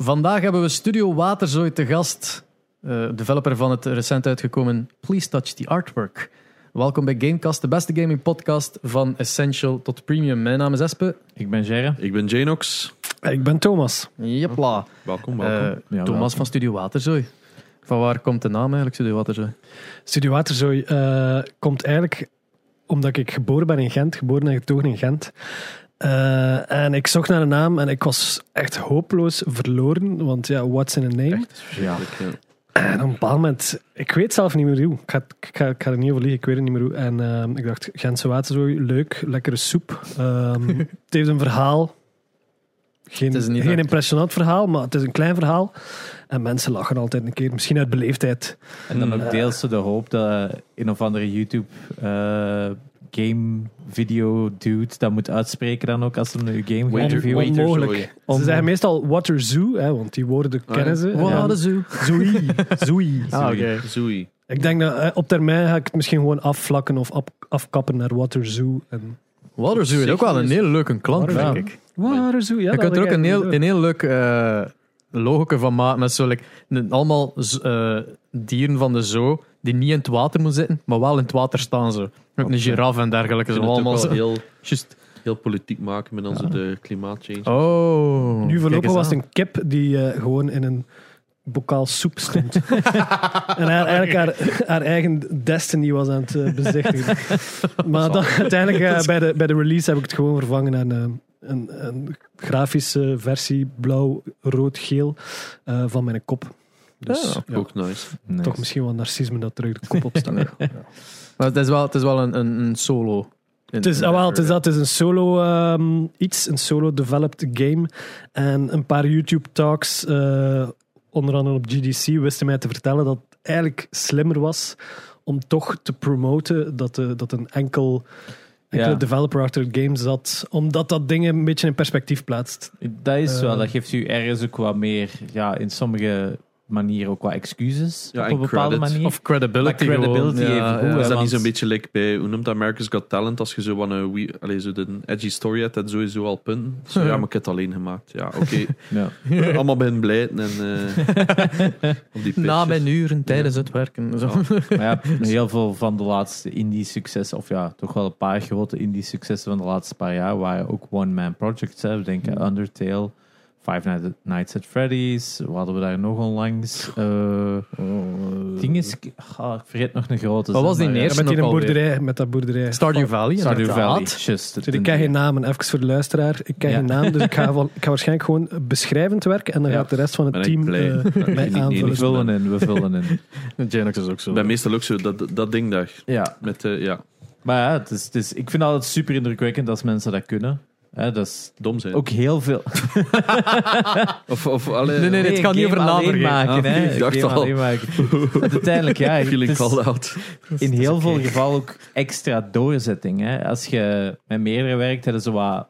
Vandaag hebben we Studio Waterzooi te gast, eh, developer van het recent uitgekomen Please Touch the Artwork. Welkom bij Gamecast, de beste gaming podcast van Essential tot Premium. Mijn naam is Espe. Ik ben Gerre. Ik ben Janox. Ik ben Thomas. Jepla. Welkom, Eh, welkom. Ja, Thomas welkom. van Studio Waterzooi. Van waar komt de naam eigenlijk, Studio Waterzooi? Studio Waterzooi eh, komt eigenlijk omdat ik geboren ben in Gent, geboren en getogen in Gent. Eh, en ik zocht naar een naam en ik was echt hopeloos verloren, want ja, what's in a name? Echt ja. En op een bepaald moment, ik weet zelf niet meer hoe. Ik ga, ik ga, ik ga er niet over liegen, ik weet het niet meer hoe. En ehm, ik dacht, Gentse waterzooi, leuk, lekkere soep. Ehm, het heeft een verhaal. Geen, Het is niet geen impressionant verhaal, maar het is een klein verhaal. En mensen lachen altijd een keer, misschien uit beleefdheid. En dan ook Mm. deels de hoop dat eh, een of andere YouTube eh, game video dude dat moet uitspreken dan ook als ze een game gaan reviewen. Onmogelijk. Ze zeggen meestal Water Zoo, hè, want die woorden Ah, kennen ja. ze. Waterzooi. Zoei. Zoei. Ah, oké. Zoei. Ik denk dat eh, op termijn ga ik het misschien gewoon afvlakken of af- afkappen naar Water Zoo. En Waterzooi is ook wel een hele leuke klank, Ja. denk ik. Water Zoo, ja. je kunt er ook een heel, een heel leuk eh logica van maken. Met zo, allemaal eh, dieren van de zoo die niet in het water moeten zitten, maar wel in het water staan. Zo. Ook een giraffe en dergelijke. Zo vind het ook allemaal zo. heel, Juist. heel politiek maken met onze de klimaatchange. Oh. Nu voorlopig was het een kip die eh, gewoon in een bokaal soep stond. en haar, eigenlijk haar, haar eigen destiny was aan het eh, bezichtigen. maar dan, uiteindelijk eh, bij, de, bij de release heb ik het gewoon vervangen aan eh, een, een grafische versie blauw, rood, geel eh, van mijn kop. Dus Ja. ja, Ook nice. Nice. toch misschien wel narcisme dat terug de kop opstak. Maar het is wel, het is wel een, een, een solo. Het is, ah, wel, het is dat, het is een solo ehm, iets, een solo developed game. En een paar YouTube talks, eh, onder andere op GDC, wisten mij te vertellen dat het eigenlijk slimmer was om toch te promoten dat, de, dat een enkel, enkele Ja. developer achter het game zat, omdat dat dingen een beetje in perspectief plaatst. Dat is wel, Eh. dat geeft u ergens ook wat meer, ja, in sommige manieren ook wat excuses Ja, op en een bepaalde credit. manier. Of credibility. Maar credibility gewoon. even goed, is dat niet zo'n beetje like bij, hoe noemt dat, America's Got Talent, als je zo van een, zo de edgy story hebt, dat sowieso al punten. Zo, ja, maar ik heb het alleen gemaakt. Ja, oké. Ja. Allemaal beginnen blijten en eh, op die Na mijn uren tijdens het werken. Zo. Maar ja, heel veel van de laatste indie-successen, of ja, toch wel een paar grote indie-successen van de laatste paar jaar, waren ook one-man projects. Hè. We denken Undertale, Five Nights- at Freddy's, wat hadden we daar nog onlangs? Eh ding is, ah, ik vergeet nog een grote. Wat was die eerste? met die boerderij, met dat boerderij. Stardew Valley. Stardew. Valley, just. Dus ik ken geen namen, even voor de luisteraar. Ik ken Ja. geen naam, dus ik ga, wel- ik ga waarschijnlijk gewoon beschrijvend werken en dan Ja. gaat de rest van het Ben team eh, je mij We aanvullen. enig vullen in, we vullen in. Janox is ook zo. Ik ben meestal ook zo, dat, dat ding daar. Ja, Met, eh, ja, maar ja, het is, het is, ik vind het altijd super indrukwekkend als mensen dat kunnen. Hè, dat is dom zijn. ook heel veel. Of, of alle, Nee, nee, nee. het gaat niet over vergeten. maken. Ah, hè. ik dacht al. alleen maken. Want Uiteindelijk, ja. het feeling is- called out. in heel veel gevallen ook extra doorzetting. Hè. Als je met meerdere werkt, hebben ze wat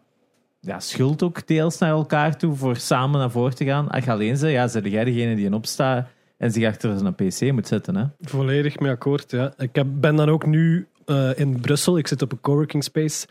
ja, schuld ook deels naar elkaar toe voor samen naar voren te gaan. Als je alleen bent, ja, zijn jij degene die in opstaat en zich achter zijn PC moet zetten. Hè. Volledig mee akkoord, ja. Ik heb, ben dan ook nu eh, in Brussel. Ik zit op een coworking space.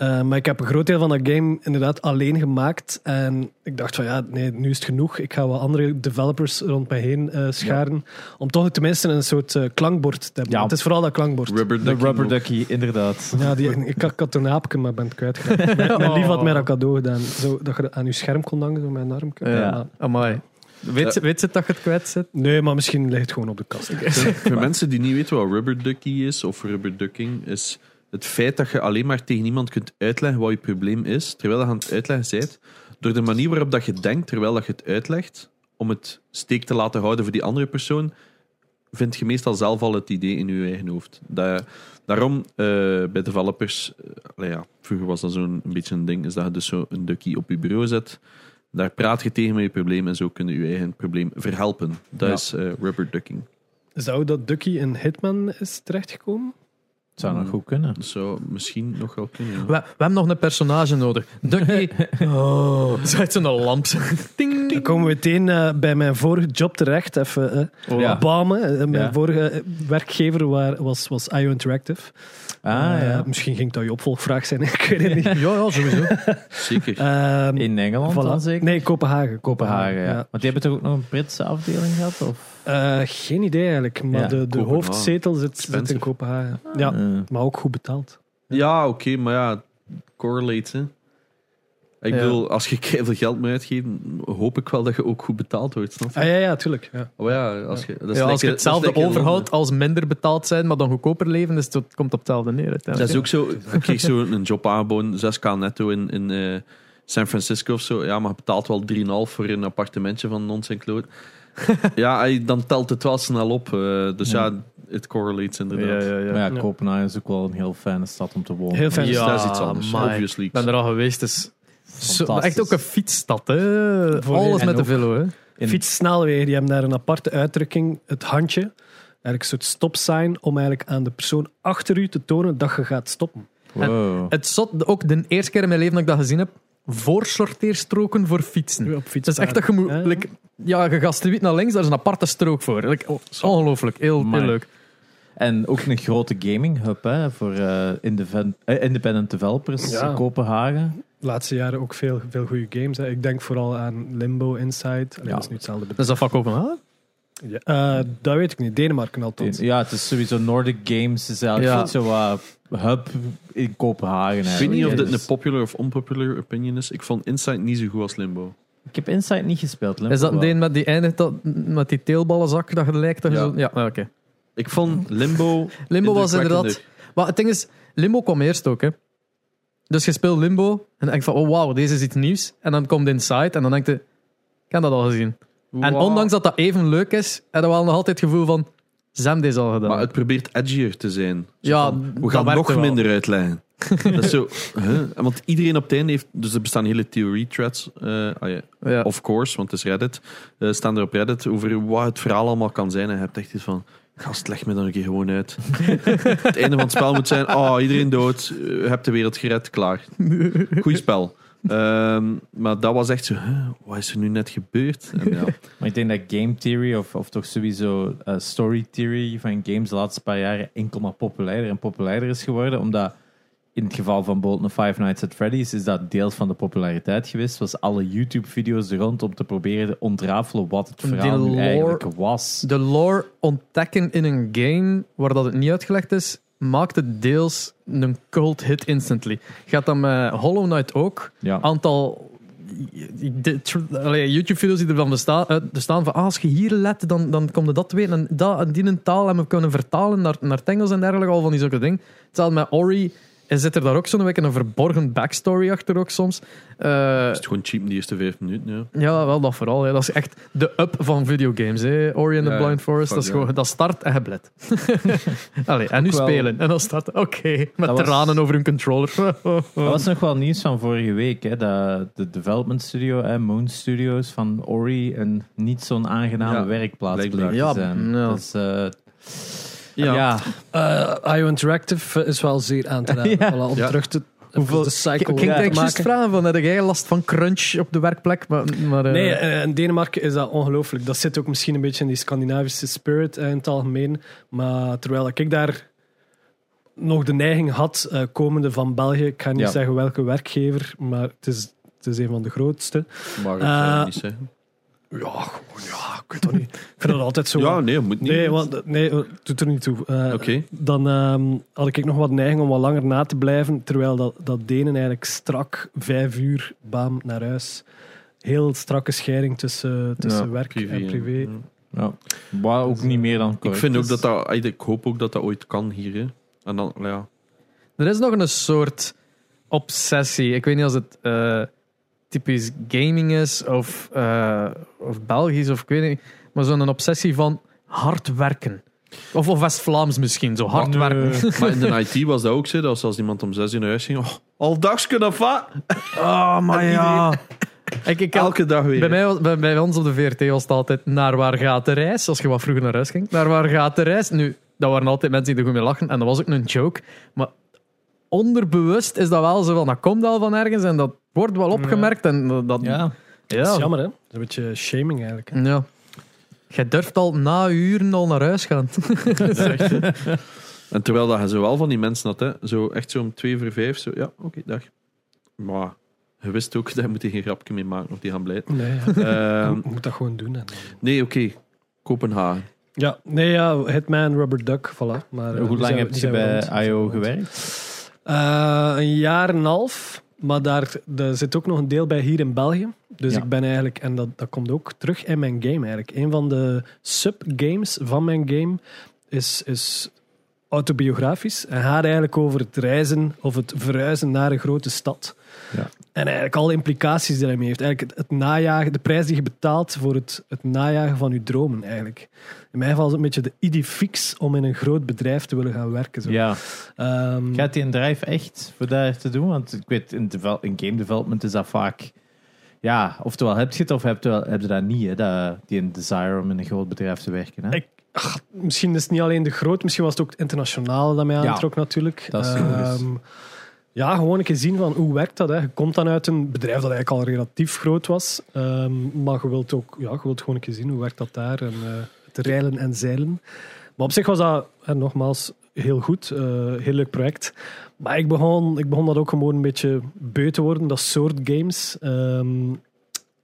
Eh, maar ik heb een groot deel van dat game inderdaad alleen gemaakt. En ik dacht van ja, nee, nu is het genoeg. Ik ga wat andere developers rond mij heen eh, scharen. Om toch tenminste een soort eh, klankbord te hebben. Ja. Het is vooral dat klankbord. Rubber De rubber ducky, inderdaad. Ja, die, ik, had- ik had toen een aapje, maar ben het kwijtgeraakt. Mijn, mijn lief had mij dat cadeau gedaan. Zo, dat je aan je scherm kon hangen, zo met een arm. Ja. Amai. Weet, ze- weet ze dat je het kwijt zit? Nee, maar misschien ligt het gewoon op de kast. Voor mensen die niet weten wat rubber ducky is, of rubber ducking, is het feit dat je alleen maar tegen iemand kunt uitleggen wat je probleem is, terwijl je aan het uitleggen bent, door de manier waarop dat je denkt, terwijl dat je het uitlegt, om het steek te laten houden voor die andere persoon, vind je meestal zelf al het idee in je eigen hoofd. Dat, daarom, eh, bij developers, eh, ja, vroeger was dat zo'n een beetje een ding, is dat je dus zo een ducky op je bureau zet, daar praat je tegen met je probleem en zo kun je je eigen probleem verhelpen. Dat Ja. is eh, rubber ducking. Zou dat Ducky in Hitman is terechtgekomen? Het zou nog goed kunnen. Dat zou misschien nog wel kunnen. ja. We, we hebben nog een personage nodig. Ducky. Oh, zet zo'n lamp. Ding, Dan ding. komen we meteen eh, bij mijn vorige job terecht. Even eh Oh, ja. Bamen. Eh, mijn Ja. vorige eh, werkgever waar, was, was IO Interactive. Ah, Eh, ja. Misschien ging dat je opvolgvraag zijn. Ik weet het niet. Ja, ja, sowieso. Zeker. Ehm, In Engeland voilà. dan zeker? Nee, Kopenhagen. Kopenhagen, ja. Want die hebben toch ook nog een Britse afdeling gehad? Of? Eh, geen idee eigenlijk, maar Ja, de, de hoofdzetel zit, zit in. Kopenhagen. Ja, Eh, maar ook goed betaald. Ja, oké, maar ja, correlates. Hè. Ik Ja. bedoel, als je keihard geld moet uitgeven, hoop ik wel dat je ook goed betaald wordt. Snap je? Ah ja, ja, tuurlijk. Ja. Maar ja, als je, dat is Ja, als lekker- je hetzelfde dat overhoudt als minder betaald zijn, maar dan goedkoper leven, dus het komt op hetzelfde neer. Dat is ook zo. Ik kreeg zo een job aangeboden, 6k netto in, in eh, San Francisco of zo. Ja, maar je betaalt wel 3,5 voor een appartementje van non St. Claude. Ja, dan telt het wel snel op. eh, dus ja, het correlates Ja, inderdaad. ja, ja. Maar ja, Ja. Kopenhagen is ook wel een heel fijne stad om te wonen. Heel fijn. Ja, dat is iets anders, amai. obviously. Ik ben er al geweest. Dus zo, echt ook een fietsstad. Hè. Voor- Alles met de velo. Hè. In- Fietssnelwegen, die hebben daar een aparte uitdrukking. Het handje, eigenlijk een soort stopsign om eigenlijk aan de persoon achter u te tonen dat je gaat stoppen. Wow. Het zot, ook de eerste keer in mijn leven dat ik dat gezien heb, voorsorteerstroken voor fietsen. Op Het is echt dat je moet... Ja. like, ja, je gaat street naar links, daar is een aparte strook voor. Like, oh, ongelooflijk, heel, heel leuk. En ook een grote gaming hub hè, voor eh, independent, eh, independent developers Ja. in Kopenhagen. De laatste jaren ook veel, veel goede games. Hè. Ik denk vooral aan Limbo, Inside. Alleen, Ja. Dat is nu hetzelfde bedrijf. Dus dat vak Kopenhagen? Ja. Eh, dat weet ik niet. Denemarken althans. Ja, het is sowieso Nordic Games. Is eigenlijk Ja. zo hub in Kopenhagen. Ik weet niet of dit een popular of unpopular opinion is. Ik vond Inside niet zo goed als Limbo. Ik heb Inside niet gespeeld. Limbo Is dat een met die eindigt dat, met die teelballenzak dat je lijkt? Dat je Ja. zo, ja, ah, oké. Ik vond Limbo. Limbo was inderdaad... Maar het ding is, Limbo kwam eerst ook, hè. Dus je speelt Limbo en dan denk je van, oh wauw, deze is iets nieuws. En dan komt Inside en dan denk je, ik heb dat al gezien. En ondanks dat dat even leuk is, heb je wel nog altijd het gevoel van, ze hebben deze al gedaan. Maar het probeert edgier te zijn. Zo Ja, van, we gaan nog minder uitleggen. dat is zo, huh? Want iedereen op het einde heeft... Dus er bestaan hele theorie-threads. eh, ah ja, ja. of course, want het is Reddit. eh, staan er op Reddit over wat het verhaal allemaal kan zijn. En je hebt echt iets van... Gast, leg me dan een keer gewoon uit. het einde van het spel moet zijn... Oh, iedereen dood. eh, Je hebt de wereld gered. Klaar. Goed spel. Ehm, maar dat was echt zo... huh, wat is er nu net gebeurd? En ja, Maar ik denk dat game theory, of, of toch sowieso eh, story theory van games de laatste paar jaren enkel maar populairder en populairder is geworden. Omdat in het geval van een Five Nights at Freddy's is dat deels van de populariteit geweest. Was alle YouTube-video's er rond om te proberen te ontrafelen wat het verhaal nu eigenlijk was. De lore ontdekken in een game waar dat het niet uitgelegd is, maakt het deels een cult hit instantly. Gaat dat met Hollow Knight ook? Ja. Aantal YouTube-video's die er dan bestaan, bestaan van ah, als je hier let, dan, dan komt dat weten. En dat die een taal hebben we kunnen vertalen naar, naar het Engels en dergelijke, al van die zulke dingen. Hetzelfde met Ori. En zit er daar ook zo'n beetje een verborgen backstory achter ook soms. Eh, is het gewoon cheap in de eerste vijf minuten. Ja. ja, wel dat vooral. Hè. Dat is echt de up van videogames. Hè. Ori and the Ja, Blind Forest. fuck Dat, is ja. gewoon, dat start en je. Allee, en nu wel- spelen. En dan staat oké, met Dat was- tranen over hun controller. Dat was nog wel nieuws van vorige week. Hè, dat de development studio, hè, Moon Studios van Ori, een niet zo'n aangename Ja, werkplaats bleek te zijn. ja. Dus, eh, Ja. ja. Eh, IO Interactive is wel zeer aan te raden. Ja. Voilà, om Ja. terug te, Hoeveel- de cycle Ik ging vragen van, heb jij last van crunch op de werkplek? Maar, maar, eh, Nee, eh, in Denemarken is dat ongelooflijk. Dat zit ook misschien een beetje in die Scandinavische spirit eh, in het algemeen. Maar terwijl ik daar nog de neiging had, eh, komende van België, ik ga niet Ja. zeggen welke werkgever, maar het is, het is een van de grootste. Maar ik zou Eh, het niet zeggen. Ja, gewoon, ja, ik weet dat niet. Ik vind dat altijd zo. Ja, nee, moet niet. Nee, want, nee, het doet er niet toe. Eh, Oké. Dan ehm, had ik nog wat neiging om wat langer na te blijven, terwijl dat, dat Denen eigenlijk strak vijf uur, bam, naar huis. Heel strakke scheiding tussen, tussen Ja, werk privé, en privé. ja. Ja. Wat ook niet meer dan Ik correct vind ook dat dat... Ik hoop ook dat dat ooit kan hier. Hè. En dan, ja. Er is nog een soort obsessie. Ik weet niet als het eh, typisch gaming is of, eh, of Belgisch of ik weet niet. Maar zo'n obsessie van hard werken. Of, of West-Vlaams misschien, zo hard Maar, werken. eh, Maar in de IT was dat ook zo. Dat als iemand om zes uur naar huis ging... Oh, al dags kunnen va. Oh, maar ja. Ik, ik, Elke dag weer. bij, mij, bij, bij ons op de VRT was het altijd naar waar gaat de reis? Als je wat vroeger naar huis ging. Naar waar gaat de reis? Nu, dat waren altijd mensen die er goed mee lachen. En dat was ook een joke. Maar onderbewust is dat wel zo van, dat komt al van ergens en dat wordt wel opgemerkt. En dat, dat- Ja. ja. Dat is jammer, hè? Dat is een beetje shaming eigenlijk. hè. Ja. Jij durft al na uren al naar huis gaan. En terwijl dat je zo wel van die mensen had, hè, zo echt zo om twee voor vijf, zo, ja, oké, dag. Maar je wist ook, daar moet je geen grapje mee maken of die gaan blijven. Nee, ja. Ehm, je moet dat gewoon doen. Hè. nee, oké, Kopenhagen. Ja, nee, ja, Hitman, Rubber Duck, voilà. Maar, eh, Hoe die lang zijn- heb je bij. IO gewerkt? Eh, een jaar en een half. Maar daar, daar zit ook nog een deel bij hier in België. Dus Ja. ik ben eigenlijk, en dat, dat komt ook terug in mijn game eigenlijk. Een van de subgames van mijn game is, is autobiografisch. En gaat eigenlijk over het reizen of het verhuizen naar een grote stad. Ja. En eigenlijk alle implicaties die daarmee heeft. Eigenlijk het, het najagen, de prijs die je betaalt voor het, het najagen van je dromen eigenlijk. In mijn geval is het een beetje de idee fix om in een groot bedrijf te willen gaan werken. Zo. Ja. Ehm, Gaat die een drive echt voor daar te doen? Want ik weet, in, in game development is dat vaak... Ja, oftewel heb je het of heb je, heb je dat niet, hè? Dat, die een desire om in een groot bedrijf te werken. Hè? Ik- ach, misschien is het niet alleen de groot, misschien was het ook het internationale dat mij Ja, aantrok natuurlijk. dat is Ehm, ja, gewoon een keer zien van hoe werkt dat. Hè. Je komt dan uit een bedrijf dat eigenlijk al relatief groot was, ehm, maar je wilt ook, ja, je wilt gewoon een keer zien hoe werkt dat daar en eh, het reilen en zeilen. Maar op zich was dat, en nogmaals, heel goed, eh, heel leuk project. Maar ik begon, ik begon dat ook gewoon een beetje beu te worden, dat soort games. Ehm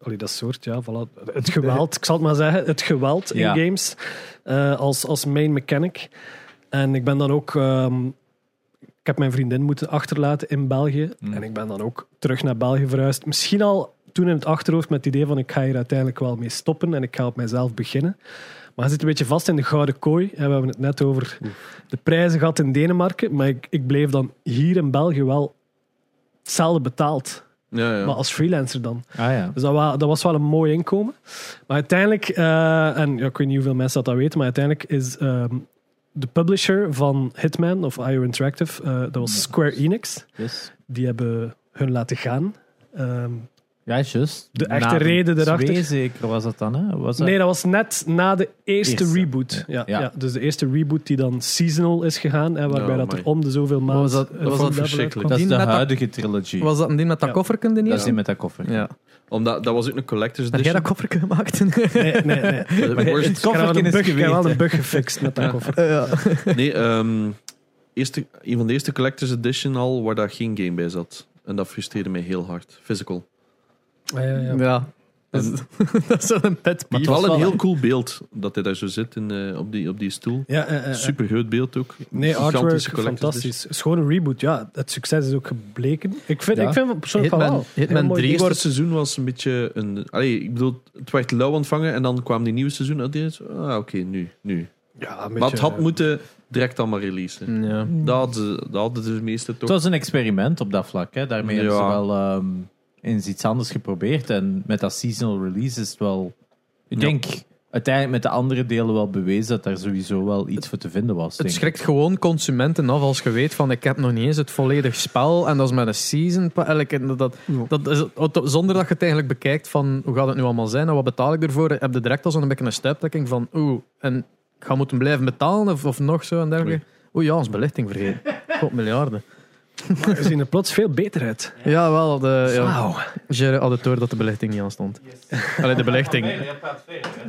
allee, dat soort, ja, voilà. Het geweld, ik zal het maar zeggen, het geweld in games eh, als, als main mechanic. En ik ben dan ook, ehm, ik heb mijn vriendin moeten achterlaten in België. Mm. En ik ben dan ook terug naar België verhuisd. Misschien al toen in het achterhoofd met het idee van ik ga hier uiteindelijk wel mee stoppen en ik ga op mijzelf beginnen. Maar je zit een beetje vast in de gouden kooi. En we hebben het net over de prijzen gehad in Denemarken. Maar ik, ik bleef dan hier in België wel hetzelfde betaald. Ja, ja. Maar als freelancer dan. Ah ja. Dus dat, wa- dat was wel een mooi inkomen. Maar uiteindelijk, eh, en ja, ik weet niet hoeveel mensen dat, dat weten, maar uiteindelijk is ehm, de publisher van Hitman of IO Interactive, eh, dat was Square Enix. Yes. Die hebben hun laten gaan. Ehm, Ja, juist. De echte Na reden erachter? Twee zeker was dat dan, hè? Was dat? nee, dat was net na de eerste, Eerste. reboot. Ja, ja. Ja. dus de eerste reboot die dan seasonal is gegaan, en waarbij dat er om de zoveel maanden... was dat- een was dat verschrikkelijk. dat is de huidige trilogy. Was dat niet met dat Ja. kofferken de dat is die met dat koffer. Ja. Omdat dat was ook een collector's Heb jij edition. dat kofferken gemaakt? Nee, nee, nee. Maar worst- het Ik heb wel kofferken een is bug, ik heb wel een bug gefixt met dat Ja. koffer. ja. Nee, ehm, eerste, een van de eerste collector's edition al waar daar geen game bij zat. En dat frustreerde mij heel hard. Physical. Ah, ja, ja. ja. Dat is, dat is zo'n pet Maar peeve. het is was wel een wel- heel cool beeld dat hij daar zo zit in, eh, op, die, op die stoel. Ja, eh, eh, eh. Super groot beeld ook. Nee, artwork, collector's fantastisch. Het is gewoon een reboot. Ja, het succes is ook gebleken. Ik vind, Ja. ik vind persoonlijk van Hitman, wel. Hitman Heel mooi. 3 Het wordt... eerste seizoen was een beetje een. Allee, ik bedoel, het werd lauw ontvangen en dan kwam die nieuwe seizoen uit. Ah, oké, nu, nu. Ja, een Maar het beetje, had moeten direct allemaal releasen. Ja. Dat hadden, dat hadden de meeste Het toch. was een experiment op dat vlak. Hè. Daarmee hebben ze Ja. wel ehm, eens iets anders geprobeerd. En met dat seasonal release is het wel... Ik denk uiteindelijk met de andere delen wel bewezen dat daar sowieso wel iets voor te vinden was. Het denk schrikt gewoon consumenten af als je weet van ik heb nog niet eens het volledig spel en dat is met een season. en Dat, dat is, zonder dat je het eigenlijk bekijkt van hoe gaat het nu allemaal zijn en wat betaal ik ervoor, heb je direct al zo'n beetje een stuiptrekking van oeh, en ik ga moeten blijven betalen of, of nog zo en dergelijke. Oeh ja, ons belichting vergeten. God, miljarden. We zien er plots veel beter uit. Ja, wel. De, ja. Jerry had het door dat de belichting niet aan stond. Allee, de belichting.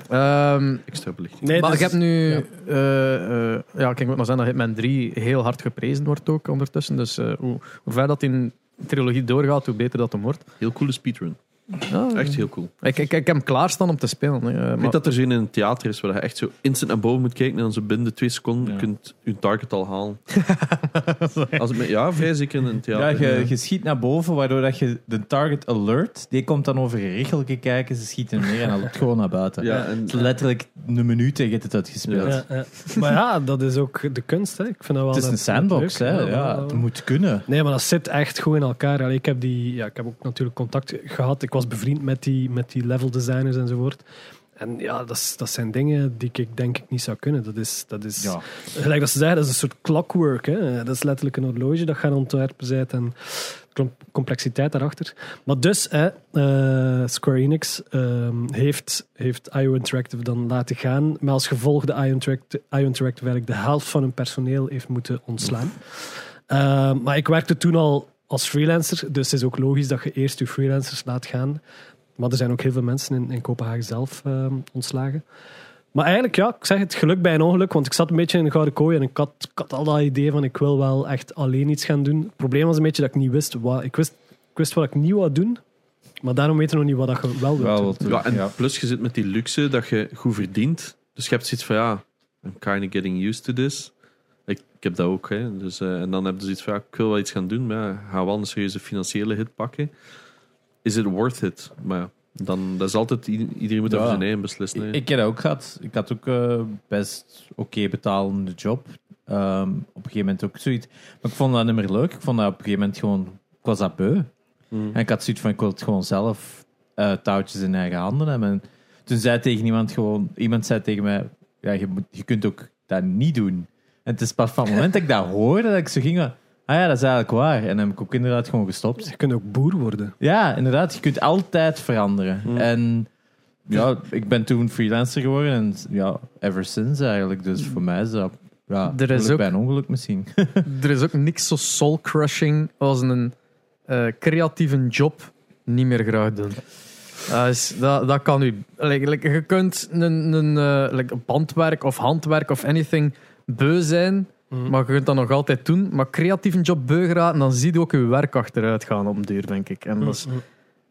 Ehm, Extra belichting. Nee, maar dus- ik heb nu... ja. eh, eh, ja, ik moet nog zeggen dat Hitman 3 heel hard geprezen wordt ook ondertussen. Dus eh, hoe, hoe ver dat in de trilogie doorgaat, hoe beter dat hem wordt. Heel coole speedrun. Ja, Echt heel cool. Ik, ik, ik heb hem klaarstaan om te spelen. hè. Ik maar- weet dat er zo in een theater is waar je echt zo instant naar boven moet kijken en dan zo binnen twee seconden Ja. kunt je target al halen. Als het, met- ja, vrij zeker in een Ja, theater. je, je schiet naar boven, waardoor dat je de target alert, die komt dan over een richeltje kijken, ze schieten neer en dan loopt gewoon naar buiten. Ja, en- Het is letterlijk een minuut en je hebt het uitgespeeld. Ja, ja. Maar ja, dat is ook de kunst. Hè. Ik vind dat wel Het is een sandbox, hè. Ja, het moet kunnen. Nee, maar dat zit echt goed in elkaar. Allee, ik, heb die, ja, ik heb ook natuurlijk contact gehad. Ik was bevriend met die, met die level designers enzovoort. En ja, dat, dat zijn dingen die ik denk ik niet zou kunnen. Dat is, dat is Ja. gelijk dat ze zeggen, dat is een soort clockwork. Hè. Dat is letterlijk een horloge dat gaat ontwerpen zijn. En complexiteit daarachter. Maar dus, hè, eh, Square Enix ehm, heeft, heeft IO Interactive dan laten gaan. Maar als gevolg de IO Interactive, IO Interactive eigenlijk de helft van hun personeel heeft moeten ontslaan. Ehm, maar ik werkte toen al als freelancer, dus het is ook logisch dat je eerst je freelancers laat gaan. Maar er zijn ook heel veel mensen in, in Kopenhagen zelf ehm, ontslagen. Maar eigenlijk, ja, ik zeg het geluk bij een ongeluk, want ik zat een beetje in een gouden kooi en ik had, ik had al dat idee van ik wil wel echt alleen iets gaan doen. Het probleem was een beetje dat ik niet wist wat ik wist. Ik wist wat ik niet wou doen, maar daarom weten we nog niet wat dat je wel wilt Wel doen. Ja, en Ja. plus je zit met die luxe dat je goed verdient. Dus je hebt zoiets van, ja, I'm kind of getting used to this. Ik, heb dat ook, hè. Dus, eh, en dan heb je zoiets van, ja, ik wil wel iets gaan doen, maar ja, ga wel een serieuze financiële hit pakken. Is it worth it? Maar ja, dan, dat is altijd, iedereen moet voor zijn eigen beslissen. hè. Ik, ik heb dat ook gehad. Ik had ook eh, best oké betalende job. Ehm, op een gegeven moment ook zoiets. Maar ik vond dat niet meer leuk. Ik vond dat op een gegeven moment gewoon... Ik was dat beu. Mm. En ik had zoiets van, ik wil het gewoon zelf eh, touwtjes in eigen handen hebben. En toen zei tegen iemand gewoon... Iemand zei tegen mij, ja, je, moet, je kunt ook dat niet doen. En het is pas van het moment dat ik dat hoorde, dat ik zo ging... van, Ah ja, dat is eigenlijk waar. En dan heb ik ook inderdaad gewoon gestopt. Je kunt ook boer worden. Ja, inderdaad. Je kunt altijd veranderen. Mm. En ja, ik ben toen freelancer geworden en ja, ever since eigenlijk. Dus voor mij is dat ja, Er is ook- bij een ongeluk misschien. Er is ook niks zo soul-crushing als een eh, creatieve job niet meer graag doen. Dat, is, dat, dat kan u. Like, like, je kunt een, een eh, like bandwerk of handwerk of anything beu zijn, Mhm. maar je kunt dat nog altijd doen. Maar creatieve job beu geraken, dan zie je ook je werk achteruit gaan op een duur, denk ik. En dat is, Mhm.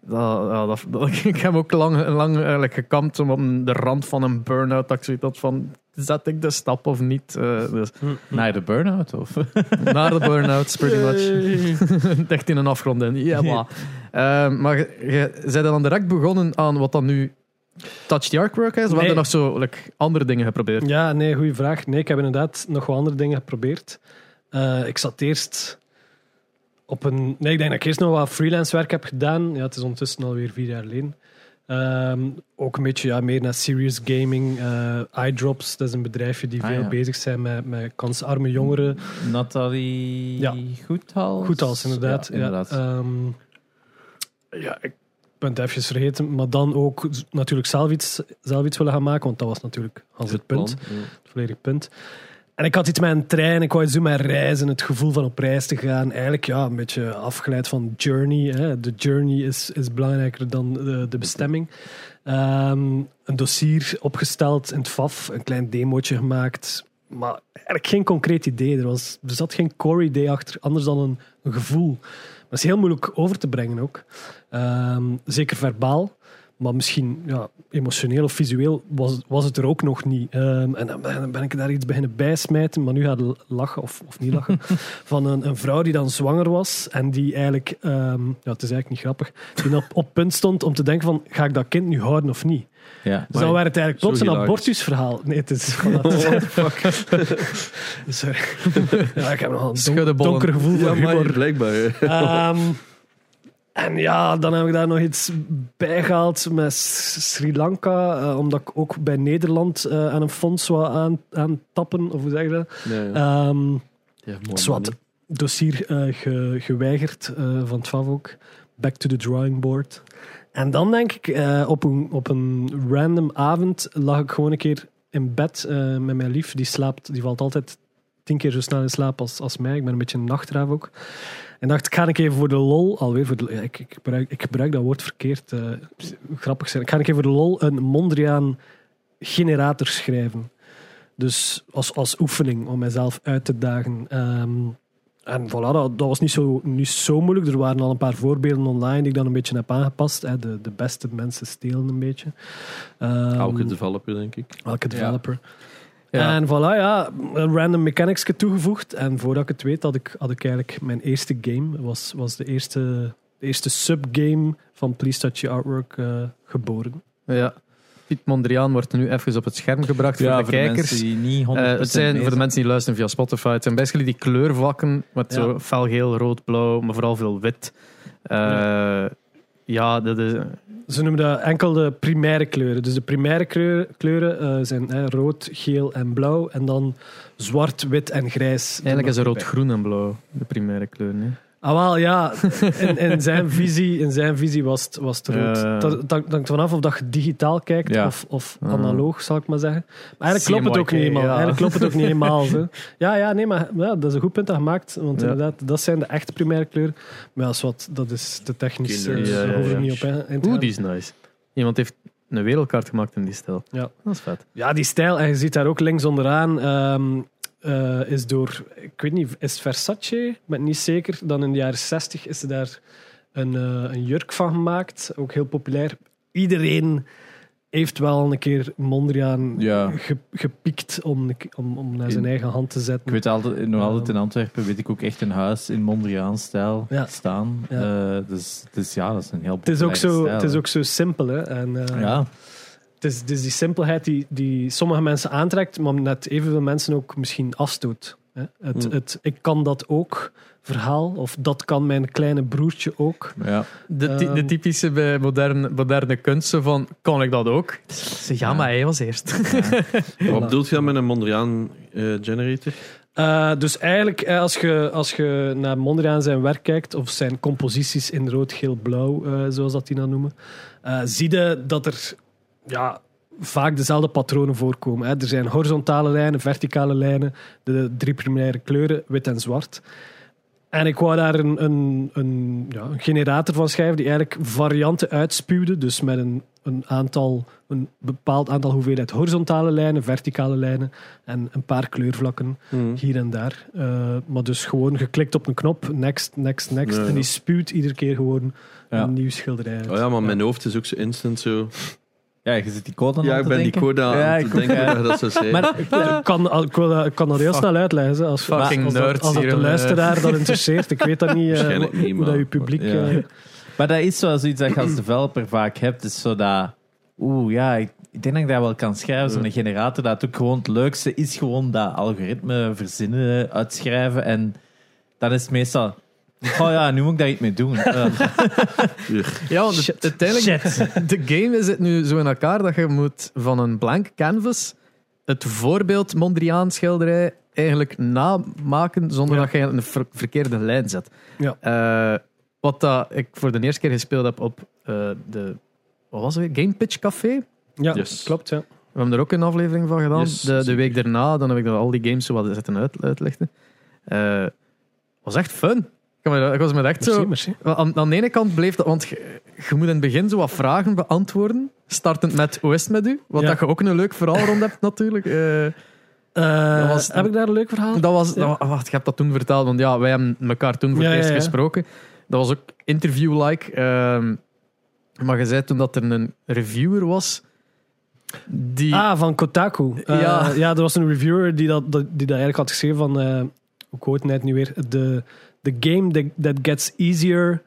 dat, ja, dat, dat- ik heb ook lang, lang eigenlijk gekampt om op de rand van een burn-out. Dat ik zoiets had van, zet ik de stap of niet? Eh, dus, Naar de burn-out of? naar de burn-outs, pretty much. Echt in een afgrond in. Ja, maar. Eh, maar je, je bent dan direct begonnen aan wat dan nu Touch the Artwork is? Nee. heb je nog zo like, andere dingen geprobeerd? Ja, nee, goede vraag. Nee, ik heb inderdaad nog wel andere dingen geprobeerd. Eh, ik zat eerst op een... Nee, ik denk dat ik eerst nog wat freelance werk heb gedaan. Ja, het is ondertussen alweer vier jaar geleden. Ehm, ook een beetje ja, meer naar serious gaming. Eh iDrops, dat is een bedrijfje die Ah, veel ja. bezig zijn met, met kansarme jongeren. Nathalie Ja. Goedhals? Goed als, inderdaad. Ja, inderdaad. Ja, ehm, ja, ik het even vergeten. Maar dan ook natuurlijk zelf iets, zelf iets willen gaan maken. Want dat was natuurlijk als het punt. plan, ja. Het volledige punt. En ik had iets met een trein, ik wou iets doen met reizen, het gevoel van op reis te gaan. Eigenlijk ja, een beetje afgeleid van journey. Hè. De journey is, is belangrijker dan de, de bestemming. Ehm, een dossier opgesteld in het FAF, een klein demootje gemaakt. Maar eigenlijk geen concreet idee. Er, was, er zat geen core idee achter, anders dan een, een gevoel. Dat is heel moeilijk over te brengen ook. Ehm, zeker verbaal. Maar misschien ja, emotioneel of visueel was, was het er ook nog niet. Ehm, en dan ben, ik daar iets beginnen bijsmijten, maar nu gaat lachen of, of niet lachen. van een, een vrouw die dan zwanger was en die eigenlijk, ehm, ja, het is eigenlijk niet grappig, die op, op punt stond om te denken van, ga ik dat kind nu houden of niet? Ja. Dus dan werd het eigenlijk plots een abortusverhaal. Nee, het is... voilà, het is- Sorry. Ja, ik heb nog een don- donker gevoel maar humor. blijkbaar. Ehm, en ja, dan heb ik daar nog iets bijgehaald met S- Sri Lanka. eh, omdat ik ook bij Nederland eh, aan een fonds wou aan, aan tappen, of hoe zeg je dat? Ja, ja. Ehm, Ja, mooi, Zwat, man, dossier eh, ge- geweigerd eh, van het FAV ook. Back to the drawing board. En dan denk ik, eh, op, een, op een random avond lag ik gewoon een keer in bed eh, met mijn lief. Die slaapt, die valt altijd tien keer zo snel in slaap als, als mij. Ik ben een beetje een nachtraaf ook. En dacht, ik ga ik even voor de lol, alweer voor ik, ik, gebruik, ik gebruik dat woord verkeerd, eh, grappig zijn. Ik ga een keer voor de lol een Mondriaan generator schrijven. Dus als, als oefening om mezelf uit te dagen. Ehm, en voilà, dat, dat was niet zo, niet zo moeilijk. Er waren al een paar voorbeelden online die ik dan een beetje heb aangepast. Hè. De, de beste mensen stelen een beetje. Ehm, Elke developer, denk ik. elke developer. Ja. En voilà, ja, een random mechanics toegevoegd. En voordat ik het weet, had ik, had ik eigenlijk mijn eerste game. Was, was de eerste, de eerste subgame van Please Touch Your Artwork eh, geboren. Ja. Piet Mondriaan wordt nu even op het scherm gebracht voor Ja, de voor de kijkers. mensen die niet 100% Eh, het zijn voor de mensen die luisteren via Spotify. Het zijn basically die kleurvakken met Ja. zo felgeel, rood, blauw, maar vooral veel wit. Eh, ja, dat is, Ze noemen dat enkel de primaire kleuren. Dus de primaire kleur- kleuren eh, zijn hè, rood, geel en blauw. En dan zwart, wit en grijs. eigenlijk is rood, groen en blauw de primaire kleuren. hè. Ah, wel, ja. In, in, zijn visie, in zijn visie was het, was het rood. Ja. Dat, dat hangt vanaf of dat je digitaal kijkt Ja. of, of analoog, zal ik maar zeggen. Maar eigenlijk klopt het ook niet helemaal. ja. Eigenlijk klopt het ook niet helemaal. Zo. Ja, ja, nee, maar ja, dat is een goed punt dat je maakt. Want inderdaad, dat zijn de echte primaire kleuren. Maar ja, is wat, dat is te technisch. Daar ja. niet op in, Oeh, die is nice. Iemand heeft een wereldkaart gemaakt in die stijl. Ja. Dat is vet. Ja, die stijl, en je ziet daar ook links onderaan, ehm, eh, is door, ik weet niet, is Versace? Ik ben niet zeker. Dan in de jaren 60 is er daar een, eh, een jurk van gemaakt, ook heel populair. Iedereen heeft wel een keer Mondriaan Ja. ge- gepikt om, om, om naar zijn In- eigen hand te zetten. Ik weet altijd, nog altijd in Antwerpen weet ik ook echt een huis in Mondriaan-stijl Ja. staan. Ja. Eh, dus, dus ja, dat is een heel het, is ook zo, stijl, het is ook zo simpel. Hè? En, Ja, is, het is die simpelheid die, die sommige mensen aantrekt, maar net evenveel mensen ook misschien afstoot. Hè? Het, Hmm. het ik kan dat ook verhaal, of dat kan mijn kleine broertje ook. ja. De, ty- de Ehm. typische bij moderne, moderne kunst, zo van, kan ik dat ook? Zeg, ja, Ja. maar hij was eerst. Wat bedoelt je dan met een Mondriaan eh, generator? Eh, dus eigenlijk, eh, als je, als je naar Mondriaan zijn werk kijkt, of zijn composities in rood, geel, blauw, eh, zoals dat die dan noemen, eh zie je dat er ja, vaak dezelfde patronen voorkomen. Hè. Er zijn horizontale lijnen, verticale lijnen, de drie primaire kleuren, wit en zwart. En ik wou daar een, een, een, ja, een generator van schrijven die eigenlijk varianten uitspuwde. Dus met een, een, aantal, een bepaald aantal hoeveelheid horizontale lijnen, verticale lijnen en een paar kleurvlakken hier en daar. Eh, maar dus gewoon geklikt op een knop, next, next, next. Ja, ja. En die spuwt iedere keer gewoon Ja. een nieuw schilderij uit. Oh ja, maar mijn hoofd is ook zo instant zo. Ja, je zit die code aan Ja, te ik ben die code aan Ja, te ik ook, denken ja. dat zo zei. Maar Ik, ik kan, ik, wil dat, ik kan dat heel Fuck. snel uitleggen. Als, Fucking als, dat, nerds als dat hier, de eh. luisteraar dat interesseert. Ik weet dat niet, eh, Waarschijnlijk hoe, niet, hoe dat je publiek... Ja. eh, Maar dat is wel zoiets dat je als developer vaak hebt. is zo dat... Oeh, ja, ik, ik denk dat ik dat wel kan schrijven. Zo'n generator, dat ook gewoon het leukste is gewoon dat algoritme verzinnen, uitschrijven. En dan is het meestal... Oh ja, nu moet ik daar iets mee doen. Eh, Ja, want Shit. het- uiteindelijk, de game is het nu zo in elkaar dat je moet van een blank canvas het voorbeeld Mondriaan schilderij eigenlijk namaken zonder Ja. dat je een ver- verkeerde lijn zet. Ja. Eh, wat dat ik voor de eerste keer gespeeld heb op eh, de wat was het weer? Game Pitch Café. ja, Yes. klopt. Ja. We hebben er ook een aflevering van gedaan. Yes, de, de week daarna, dan heb ik dan al die games zo wat zitten uit, uitlichten. Eh was echt fun. Ik, me- ik was met echt zo... merci. Aan, aan de ene kant bleef dat, want je, je moet in het begin zo wat vragen beantwoorden. Startend met hoe is het met u? Wat Ja. dat je ook een leuk verhaal rond hebt, natuurlijk. Dat was- heb ik daar een leuk verhaal? dat was, Ja. dat wa- wacht, je hebt dat toen verteld, want ja, wij hebben elkaar toen voor het eerst ja, gesproken. Dat was ook interview-like. ehm, maar je zei toen dat er een reviewer was die... Ah, van Kotaku. Eh, Ja. ja. er was een reviewer die dat, die dat eigenlijk had geschreven van... hoe quote het net nu weer? The, the game that, that gets easier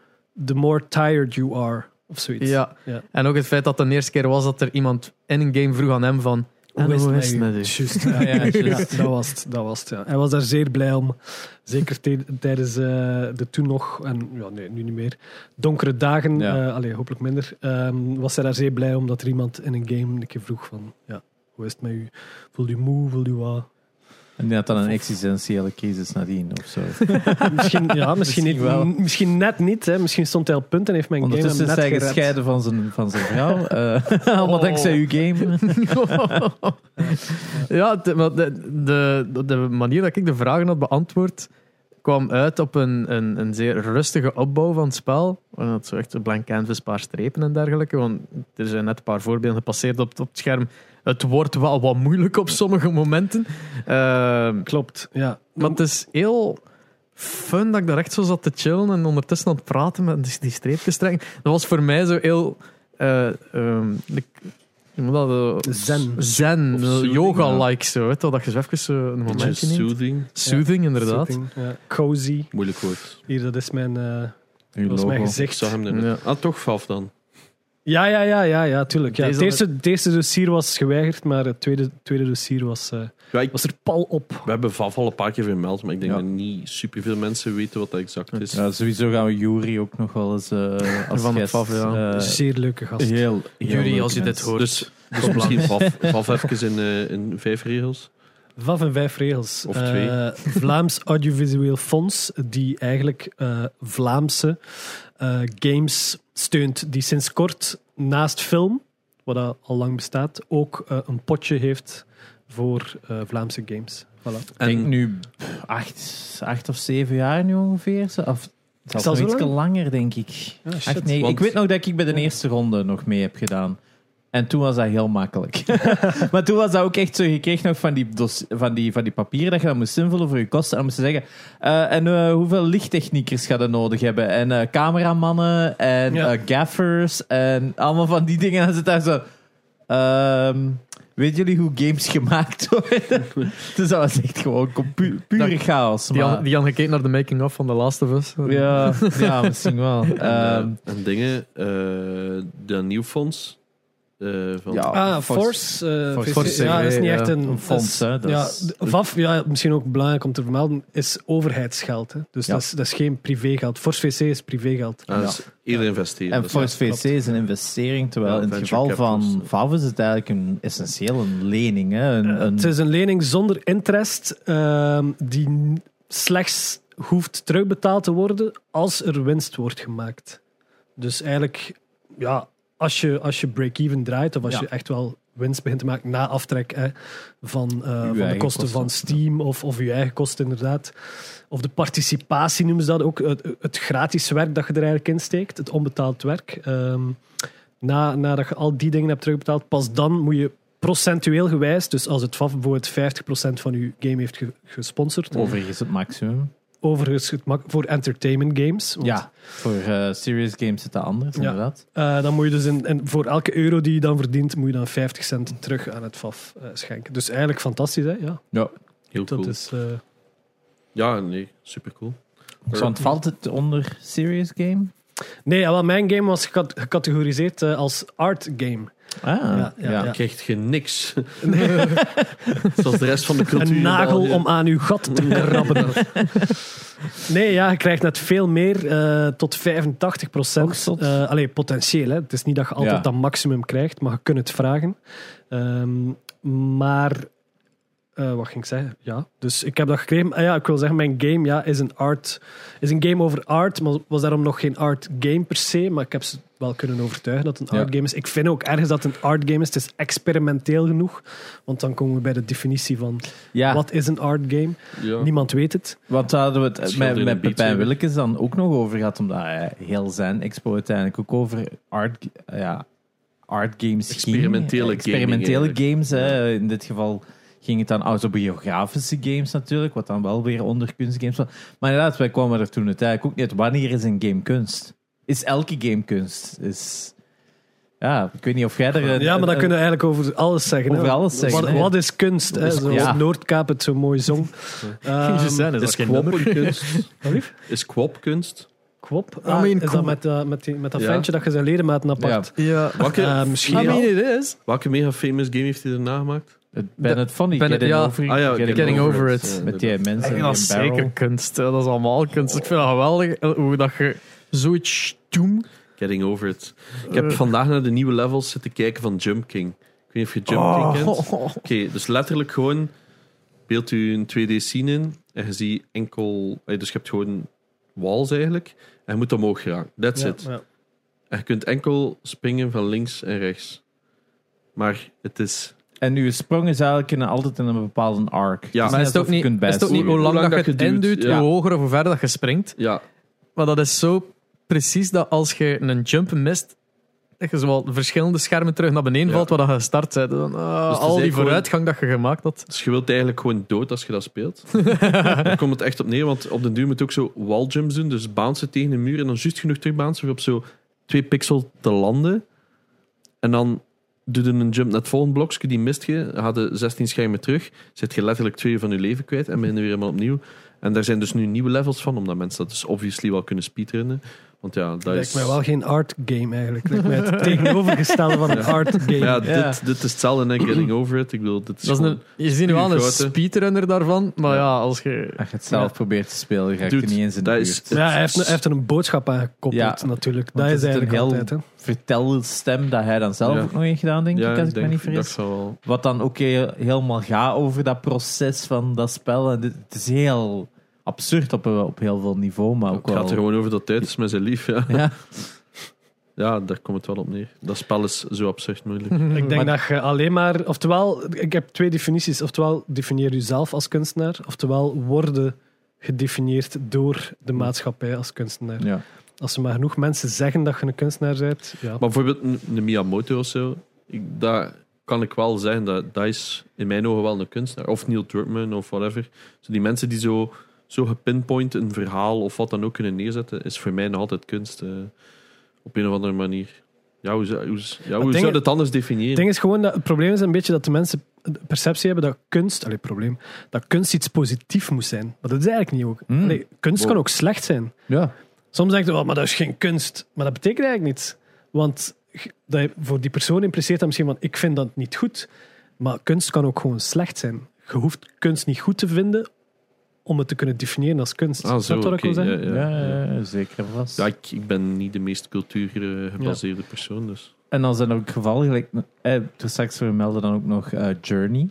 the more tired you are. Of zoiets. ja. Ja. En ook het feit dat de eerste keer was dat er iemand in een game vroeg aan hem van... Hoe is het met u? Juist, ja. Ja, dat was het. Dat was het ja. Hij was daar zeer blij om. Zeker tij- tijdens eh, de toen nog, en ja, nee, nu niet meer, donkere dagen, Ja. eh, allee, hopelijk minder, ehm, was hij daar zeer blij om dat er iemand in een game een keer vroeg van, ja, hoe is het met u? Voelt u moe? Voelt u wat? En die had dan een existentiële crisis nadien of zo. Misschien, ja, misschien, Misschien niet, wel. misschien net niet. Hè. Misschien stond hij op punt en heeft mijn game hem Ondertussen net is hij gescheiden van zijn, van zijn vrouw. eh allemaal Oh. dankzij uw game. ja, de, de, de, manier dat ik de vragen had beantwoord kwam uit op een, een, een zeer rustige opbouw van het spel. Het zo echt een blank canvas, een paar strepen en dergelijke. Want er zijn net een paar voorbeelden gepasseerd op, op het scherm. Het wordt wel wat moeilijk op sommige momenten. Ehm, Klopt, ja. maar het is heel fun dat ik daar echt zo zat te chillen en ondertussen aan het praten met die, die streepjes trekken. Dat was voor mij zo heel... eh ehm, dat, eh, Zen. Zen, yoga-like zo. Weet je, dat je zo even zo een momentje neemt. soothing. Soothing, inderdaad. Soothing, ja. Cozy. Moeilijk woord. Hier, dat is mijn, eh, dat is mijn. Ik gezicht. zag hem er net. Ah, toch Valve dan. Ja, ja, ja, ja, ja, tuurlijk. Ja. Deze Het, eerste, het eerste dossier was geweigerd, maar het tweede, tweede dossier was, eh, Ja, ik, was er pal op. we hebben Valve al een paar keer vermeld, maar ik denk Ja. dat niet superveel mensen weten wat dat exact is. Ja, sowieso gaan we Jury ook nog wel eens eh als Van. FAF, ja. eh, Zeer leuke gast. heel, heel Jury, als je dit hoort. Dus, dus misschien Valve, Valve even in, in vijf regels. Vaf en vijf regels. Of twee. Eh, Vlaams Audiovisueel Fonds, die eigenlijk eh, Vlaamse eh, games steunt, die sinds kort naast film, wat dat al lang bestaat, ook eh, een potje heeft voor eh, Vlaamse games. Voilà. Ik denk nu acht, acht of zeven jaar nu ongeveer. Of zelfs nog iets lang? langer, denk ik. Ah. Acht, nee, Want- Ik weet nog dat ik bij de eerste ronde nog mee heb gedaan. En toen was dat heel makkelijk. maar toen was dat ook echt zo. Je kreeg nog van die, dos, van die, van die papieren dat je dat moest invullen voor je kosten. En dan moest je zeggen: eh, En eh, hoeveel lichttechniekers ga je nodig hebben? En eh, cameramannen en Ja. gaffers en allemaal van die dingen. En dan zit daar zo. ehm, Weet jullie hoe games gemaakt worden? dus dat was echt gewoon compu- pure Dat- chaos. Die, maar- die had gekeken naar de making-of van The Last of Us. ja, ja, misschien wel. En, eh, Ehm, en dingen, eh de nieuw fonds. Eh, van, Ja. Ah, Force- Force. eh, Force ja, is niet ja. echt een, Een fonds, hè, ja, VAF, ja, misschien ook belangrijk om te vermelden, is overheidsgeld. Hè. Dus Ja. dat, is, dat is geen privégeld. Force VC is privégeld. Ah, dus eerder investeren. En Dus Force. VC is een investering, terwijl Ja, in het geval van. VAV is het eigenlijk een essentieel een lening. Hè? Een, Eh, een, Het is een lening zonder interest ehm, die slechts hoeft terugbetaald te worden als er winst wordt gemaakt. Dus eigenlijk, ja, als je, als je break-even draait of als Ja. je echt wel winst begint te maken na aftrek hè, van, eh, van de kosten van Steam of, of je eigen kosten inderdaad. Of de participatie noemen ze dat ook. Het, het gratis werk dat je er eigenlijk in steekt, het onbetaald werk. Ehm, na, nadat je al die dingen hebt terugbetaald, pas dan moet je procentueel gewijs, dus als het FAF bijvoorbeeld 50% van je game heeft ge- gesponsord, overigens het maximum. Overigens voor entertainment games, want, Ja, voor eh, serious games zit dat anders, Ja. inderdaad. eh, dan moet je dus in, en voor elke euro die je dan verdient, moet je dan 50 cent terug aan het FAF eh, schenken. Dus eigenlijk fantastisch, hè? Ja, Ja. Heel dat cool. is... eh, Ja, nee, super cool. Want valt het onder serious game? Nee, ja, wel, mijn game was gecat- gecategoriseerd eh, als art game. Ah, Ja, ja, ja. Dan krijg je niks. Zoals de rest van de cultuur. Een nagel om aan uw gat te krabben. nee, ja, je krijgt net veel meer, eh, tot 85 Och, procent. zot. allee, potentieel. Hè. Het is niet dat je altijd Ja. dat maximum krijgt, maar je kunt het vragen. Ehm, maar, eh, wat ging ik zeggen? Ja, dus ik heb dat gekregen. Ah ja, ik wil zeggen, mijn game ja, is, een art, is een game over art, maar was daarom nog geen art game per se. Maar ik heb ze wel kunnen overtuigen dat het een Ja. art game is. Ik vind ook ergens dat het een art game is. Het is experimenteel genoeg, want dan komen we bij de definitie van Ja, wat is een art game. Ja. Niemand weet het. want daar hadden we het met, met Pepijn. Willekes dan ook nog over gehad, omdat hij heel zijn expo uiteindelijk ook over art, ja, art games ging. Experimentele Experimentele gaming games. Hè. In dit geval ging het dan autobiografische games natuurlijk, wat dan wel weer onder kunstgames was. Maar inderdaad, wij kwamen er toen uiteindelijk ook niet uit. Wanneer is een game kunst? Is elke game kunst? Is... Ja, ik weet niet of jij er... een- Ja, maar dan een- kunnen we eigenlijk over alles zeggen. Over hè. alles zeggen, Wat, is kunst? Hè? Is- Zoals ja. Noordkaap het zo mooi zong. Ehm, zijn, is dat Is geen kwop nummer? een kunst? Is kwop kunst? Kwop? I Ah, mean, is dat met, eh, met, die, met dat Ja. ventje dat je zijn ledematen apart... Ja. Welke, Eh, misschien I mean, it is. welke mega famous game heeft hij erna gemaakt? Het Bennett Funny, Bennett, Getting ja. Over, Ah ja, Getting Over It. Ja, Met die mensen vind dat barrel. zeker kunst. hè. Dat is allemaal kunst. Ik vind dat geweldig eh, hoe dat je zoiets Getting over it. Ik heb vandaag naar de nieuwe levels zitten kijken van Jump King. Ik weet niet of je Jump Oh. King kent. Oké, dus letterlijk gewoon beeld u een 2D-scene in en je ziet enkel... eh, Dus je hebt gewoon walls eigenlijk en je moet omhoog geraken. That's Ja, it. ja. En je kunt enkel springen van links en rechts. Maar het is... En uw sprong is eigenlijk in, altijd in een bepaalde arc. Ja. Het Maar is het ook niet, kunt is het ook niet bijsturen. hoe lang, dat je het duwt, induwt, ja. hoe hoger of hoe verder dat je springt. Ja, Maar dat is zo precies dat als je een jump mist, dat je zo wel verschillende schermen terug naar beneden Ja. valt waar dat je gestart bent. Dan, Dus is al die vooruitgang dat je gemaakt had. dus je wilt eigenlijk gewoon dood als je dat speelt. Daar komt het echt op neer, want op den duur moet je ook zo walljumps doen. Dus bouncen tegen een muur en dan juist genoeg terug bouncen voor op zo twee pixel te landen. En dan doe je een jump naar het volgende blokje, die mist je. Je 16 schermen terug. Zit je letterlijk twee van je leven kwijt en begin je weer helemaal opnieuw. En daar zijn dus nu nieuwe levels van, omdat mensen dat dus obviously wel kunnen speedrunnen. Want ja, dat lijkt is... mij wel geen art game eigenlijk. Lijkt mij het tegenovergestelde van een art game. Ja, Ja. Dit, dit is hetzelfde en Getting Over It. Ik bedoel, dit is, Dat is gewoon- een, je ziet nu wel een speedrunner daarvan, maar ja, als je... Als je het zelf Ja. probeert te spelen, ga je Dude, niet eens in de dat buurt. is- Ja, hij heeft, hij heeft er een boodschap aan gekoppeld Ja, natuurlijk. want Dat is een eigenlijk heel- altijd. Hè. Vertelstem dat hij dan zelf Ja. ook nog heeft gedaan, denk ik, als ik, ik me niet vergis. wel. Wat dan ook helemaal gaat over dat proces van dat spel. En dit, het is heel absurd op, eh, op heel veel niveau, maar ook Het gaat er gewoon over dat tijd is met zijn lief. Ja. Ja. ja, daar komt het wel op neer. Dat spel is zo absurd moeilijk. Ik denk Maar- dat je alleen maar, oftewel, ik heb twee definities. Oftewel, definieer jezelf als kunstenaar, oftewel worden gedefinieerd door de maatschappij als kunstenaar. Ja. Als er maar genoeg mensen zeggen dat je een kunstenaar bent, ja. Maar bijvoorbeeld een, een Miyamoto of zo, ik, dat kan ik wel zeggen, dat, dat is in mijn ogen wel een kunstenaar. Of Neil Druckmann of whatever. Zo die mensen die zo, zo gepinpoint een verhaal of wat dan ook kunnen neerzetten, is voor mij nog altijd kunst. eh, op een of andere manier. Ja, hoe, zou- hoe, ja, hoe zou je het anders definiëren? Het ding is gewoon dat het probleem is een beetje dat de mensen de perceptie hebben dat kunst, allee, probleem, dat kunst iets positiefs moet zijn. Maar dat is eigenlijk niet ook. Mm. Allee, kunst Wow. kan ook slecht zijn. ja. Soms denk je, oh, maar dat is geen kunst. Maar dat betekent eigenlijk niets. Want dat je- voor die persoon impliceert dat misschien van, ik vind dat niet goed. Maar kunst kan ook gewoon slecht zijn. Je hoeft kunst niet goed te vinden om het te kunnen definiëren als kunst. Ah, zo, Snap je wat ik wil zeggen? ja, Ja, ja, ja. ja, zeker vast. Ja, ik, ik ben niet de meest cultuurgebaseerde persoon, dus... En dan zijn er ook gevallen, gelijk, eh, toen straks vermelden dan ook nog eh, Journey.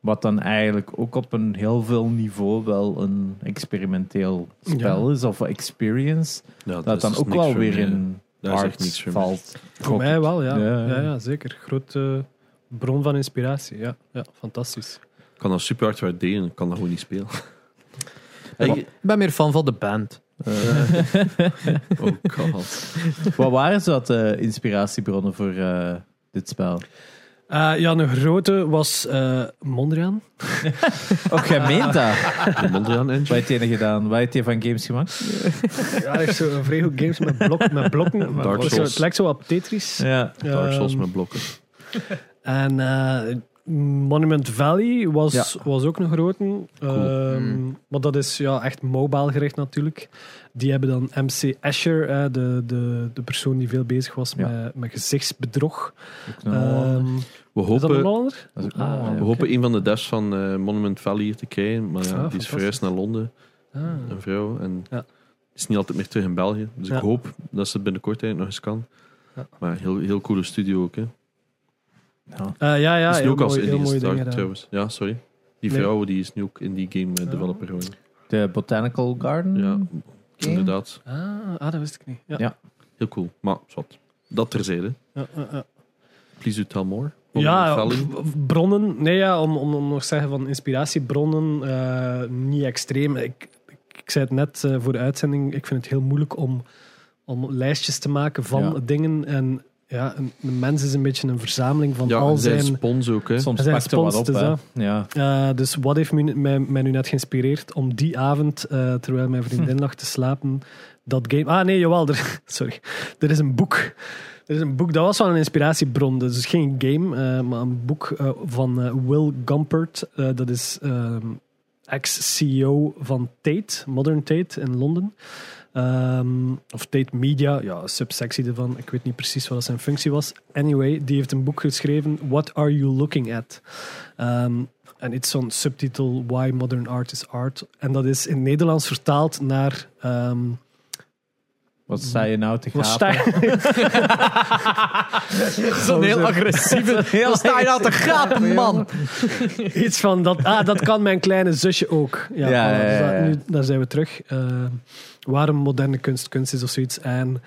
Wat dan eigenlijk ook op een heel veel niveau wel een experimenteel spel is, of experience. Ja, Dat, is dan ook wel weer in Dat art niks voor mij. valt. Voor mij wel, ja. Ja, Ja, ja. ja. zeker. Grote bron van inspiratie. Ja, ja fantastisch. Ik kan dat super hard waarderen, ik kan dat gewoon niet spelen. Ik ben meer fan van de band. oh god. Wat waren zo de inspiratiebronnen voor eh, dit spel? Eh, ja, een grote was eh, Mondriaan. Ook jij meent dat? De Mondriaan Engine? Wat heeft hij gedaan? Wat heeft hij van games gemaakt? Ja, hij heeft zo een vrij goed games met, blok, met blokken. Dark het, zo- Souls. het lijkt zo op Tetris. Ja. Dark Souls Ehm, met blokken. En eh, Monument Valley was, Ja. was ook een grote. Ehm, Maar dat is ja, echt mobile gericht natuurlijk. Die hebben dan MC Asher, eh, de, de, de persoon die veel bezig was Ja. met, met gezichtsbedrog. We hopen, dat is ook ah, we hopen een van de devs van eh, Monument Valley hier te krijgen, maar ja, Ah, die is verhuisd naar Londen, Ah. een vrouw, en is niet altijd meer terug in België. Dus ik hoop dat ze het binnenkort eigenlijk nog eens kan. Maar heel, heel coole studio ook, hè. Ja. Eh, ja, ja, is nu ook als mooi, indie gestart, trouwens. Ja, sorry. Die Nee. vrouw die is nu ook indie game eh, developer geworden. De Botanical Garden? Ja, game? inderdaad. Ah, ah, dat wist ik niet. Ja. Ja. Heel cool. Maar, zwart. Dat terzijde. Ja, ja, ja. Please do tell more. Ja, bronnen. Nee, ja, om, om, om nog te zeggen van inspiratiebronnen, eh, niet extreem. Ik, ik zei het net voor de uitzending, ik vind het heel moeilijk om, om lijstjes te maken van Ja. dingen. En ja, een, een mens is een beetje een verzameling van Ja, al zij zijn... spons ook, hè. Soms zijn pakt er wat op, hè. dus Ja. Eh, dus wat heeft mij, mij, mij nu net geïnspireerd om die avond, eh, terwijl mijn vriendin lag te slapen, dat game... Ah nee, jawel, er, sorry. Er is een boek. Er is een boek, dat was wel een inspiratiebron. Dus geen game, eh, maar een boek eh, van Will Gumpert. Eh, dat is ehm, ex-CEO van Tate, Modern Tate in Londen. Ehm, of Tate Media, ja, subsectie ervan. Ik weet niet precies wat zijn functie was. Anyway, die heeft een boek geschreven, What Are You Looking At? Ehm, en iets zo'n subtitel Why Modern Art is Art. En dat is in Nederlands vertaald naar... ehm, Wat sta je nou te wat gapen? sta Zo'n heel agressieve... Heel sta je nou te gapen, man? Iets van dat, ah, dat kan mijn kleine zusje ook. Ja, Ja, voilà, dus dat- nu, daar zijn we terug. Eh, waarom moderne kunst kunst is of zoiets. En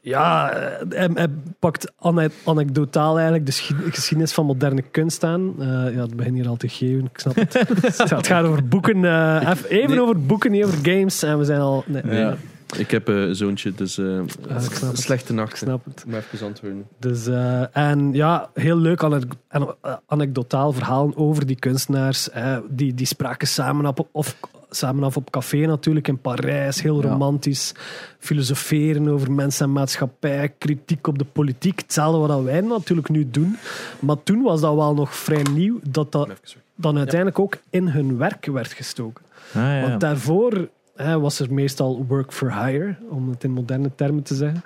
ja, eh, hij, hij pakt ane- anekdotaal eigenlijk de schi- geschiedenis van moderne kunst aan. Eh, ja, het begint hier al te geven, ik snap het. het gaat over boeken. eh, even even Nee. over boeken, niet over games. En we zijn al... Nee, nee, Ja. Ik heb eh, een zoontje, dus eh, Ah, ik snap het. slechte ik nacht. snap het. Ik moet even antwoorden. Dus, eh, en ja, heel leuk anek- an- eh, anekdotaal verhalen over die kunstenaars. eh, die, die spraken samen af, op, of, samen af op café natuurlijk in Parijs. Heel Ja. romantisch. Filosoferen over mens en maatschappij. Kritiek op de politiek. Hetzelfde wat dat wij natuurlijk nu doen. Maar toen was dat wel nog vrij nieuw. Dat dat dan uiteindelijk ook in hun werk werd gestoken. Ah, ja. Want daarvoor was er meestal work for hire, om het in moderne termen te zeggen.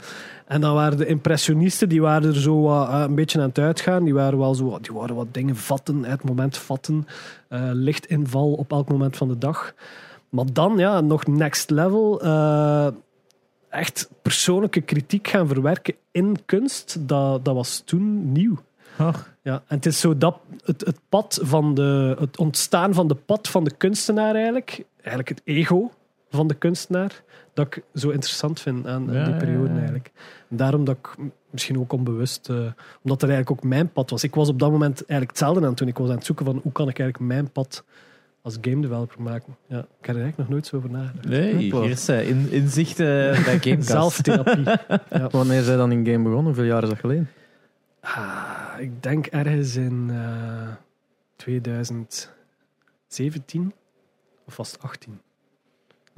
En dan waren de impressionisten, die waren er zo wat, eh, een beetje aan het uitgaan. Die waren wel zo, die waren wat dingen vatten, het moment vatten. eh, lichtinval op elk moment van de dag. Maar dan, ja, nog next level. eh, echt persoonlijke kritiek gaan verwerken in kunst, dat, dat was toen nieuw. Oh, Ja, en het is zo dat het, het pad van de, het ontstaan van de pad van de kunstenaar eigenlijk, eigenlijk het ego van de kunstenaar, dat ik zo interessant vind aan, aan Ja, die ja, periode ja. eigenlijk. Daarom dat ik misschien ook onbewust, eh, omdat er eigenlijk ook mijn pad was. Ik was op dat moment eigenlijk hetzelfde aan toen ik was aan het zoeken van hoe kan ik eigenlijk mijn pad als game developer maken. Ja, ik heb er eigenlijk nog nooit zo over nagedacht. nee, hier is eh, in, inzicht eh, bij Gamecast. Zelftherapie. Wanneer zij dan in game begonnen? Hoeveel jaar is dat geleden? Ah, ik denk ergens in eh 2017 of was het 18?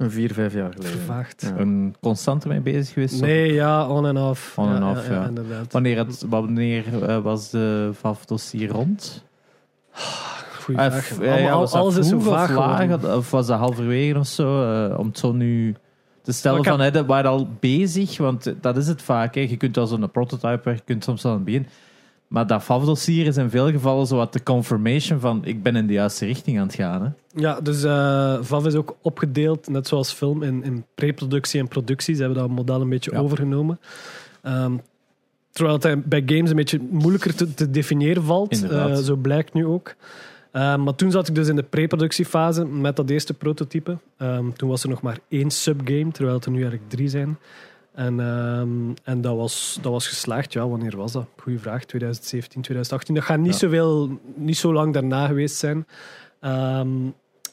Een vier, vijf jaar geleden. Vervaagd. Ja. Een constant mee bezig geweest? of- Nee, ja, on en off. On en ja, off, ja. Wanneer, het, wanneer eh, was de VAF-dossier rond? Goeie Eh, vraag. ja, was alles is zo vroeg of vaag laag, geworden. of was dat halverwege of zo? eh, om het zo nu te stellen van, hè, dat waren al bezig, want dat is het vaak. Hè. Je kunt al zo'n prototype werken, je kunt soms al aan het begin. Maar dat VAF-dossier is in veel gevallen zo wat de confirmation van ik ben in de juiste richting aan het gaan. Hè. Ja, dus VAV is ook opgedeeld, net zoals film, in, in pre-productie en productie. Ze hebben dat model een beetje Ja. overgenomen. Ehm, terwijl het bij games een beetje moeilijker te, te definiëren valt. Eh, zo blijkt nu ook. Ehm, maar toen zat ik dus in de pre-productiefase met dat eerste prototype. Ehm, toen was er nog maar één subgame, terwijl het er nu eigenlijk drie zijn. En, ehm, en dat, was, dat was geslaagd. Ja, wanneer was dat? Goeie vraag. 2017, 2018. Dat gaat niet, Ja. zoveel, niet zo lang daarna geweest zijn. Ehm,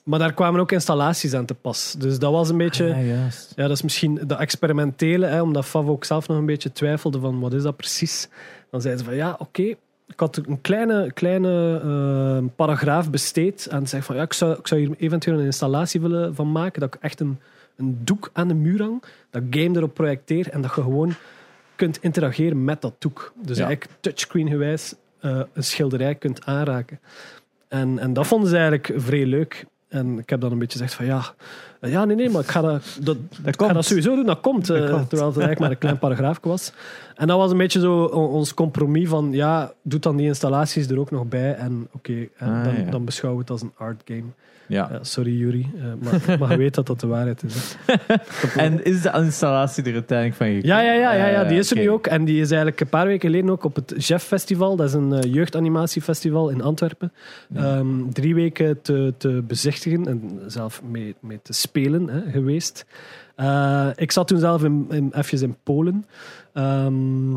maar daar kwamen ook installaties aan te pas. Dus dat was een beetje... Ja, juist. Ja, dat is misschien de experimentele, hè, omdat Fav ook zelf nog een beetje twijfelde van wat is dat precies. Dan zeiden ze van ja, oké, ik had een kleine, kleine eh, paragraaf besteed en zei van ja, ik zou, ik zou hier eventueel een installatie willen van maken, dat ik echt een, een doek aan de muur hang, dat game erop projecteer en dat je gewoon kunt interageren met dat doek. Dus Ja. eigenlijk touchscreen gewijs eh, een schilderij kunt aanraken. En, en dat vonden ze eigenlijk vrij leuk. En ik heb dan een beetje gezegd van ja, eh, ja nee, nee, maar ik ga dat, dat, Dat ik ga dat sowieso doen, dat komt. eh, komt. Terwijl het eigenlijk maar een klein paragraafje was. En dat was een beetje zo ons compromis van ja, doe dan die installaties er ook nog bij. En oké, Ah, dan, ja. dan beschouwen we het als een art game. Ja. Ja, sorry Jury, eh, maar, maar je weet dat dat de waarheid is. En is de installatie er uiteindelijk van gekomen? Ja, ja, ja, ja, ja, die is er Eh, nu ook. En die is eigenlijk een paar weken geleden ook op het Jeff Festival. Dat is een eh, jeugdanimatiefestival in Antwerpen. Ehm, drie weken te, te bezichtigen en zelf mee, mee te spelen hè, geweest. Eh, ik zat toen zelf in, in, even in Polen. Ehm,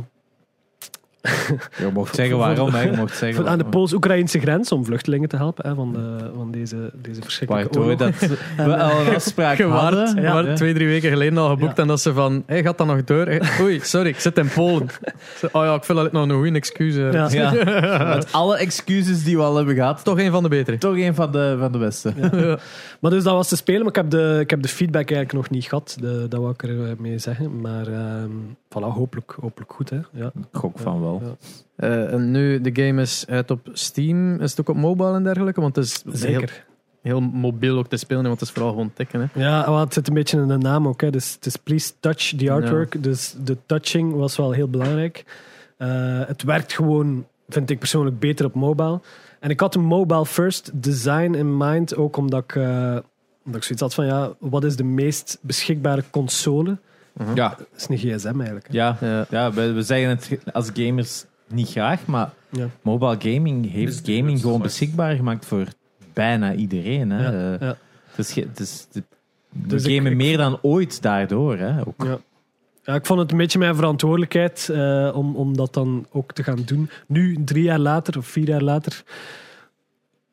Je mocht zeggen waarom, hè. Je mocht zeggen aan de. Pools-Oekraïnse grens om vluchtelingen te helpen hè, van, de, van deze, deze verschrikkelijke dat we al een afspraak hadden. maar Ja. twee, drie weken geleden al geboekt. Ja. En dat ze van, hey, gaat dat nog door? Oei, sorry, ik zit in Polen. Oh ja, ik vind dat nog een goede excuus. eh. Ja. Ja. Met alle excuses die we al hebben gehad, Toch een van de betere. toch een van de, van de beste. Maar dus dat was te spelen, maar ik heb de, ik heb de feedback eigenlijk nog niet gehad. De, dat wou ik er eh, mee zeggen. Maar ehm voilà, hopelijk, hopelijk goed. Hè? Ja. Gok van wel. Ja. Eh, en nu, de game is uit op Steam. Is het ook op mobile en dergelijke? Want het is heel, Zeker. heel mobiel ook te spelen, want het is vooral gewoon tikken. Hè. Ja, want het zit een beetje in de naam ook. Hè. Dus het is please touch the artwork. Dus de touching was wel heel belangrijk. Eh, het werkt gewoon, vind ik persoonlijk, beter op mobile. En ik had een mobile first design in mind, ook omdat ik, eh, omdat ik zoiets had van, ja, wat is de meest beschikbare console? Ja, Dat is een gsm eigenlijk. hè. ja. Ja. ja we, we zeggen het als gamers niet graag, maar Ja. mobile gaming heeft gaming gewoon beschikbaar gemaakt voor bijna iedereen. Hè. Ja, Eh, ja. Het is, ge- het is, de- we Dus ik- gamen ik- meer dan ooit daardoor. Hè, ook. Ja. Ja, ik vond het een beetje mijn verantwoordelijkheid eh, om, om dat dan ook te gaan doen. Nu, drie jaar later of vier jaar later.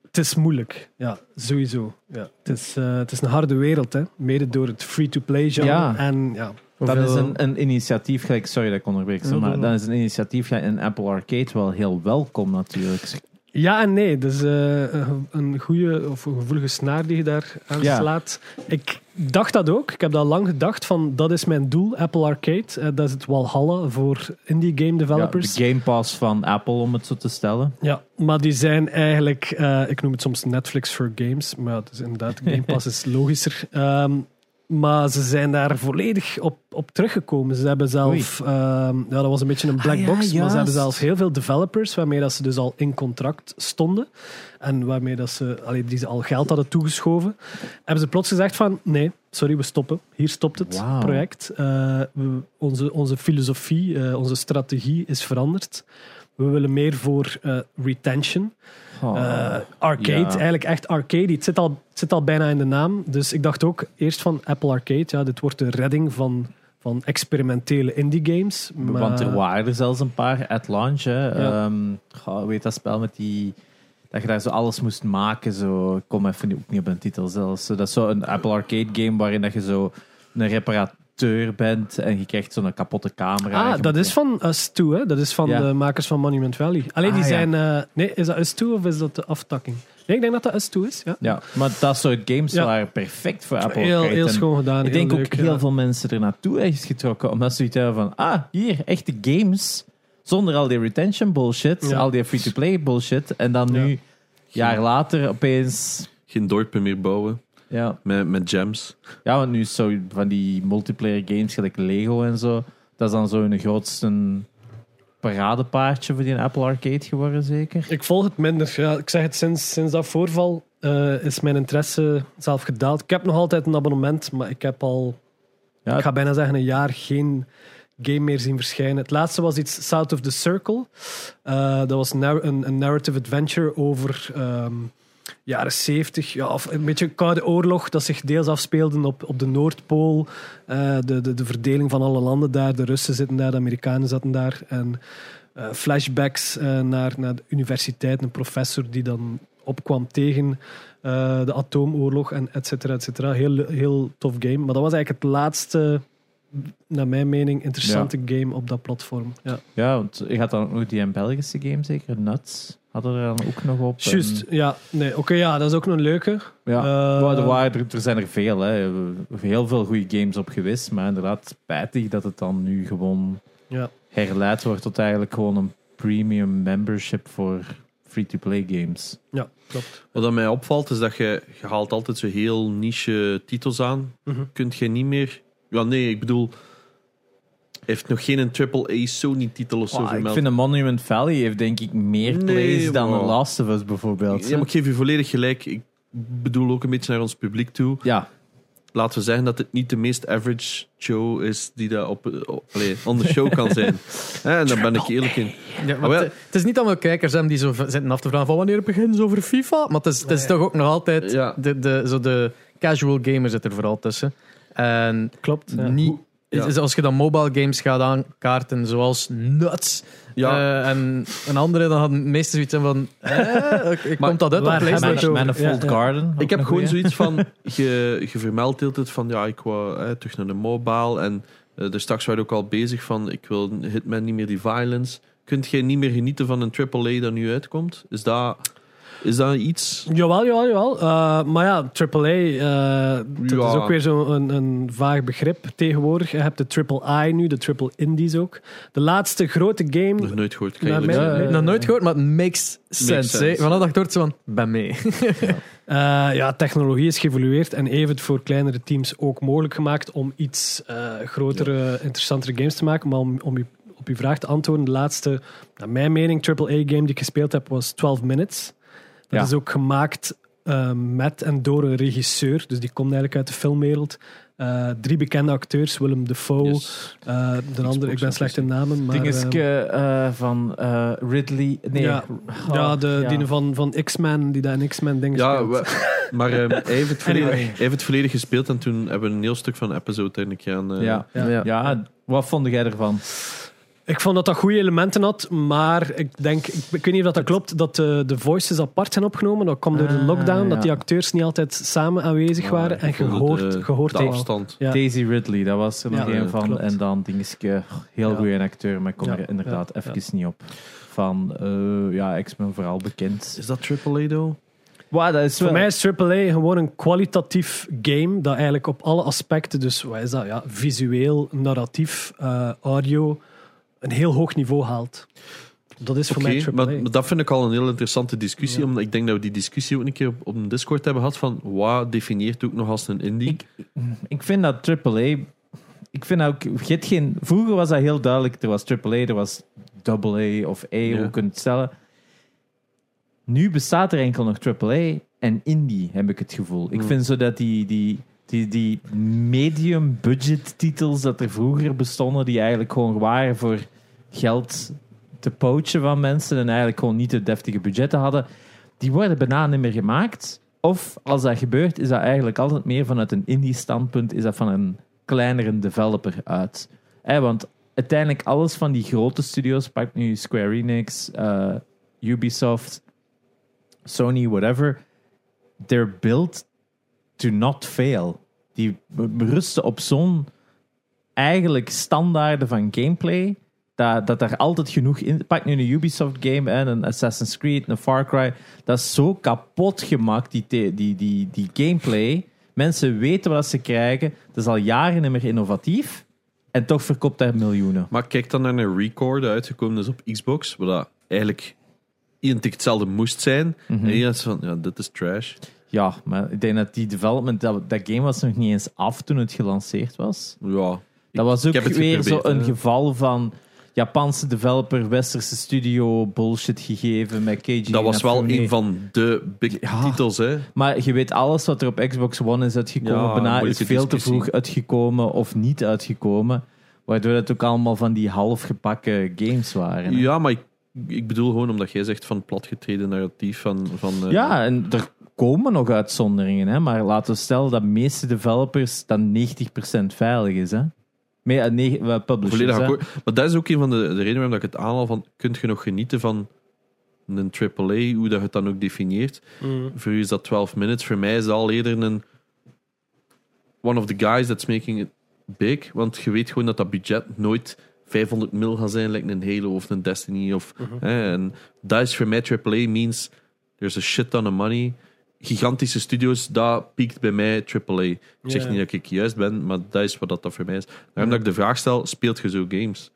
Het is moeilijk. Ja, sowieso. Ja. Het, is, eh, het is een harde wereld, hè. mede door het free-to-play genre. Ja. En ja, Dat is een, een initiatief, gelijk, sorry dat ik onderbreek, Ja, maar dat is een initiatief ja, in Apple Arcade wel heel welkom natuurlijk. ja en nee. Dus eh, een goede of een gevoelige snaar die je daar aan Ja. slaat. Ik dacht dat ook. Ik heb dat lang gedacht van dat is mijn doel, Apple Arcade. Eh, dat is het Walhalla voor indie game Ja, developers. de Game Pass van Apple, om het zo te stellen. Ja, maar die zijn eigenlijk, eh, ik noem het soms Netflix voor games, maar ja, dus inderdaad, Game Pass is logischer. Ehm, maar ze zijn daar volledig op, op teruggekomen. Ze hebben zelf, ehm, ja, dat was een beetje een black Ah, ja, box, maar ze hebben zelfs heel veel developers waarmee dat ze dus al in contract stonden en waarmee dat ze, allee, die ze al geld hadden toegeschoven. Hebben ze plots gezegd van, nee, sorry, we stoppen. Hier stopt het project. Eh, we- onze, onze filosofie, eh, onze strategie is veranderd. We willen meer voor eh, retention. Oh. Eh, arcade, ja. eigenlijk echt arcade. Het zit, al, het zit al bijna in de naam. Dus ik dacht ook eerst van Apple Arcade. Ja, dit wordt de redding van, van experimentele indie games. Maar, Want er waren er zelfs een paar at launch. Hè. Ja. Ehm, goh, weet dat spel met die. Dat je daar zo alles moest maken. Zo. Ik kom even niet- ook niet op een titel zelfs. Dat is zo een Apple Arcade game waarin dat je zo een bent en je krijgt zo'n kapotte camera. Ah, dat is van Us 2, hè? Dat is van Ja. de makers van Monument Valley. Alleen die Ah, ja. zijn... eh, nee, is dat Us 2 of is dat de aftakking? Nee, ik denk dat dat Us 2 is. Ja. Ja, maar dat soort games Ja. waren perfect voor Apple Heel, Arcade. heel schoon gedaan. Ik denk heel ook leuk, heel ja. veel mensen er naartoe is getrokken. Omdat ze zoiets hebben van, ah, hier, echte games. Zonder al die retention bullshit. Ja. Al die free-to-play bullshit. En dan nu, Ja. jaar later, opeens... Geen dorpen meer bouwen Ja, met, met gems. ja want nu is zo van die multiplayer games, gelijk Lego en zo. Dat is dan zo hun grootste paradepaardje voor die Apple Arcade geworden, zeker. Ik volg het minder. Ja, ik zeg het sinds, sinds dat voorval eh, is mijn interesse zelf gedaald. Ik heb nog altijd een abonnement, maar ik heb al, Ja, ik ga bijna zeggen, een jaar geen game meer zien verschijnen. Het laatste was iets South of the Circle. Eh, dat was nar- een, een narrative adventure over ehm, jaren 70, ja, of een beetje koude oorlog, dat zich deels afspeelde op, op de Noordpool. Eh, de, de, de verdeling van alle landen daar. De Russen zitten daar, de Amerikanen zaten daar. En eh, flashbacks eh, naar, naar de universiteit, een professor die dan opkwam tegen de atoomoorlog en et cetera, et cetera. Heel, heel tof game. Maar dat was eigenlijk het laatste, naar mijn mening, interessante game op dat platform. Ja. ja, want je had dan ook nog die Belgische game, zeker? Nuts hadden er dan ook nog op. Juist, En- ja. Nee, Oké, ja, dat is ook een leuke. Ja, maar er, waren, er, er zijn er veel. Hè. Heel veel goede games op geweest. Maar inderdaad, spijtig dat het dan nu gewoon Ja. herleid wordt tot eigenlijk gewoon een premium membership voor free-to-play games. Ja, klopt. Wat dat mij opvalt, is dat je, je haalt altijd zo heel niche titels aan. Mhm. Kunt je niet meer... Ja, nee, ik bedoel... heeft nog geen AAA Sony-titel of zo Wow, ik vind een Monument Valley heeft denk ik meer Nee, plays dan wow. The Last of Us bijvoorbeeld. Ja, maar ik geef je volledig gelijk. Ik bedoel ook een beetje naar ons publiek toe. Ja, Laten we zeggen dat het niet de meest average show is die dat op, op allee, on the show kan zijn. Hè, en daar ben ik eerlijk in. Ja, maar Oh, ja. het, het is niet allemaal kijkers die zo zitten af te vragen van wanneer beginnen ze over FIFA. Maar het is, het is toch ook nog altijd Ja. de, de, zo de casual gamer zit er vooral tussen. En Klopt. Ja. niet, Ja. is- als je dan mobile games gaat aankaarten, zoals Nuts Ja, eh, en een andere, dan hadden meestal zoiets van: eh, ik- Maar komt dat uit op PlayStation? Garden. ik heb gewoon goeie. zoiets van... Je, je vermeldt heel de tijd van... Ja, ik wou hè, terug naar de mobile. En eh er straks waren we ook al bezig van... Ik wil Hitman niet meer die violence. Kunt jij niet meer genieten van een AAA dat nu uitkomt? Is dat, is dat iets... Jawel, jawel, jawel. Eh, maar ja, AAA, eh dat Ja. is ook weer zo'n een, een vaag begrip tegenwoordig. Je hebt de Triple I nu, de Triple Indies ook. De laatste grote game... Nog nooit gehoord. Je mijn- nog nooit gehoord, maar het makes sense. Vanaf dat hoort van: ben mee. Eh, ja, technologie is geëvolueerd en heeft het voor kleinere teams ook mogelijk gemaakt om iets eh, grotere, interessantere games te maken. Maar om, om u, op uw vraag te antwoorden, de laatste, naar mijn mening, AAA-game die ik gespeeld heb, was 12 Minutes. Dat Ja. is ook gemaakt eh, met en door een regisseur, dus die komt eigenlijk uit de filmwereld. Eh, drie bekende acteurs, Willem Dafoe, Yes. eh, de andere, ik ben slecht in namen, maar... Dingetje eh, eh, van eh, Ridley. Nee, ja, oh, ja, de, ja. die van, van X-Men, die dat in X-Men dingen Ja, speelt. we- maar ehm, hij, heeft het volledig, Anyway. hij heeft het volledig gespeeld en toen hebben we een heel stuk van de episode eigenlijk aan. ja. Ja. Ja. wat vond jij ervan? Ik vond dat dat goede elementen had, maar ik denk, ik, ik weet niet of dat, dat klopt, dat de, de voices apart zijn opgenomen. Dat kwam door de Ah, lockdown, ja. dat die acteurs niet altijd samen aanwezig Ah, waren. En vond gehoord, eh, gehoord de afstand. Ja. Daisy Ridley, dat was er nog Ja, een ja, van. klopt. En dan dingetje, heel Ja. goede acteur, maar ik kom Ja, er inderdaad ja, even niet op. Van, eh, ja, X-Men vooral bekend. Is dat AAA, though? Wow, dat is Voor wel... mij is AAA gewoon een kwalitatief game dat eigenlijk op alle aspecten, dus wat is dat, ja, visueel, narratief, eh, audio, een heel hoog niveau haalt. Dat is voor mij maar, AAA. maar dat vind ik al een heel interessante discussie. Ja. Omdat ik denk dat we die discussie ook een keer op, op een Discord hebben gehad. Van wat definieert ook nog als een indie? Ik, ik vind dat AAA. Ik vind ook. je hebt geen, vroeger was dat heel duidelijk. Er was AAA, er was AA of A, Ja. hoe je kunt het stellen. Nu bestaat er enkel nog AAA en indie, heb ik het gevoel. Ik Hmm. vind zo dat die, die, die, die medium budget titels dat er vroeger bestonden, die eigenlijk gewoon waren voor geld te poachen van mensen en eigenlijk gewoon niet de deftige budgetten hadden, die worden bijna niet meer gemaakt. Of als dat gebeurt, is dat eigenlijk altijd meer vanuit een indie standpunt, is dat van een kleinere developer uit. Hè, want uiteindelijk alles van die grote studios, pak nu Square Enix, eh, Ubisoft, Sony, whatever, they're built to not fail. Die berusten op zo'n eigenlijk standaarden van gameplay, dat, dat er altijd genoeg in... Pak nu een Ubisoft game, hè, een Assassin's Creed, een Far Cry, dat is zo kapot gemaakt, die, die, die, die gameplay. Mensen weten wat ze krijgen, dat is al jaren niet meer innovatief, en toch verkoopt dat miljoenen. Maar kijk dan naar een record uitgekomen is op Xbox. Waar dat eigenlijk identiek hetzelfde moest zijn. Mhm. En iedereen van, ja, dit is trash. Ja, maar ik denk dat die development, dat, dat game was nog niet eens af toen het gelanceerd was. Ja, Dat was ook weer zo geprobeerd, een hè. geval van Japanse developer, westerse studio, bullshit gegeven met KG. dat was wel een van de big Ja. titels. Hè. Maar je weet, alles wat er op Xbox One is uitgekomen, Ja, bijna is veel te vroeg uitgekomen of niet uitgekomen. Waardoor het ook allemaal van die half gepakken games waren. hè. Ja, maar ik, ik bedoel gewoon omdat jij zegt van platgetreden narratief van... van eh, Ja, en er komen nog uitzonderingen, hè? maar laten we stellen dat de meeste developers dan 90% veilig is. Hè? Me, eh, publishers. Volledig akkoord. Maar dat is ook een van de, de redenen waarom ik het aanhaal van... Kunt je nog genieten van een AAA, hoe dat je het dan ook definieert? Mm. Voor u is dat 12 minutes. Voor mij is dat al eerder een... One of the guys that's making it big. Want je weet gewoon dat dat budget nooit 500 mil gaat zijn, like een Halo of een Destiny. Of, hè, en dat is voor mij AAA means there's a shit ton of money. Gigantische studios, dat piekt bij mij AAA. Ik zeg niet dat ik juist ben, maar dat is wat dat voor mij is. Daarom dat ik de vraag stel, speelt je zo games?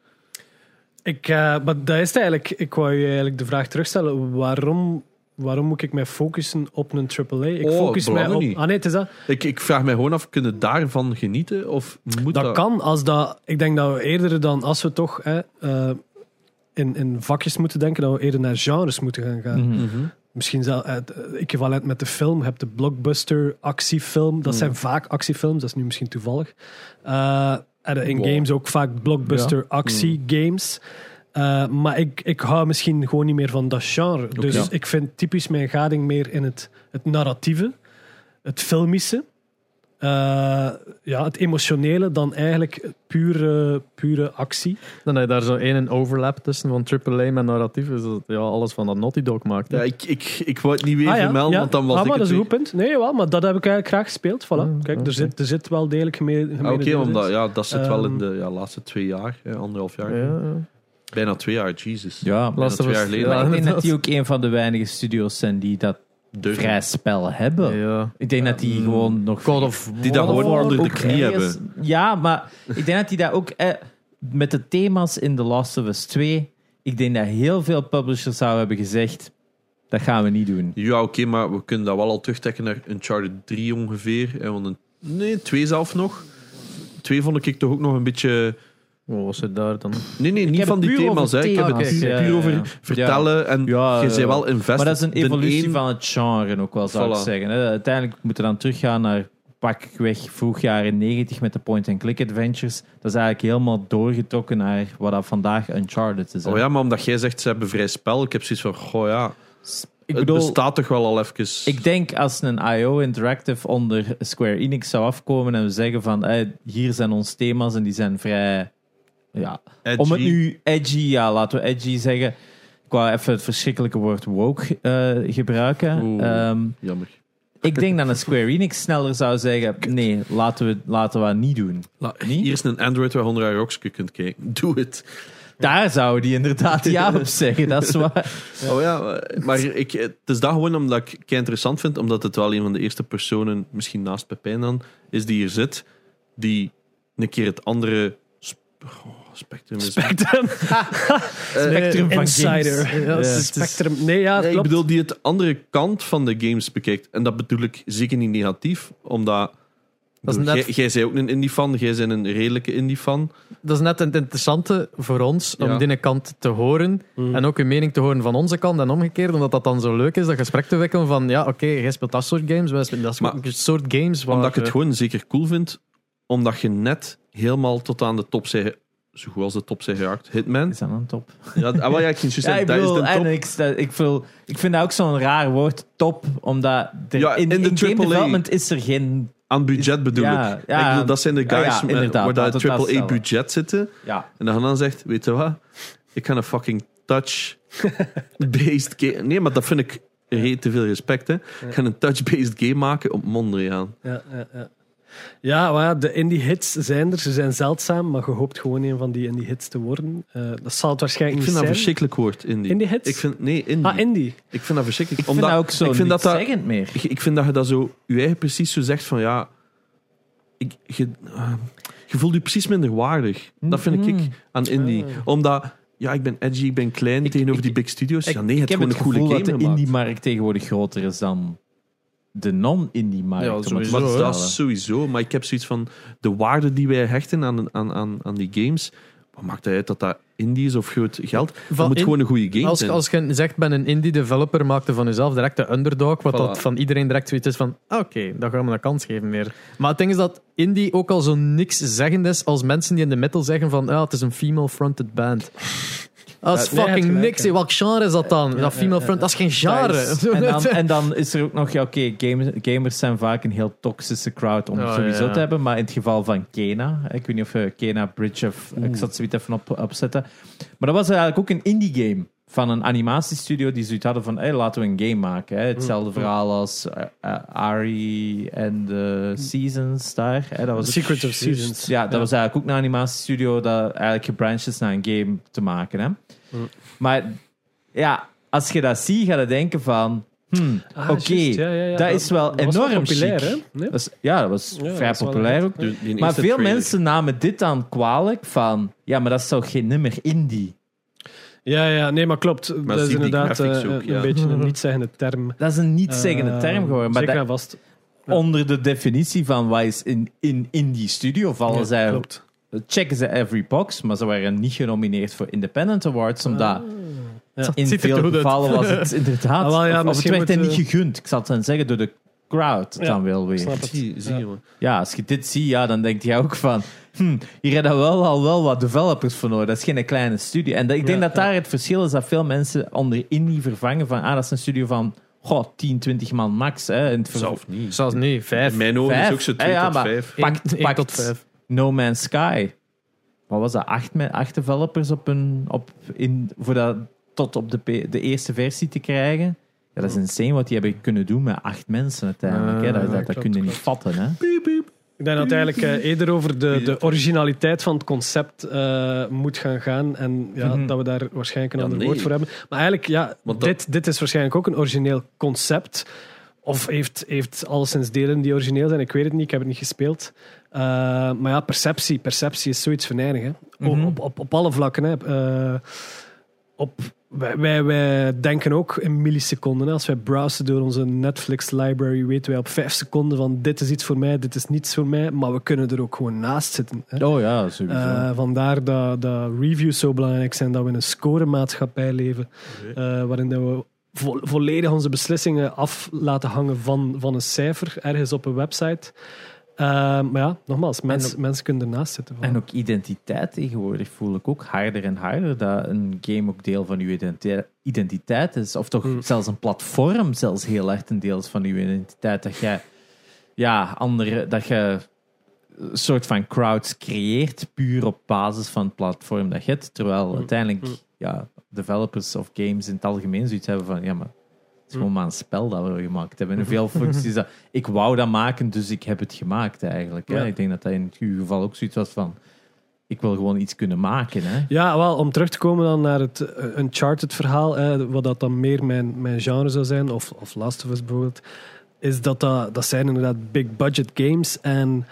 Ik, eh, maar dat is het eigenlijk. Ik wou je eigenlijk de vraag terugstellen. Waarom, waarom moet ik mij focussen op een AAA? Ik Oh, focus mij op... niet. Ah nee, het is dat. Ik, ik vraag mij gewoon af, kunnen daarvan genieten? Of moet dat... Dat kan als dat. Ik denk dat we eerder dan als we toch hè, eh, in, in vakjes moeten denken, dat we eerder naar genres moeten gaan gaan. Mhm. Mhm. Misschien zelf het equivalent met de film. Je hebt de blockbuster actiefilm. Dat zijn vaak actiefilms. Dat is nu misschien toevallig. Eh, en in Wow. games ook vaak blockbuster actiegames. Eh, maar ik, ik hou misschien gewoon niet meer van dat genre. Dus ik vind typisch mijn gading meer in het, het narratieve, het filmische. Eh, ja, het emotionele dan eigenlijk pure, pure actie. Dan heb je daar zo één overlap tussen van AAA met narratief. Is dat ja, alles van dat Naughty Dog maakt. hè. Ja, ik, ik, ik wou het niet weer Ah ja, vermelden, ja. want dan was ah, ik maar dat het is een goed punt. Nee, jawel, maar dat heb ik eigenlijk graag gespeeld. Voilà. Kijk, er zit, er zit wel degelijk gemeen. Ah, Oké, omdat ja, dat zit wel in Ehm, de ja, laatste twee jaar, hè, anderhalf jaar. Ja, ja. Bijna twee jaar, Jesus. Ja, Bijna twee jaar geleden. ik denk dat dat- die ook een van de weinige studios zijn die dat Durven. vrij spel hebben. Ja. Ik denk dat die Mm. gewoon nog... God of Die dat gewoon onder de knie ergens- Ja, maar ik denk dat die dat ook... Eh, met de thema's in The Last of Us 2... Ik denk dat heel veel publishers zouden hebben gezegd... Dat gaan we niet doen. Ja, oké, maar we kunnen dat wel al terugtrekken naar Uncharted 3 ongeveer. Hè, want een, nee, twee zelf nog. Twee vond ik toch ook nog een beetje... Wat was het daar dan? Nee, nee, niet van het die thema's. Hè. Ik heb het puur, ja, ja, over ja. vertellen. En Ja, je bent wel invested. Maar dat is een evolutie een- van het genre ook wel, zou ik zeggen. hè. Uiteindelijk moeten we dan teruggaan naar pakweg vroeg jaren 90 met de point-and-click adventures. Dat is eigenlijk helemaal doorgetrokken naar wat dat vandaag Uncharted is. hè. Oh ja, maar omdat jij zegt, ze hebben vrij spel. Ik heb zoiets van, goh ja, ik het bedoel, bestaat toch wel al even. ik denk als een IO Interactive onder Square Enix zou afkomen en we zeggen van hier zijn ons thema's en die zijn vrij... Ja, Edgy. om het nu edgy, ja, laten we edgy zeggen. Ik wou even het verschrikkelijke woord woke eh, gebruiken. Oeh. Ehm, Jammer. Ik denk dat een Square Enix sneller zou zeggen: nee, laten we, laten we dat niet doen. La- Niet? Hier is een Android waar je onder haar rokje kunt kijken. Doe het. Daar zouden die inderdaad ja op zeggen, dat is waar. Oh ja, maar ik, het is dat gewoon omdat ik kei interessant vind, omdat het wel een van de eerste personen, misschien naast Pepijn dan, is die hier zit, die een keer het andere Spectrum is... Spectrum. Spectrum van Insider. games. Ja, Ja. Spectrum. Nee, ja, Nee, ik klopt. bedoel, die het andere kant van de games bekijkt. En dat bedoel ik zeker niet negatief, omdat... Dat is bedoel, net- Jij, jij bent ook een indie-fan, jij bent een redelijke indie-fan. Dat is net het interessante voor ons om Ja. die kant te horen Mm. en ook uw mening te horen van onze kant en omgekeerd, omdat dat dan zo leuk is, dat gesprek te wikkelen van ja, oké, jij speelt dat soort games, wij spelen dat Maar- soort games. waar, Omdat ik het gewoon zeker cool vind, omdat je net helemaal tot aan de top zijn... Zo goed als de top zijn geraakt. Hitman. Is dat een top? Ja, ah, wel, ja, ik ging juist Ja, zeggen, ik dat is de en top. ik, ik, voel, ik vind dat ook zo'n raar woord, top, omdat er, Ja, in, in de in game development is er geen... Aan budget bedoel Ja, ik. ja. ik bedoel, dat zijn de guys ja, met- waar dat AAA stellen. budget zitten. Ja, En dan dan zegt, weet je wat? Ik ga een fucking touch-based game... Nee, maar dat vind ik te veel respect. Hè. Ik ga een touch-based game maken op Mondriaan. Ja, ja, ja. Ja, maar ja, de indie hits zijn er. Ze zijn zeldzaam, maar je hoopt gewoon een van die indie hits te worden. Eh, dat zal het waarschijnlijk Ik vind dat niet een zijn. verschrikkelijk woord, indie. Indie hits? Ik vind, nee, indie. Ah, indie. ik vind dat verschrikkelijk. ik vind omdat, dat ook zo ik vind dat dat, zeggend meer. ik, ik vind dat je dat zo... Je eigen precies zo zegt van, ja... Ik, je, je voelt je precies minder waardig. Dat vind ik Mhm. aan indie. Ah. Omdat... Ja, ik ben edgy, ik ben klein Ik- tegenover ik- die big studios. Ik, ja, nee, ik hebt heb gewoon het een coole gevoel game dat de indie-markt tegenwoordig groter is dan de het sowieso, zo Maar dat is sowieso. Maar ik heb zoiets van de waarde die wij hechten aan, aan, aan, aan die games. Wat maakt het uit dat dat indie is of groot geld? Het van moet in- gewoon een goede game als, zijn. als je zegt, ben een indie developer, maak je van jezelf direct de underdog, wat Voilà. dat van iedereen direct zoiets is van, ah, oké, dan gaan we een kans geven meer. Maar het ding is dat indie ook al zo niks zeggend is als mensen die in de middel zeggen van, ah, het is een female-fronted band. Dat is nee, fucking gelijk, niks. Welk genre is dat dan? Ja, dat female front, dat is geen genre. Is- en, dan, en dan is er ook nog, ja, oké, gamers, gamers zijn vaak een heel toxische crowd om Oh, sowieso te hebben. Maar in het geval van Kena, ik weet niet of je Kena Bridge of. Ik zat zoiets even op, opzetten. Maar dat was eigenlijk ook een indie game van een animatiestudio die zoiets hadden van, hey, laten we een game maken. Hè. Hetzelfde verhaal als eh, eh, Ari en de Seasons daar. Hè. Dat was Secret of Seasons. Ja, dat Ja. was eigenlijk ook een animatiestudio dat eigenlijk gebranched is naar een game te maken. Hè. Mm. Maar ja, als je dat ziet, ga je denken van... Hmm, Ah, Oké, ja, ja, ja. dat is wel was wel enorm populair, hè? Nee? Dat is, ja, dat was Ja, vrij dat populair ook. Maar veel trailer. mensen namen dit dan kwalijk van... Ja, maar dat is toch geen nummer indie? Ja, ja, nee, maar klopt. dat is die inderdaad eh, ook, een ja. beetje een niet-zeggende term. Dat is een niet-zeggende Eh, term geworden. Maar Zeker dat- en vast. Ja. onder de definitie van wat is in, in indie studio vallen Ja, zij... klopt. Checken ze every box, maar ze waren niet genomineerd voor Independent Awards, omdat... Ja. In veel gevallen was het inderdaad. Ah, wel, ja, of, het werd hen niet gegund. Ik zal het dan zeggen door de crowd Ja, dan wel weer. Zie, zie. Ja, als je dit ziet, ja, dan denk je ook van... Hm, hier hebben wel al wel wat developers voor nodig. Dat is geen kleine studio. En dat, ik denk Ja, dat daar het verschil is dat veel mensen onder indie vervangen van... Ah, dat is een studio van goh, 10, 20 man max. Hè, in het ver- Zelf niet. Zelfs In vijf. mijn ogen Vijf. is ook zo Ah, 2 ja, tot maar- 5. Pakt- Eén- één pakt- tot vijf. No Man's Sky. Wat was dat? Acht, acht developers op een, op in, voor dat tot op de, de eerste versie te krijgen. Ja, dat is insane wat die hebben kunnen doen met acht mensen uiteindelijk. hè. Dat, dat, dat kun je niet vatten. Hè. Ik denk dat het eigenlijk eh, eerder over de, de originaliteit van het concept eh, moet gaan gaan. En ja, Mhm. dat we daar waarschijnlijk een Ja, ander nee. woord voor hebben. Maar eigenlijk, ja, dat- dit, dit is waarschijnlijk ook een origineel concept. Of heeft, heeft alleszins delen die origineel zijn. Ik weet het niet, ik heb het niet gespeeld. Eh, maar ja, perceptie. Perceptie is zoiets venijnig. Hè? Mhm. op, op, op alle vlakken. Hè? Op, wij, wij, wij denken ook in milliseconden. Hè? Als wij browsen door onze Netflix library, weten wij op vijf seconden van dit is iets voor mij, dit is niets voor mij. Maar we kunnen er ook gewoon naast zitten. Hè? Oh ja, sowieso. Eh, vandaar dat, dat reviews zo belangrijk zijn, dat we in een scoremaatschappij leven, eh, waarin dat we vo- volledig onze beslissingen af laten hangen van, van een cijfer ergens op een website. Eh, maar ja, nogmaals, mens, mensen kunnen ernaast zitten. En ook identiteit tegenwoordig voel ik ook harder en harder. Dat een game ook deel van uw identi- identiteit is. Of toch Mm. zelfs een platform zelfs heel echt een deel is van uw identiteit. Dat je, ja, andere, dat je een soort van crowds creëert puur op basis van het platform dat je hebt. Terwijl Mm. uiteindelijk Mm. ja, developers of games in het algemeen zoiets hebben van ja, maar is gewoon maar een spel dat we gemaakt hebben. En veel functies dat ik wou dat maken, dus ik heb het gemaakt eigenlijk. Hè. Ja. Ik denk dat dat in uw geval ook zoiets was van ik wil gewoon iets kunnen maken. Hè. Ja, wel, om terug te komen dan naar het eh, Uncharted verhaal, hè, wat dat dan meer mijn, mijn genre zou zijn, of, of Last of Us bijvoorbeeld, is dat, dat dat zijn inderdaad big budget games en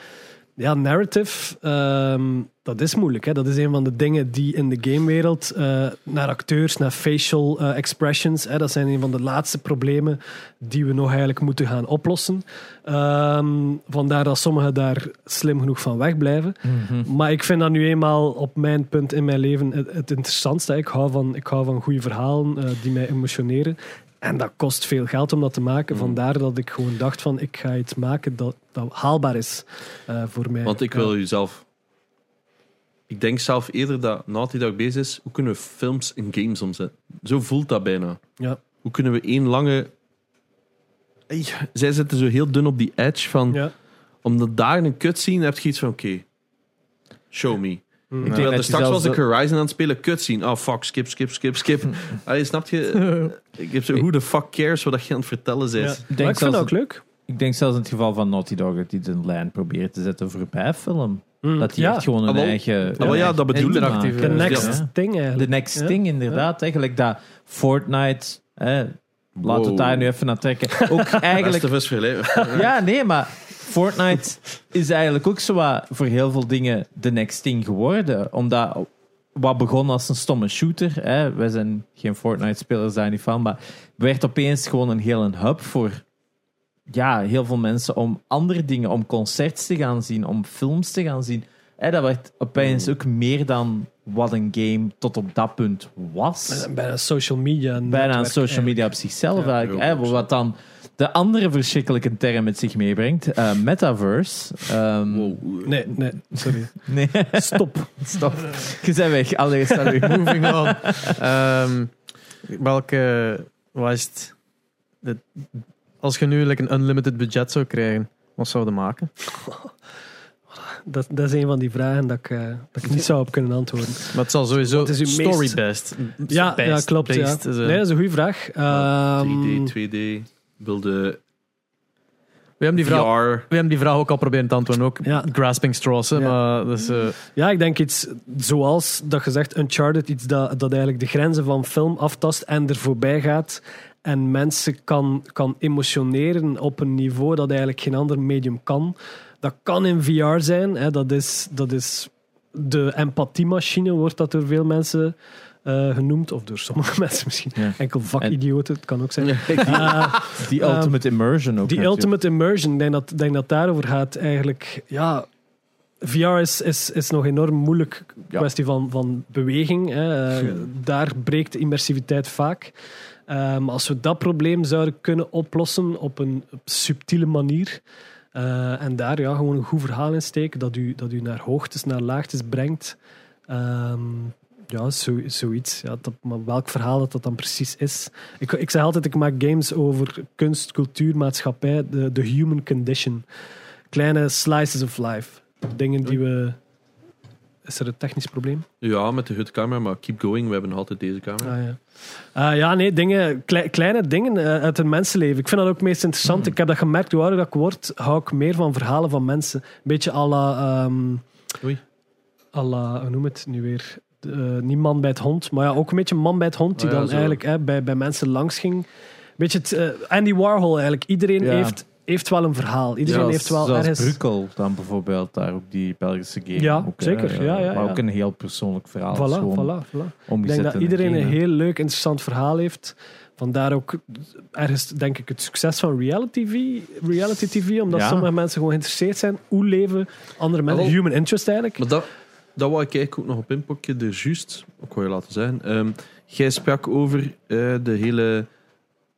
Ja, narrative, ehm, dat is moeilijk. Hè? Dat is een van de dingen die in de gamewereld eh, naar acteurs, naar facial eh, expressions, hè, dat zijn een van de laatste problemen die we nog eigenlijk moeten gaan oplossen. Ehm, vandaar dat sommigen daar slim genoeg van wegblijven. Mhm. Maar ik vind dat nu eenmaal op mijn punt in mijn leven het, het interessantste. Ik hou van, ik hou van goede verhalen eh, die mij emotioneren. En dat kost veel geld om dat te maken. Mm. Vandaar dat ik gewoon dacht van ik ga iets maken dat, dat haalbaar is eh, voor mij. Want ik wil u zelf. Ik denk zelf eerder dat Naughty Dog bezig is. Hoe kunnen we films in games omzetten? Zo voelt dat bijna. Ja. Hoe kunnen we één lange. Ey, Zij zitten zo heel dun op die edge van. Ja. Omdat daar een cutscene heb je iets van: oké, show me. Mm. Ik denk dat er straks zelfs was ik de- Horizon aan het spelen, cutscene. Oh fuck, skip, skip, skip, skip. Allee, snap je? Ik heb zo, who the fuck cares wat je aan het vertellen Ja. Maar ik denk vind zelfs- dat ook leuk. Ik denk zelfs in het geval van Naughty Dog dat die de lijn proberen te zetten voorbij film. Mm. Dat die ja, echt gewoon een Ah, eigen... Ah, wel, ja, dat bedoel ik. De next Ja. thing De eigenlijk. next Ja. thing, inderdaad. Eigenlijk dat Fortnite... Hè, laten we Wow. het daar nu even naar trekken. Ook eigenlijk... Ja, nee, maar Fortnite is eigenlijk ook zo wat voor heel veel dingen de next thing geworden. Omdat wat begon als een stomme shooter, hè, wij zijn geen Fortnite-spelers daar niet van, maar werd opeens gewoon een hele hub voor ja, heel veel mensen om andere dingen, om concerts te gaan zien, om films te gaan zien. Hè, dat werd opeens ook meer dan wat een game tot op dat punt was Bijna social media. bijna een social media op zichzelf Ja, eigenlijk. hè, wat dan de andere verschrikkelijke term met zich meebrengt. eh, metaverse. Ehm, Wow. Nee, nee, sorry. Nee, Stop. stop. Je bent weg. Allee, salut. Moving on. Ehm, welke, wat is het? De- als je nu like, een unlimited budget zou krijgen, wat zou je maken? Dat, dat is een van die vragen dat ik, eh, dat ik niet zou op kunnen antwoorden. Maar het zal sowieso story-based. Ja, ja klopt. Ja. based Nee, dat is een goede vraag. Ehm, 3D, 2D, wilde we, hebben die vraag, VR. we hebben die vraag ook al proberen te antwoorden. Ook Ja. grasping straws. Hè, Ja. Maar dus, eh, Ja, ik denk iets zoals dat gezegd Uncharted, iets dat, dat eigenlijk de grenzen van film aftast en er voorbij gaat. En mensen kan, kan emotioneren op een niveau dat eigenlijk geen ander medium kan. Dat kan in VR zijn. Hè. Dat, is, dat is de empathiemachine, wordt dat door veel mensen eh, genoemd. Of door sommige mensen misschien. Ja. Enkel vakidioten, het kan ook zijn. Eh, Die Ehm, ultimate immersion ook. die natuurlijk. ultimate immersion, ik denk dat, denk dat daarover gaat eigenlijk. Ja, VR is, is, is nog enorm moeilijk Ja. kwestie van, van beweging. Hè. Eh, Daar breekt de immersiviteit vaak. Eh, maar als we dat probleem zouden kunnen oplossen op een subtiele manier. en daar ja, gewoon een goed verhaal in steken dat u, dat u naar hoogtes, naar laagtes brengt. Ehm, ja, zo, zoiets. Ja, dat, maar welk verhaal dat, dat dan precies is. Ik, ik zeg altijd, ik maak games over kunst, cultuur, maatschappij, de, de human condition. Kleine slices of life. Dingen die we... Is er een technisch probleem? Ja, met de hutcamera, maar keep going. We hebben nog altijd deze camera. Ah, ja. Ah, ja, nee, dingen, klei- kleine dingen eh, uit een mensenleven. Ik vind dat ook het meest interessant. Ik heb dat gemerkt, hoe ouder dat ik word, hou ik meer van verhalen van mensen. Een beetje à la... Oei. à la, hoe noem het nu weer? Eh, niet man bij het hond, maar ja, ook een beetje man bij het hond, die ja, dan zo. eigenlijk hè, bij, bij mensen langs ging. Beetje het, eh, Andy Warhol eigenlijk. Iedereen Ja. heeft, heeft wel een verhaal. Iedereen heeft wel zoals ergens... Brukkel dan bijvoorbeeld, daar op die Belgische game. Ja, ook, hè. zeker. Ja, ja, Maar ja. ook een heel persoonlijk verhaal. Voilà, gewoon voilà, voilà. Ik denk dat iedereen een heel leuk, interessant verhaal heeft. Vandaar ook ergens, denk ik, het succes van reality TV. Reality TV omdat Ja. sommige mensen gewoon geïnteresseerd zijn. Hoe leven andere mensen? Human interest eigenlijk. Maar dat, dat wou ik eigenlijk ook nog op inpakken, er juist, ook wou je laten zijn. Ehm, jij sprak over eh, de hele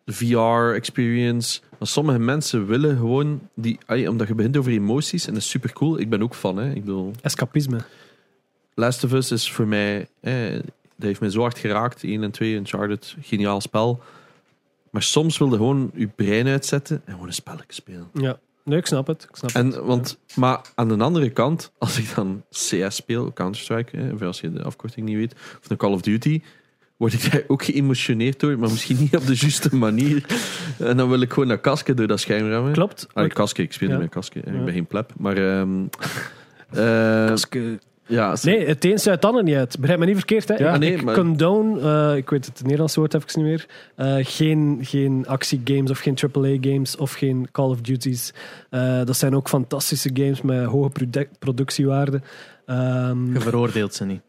VR-experience. Maar sommige mensen willen gewoon, die, omdat je begint over emoties, en dat is super cool. Ik ben ook fan, hè. Ik bedoel, Escapisme. Last of Us is voor mij, eh, dat heeft mij zo hard geraakt. 1 en 2, Uncharted, geniaal spel. Maar soms wilde gewoon je brein uitzetten en gewoon een spelletje spelen. Ja, nee, ik snap het. Ik snap het. En, want, maar aan de andere kant, als ik dan CS speel, Counter-Strike, hè, of als je de afkorting niet weet, of een Call of Duty, word ik daar ook geëmotioneerd door, maar misschien niet op de juiste manier. En dan wil ik gewoon naar kasken door dat scherm rammen. Klopt. Ah, kasken, ik speel Ja. niet met kasken. Ja. Ik ben geen pleb. Maar... ehm eh, Kaske. Ja, Nee, het een sluit het ander niet uit. Begrijp me niet verkeerd. Hè? Ja, ik, nee, ik maar- condone, eh, ik weet het Nederlandse woord even niet meer, eh, geen, geen actiegames of geen AAA-games of geen Call of Duties. Eh, dat zijn ook fantastische games met hoge produ- productiewaarde. Ehm, Je veroordeelt ze niet.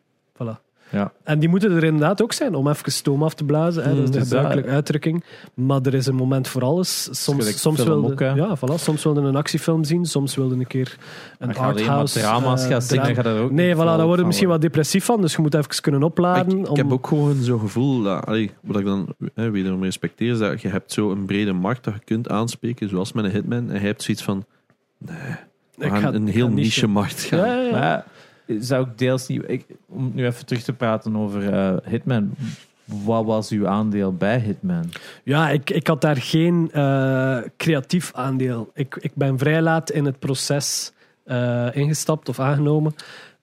Ja. En die moeten er inderdaad ook zijn om even stoom af te blazen. Hè? Dat is de dus gebruikelijke dat- uitdrukking. Maar er is een moment voor alles. Soms, soms, wilde, ook, ja, voilà, soms wilde een actiefilm zien, soms wilde een keer een arthouse drama's gaat zien, dan drama. gaat er ook Nee, voilà, daar word je misschien wat depressief van. Dus je moet even kunnen opladen. ik, ik om... heb ook gewoon zo'n gevoel, dat, allee, wat ik dan hè, wederom respecteer, is dat je hebt zo een brede markt dat je kunt aanspreken, zoals met een hitman. En je hebt zoiets van, nee, we Ik gaan ga- een ik heel ga niche markt gaan. Ja, ja, ja. Zou ik deels niet... Om nu even terug te praten over eh, Hitman. Wat was uw aandeel bij Hitman? Ja, ik, ik had daar geen eh, creatief aandeel. Ik, ik ben vrij laat in het proces eh, ingestapt of aangenomen.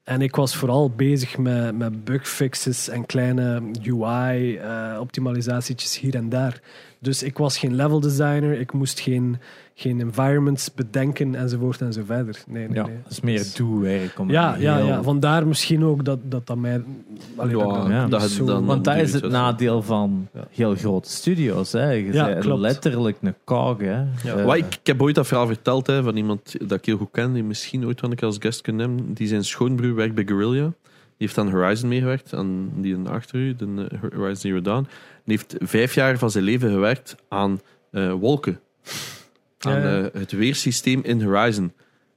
En ik was vooral bezig met, met bugfixes en kleine UI-optimalisatietjes hier en daar. Dus ik was geen level designer, ik moest geen, geen environments bedenken enzovoort en zo verder. Nee, nee, Ja, nee. dat is meer doe-werk. om Ja, ja, heel- ja, vandaar misschien ook dat dat, dat mij... Allee, Ja, dat ik ja. niet dat het zo- dan- Want dat is het nadeel van Ja. heel grote studio's. Hè. Je Ja, bent klopt. letterlijk een cog. Hè. Ja. Eh, Wat ik, ik heb ooit dat verhaal verteld hè, van iemand dat ik heel goed ken, die misschien ooit wel een keer als guest kan nemen. Die zijn schoonbroer werkt bij Guerrilla. Die heeft aan Horizon meegewerkt, aan die een achter u, de eh, Horizon Zero Dawn. Heeft vijf jaar van zijn leven gewerkt aan eh, wolken. Aan ja. eh, het weerssysteem in Horizon.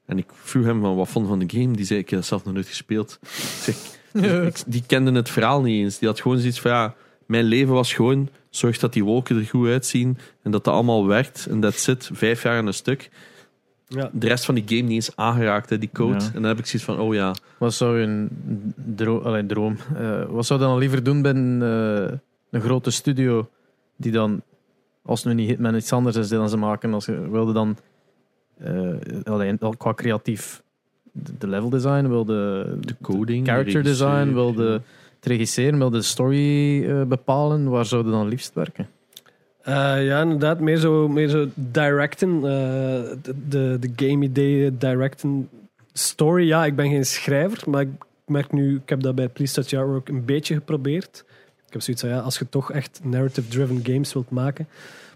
En ik vroeg hem van wat vond van de game. Die zei, ik heb dat zelf nog nooit gespeeld. Zeg, die kende het verhaal niet eens. Die had gewoon zoiets van, ja, mijn leven was gewoon, zorg dat die wolken er goed uitzien en dat dat allemaal werkt. En dat zit vijf jaar aan een stuk. Ja. De rest van die game niet eens aangeraakt, hè, die code. Ja. En dan heb ik zoiets van, oh ja, Wat zou je een dro allee, droom? eh, wat zou je dan liever doen bij een, een grote studio die dan, als het nu niet Hitman iets anders is dan ze maken, als je wilde dan eh, allee, al qua creatief de, de level design, wilde de coding. character de regisseur. design, wilde het regisseren, wilde de story eh, bepalen, waar zou je dan liefst werken? Eh, ja, inderdaad. Meer zo, meer zo directen. eh, de, de, game idee directen. Story, ja, ik ben geen schrijver, maar ik merk nu, ik heb dat bij Please Touch Your ook een beetje geprobeerd. Ik heb zoiets van, ja, als je toch echt narrative-driven games wilt maken,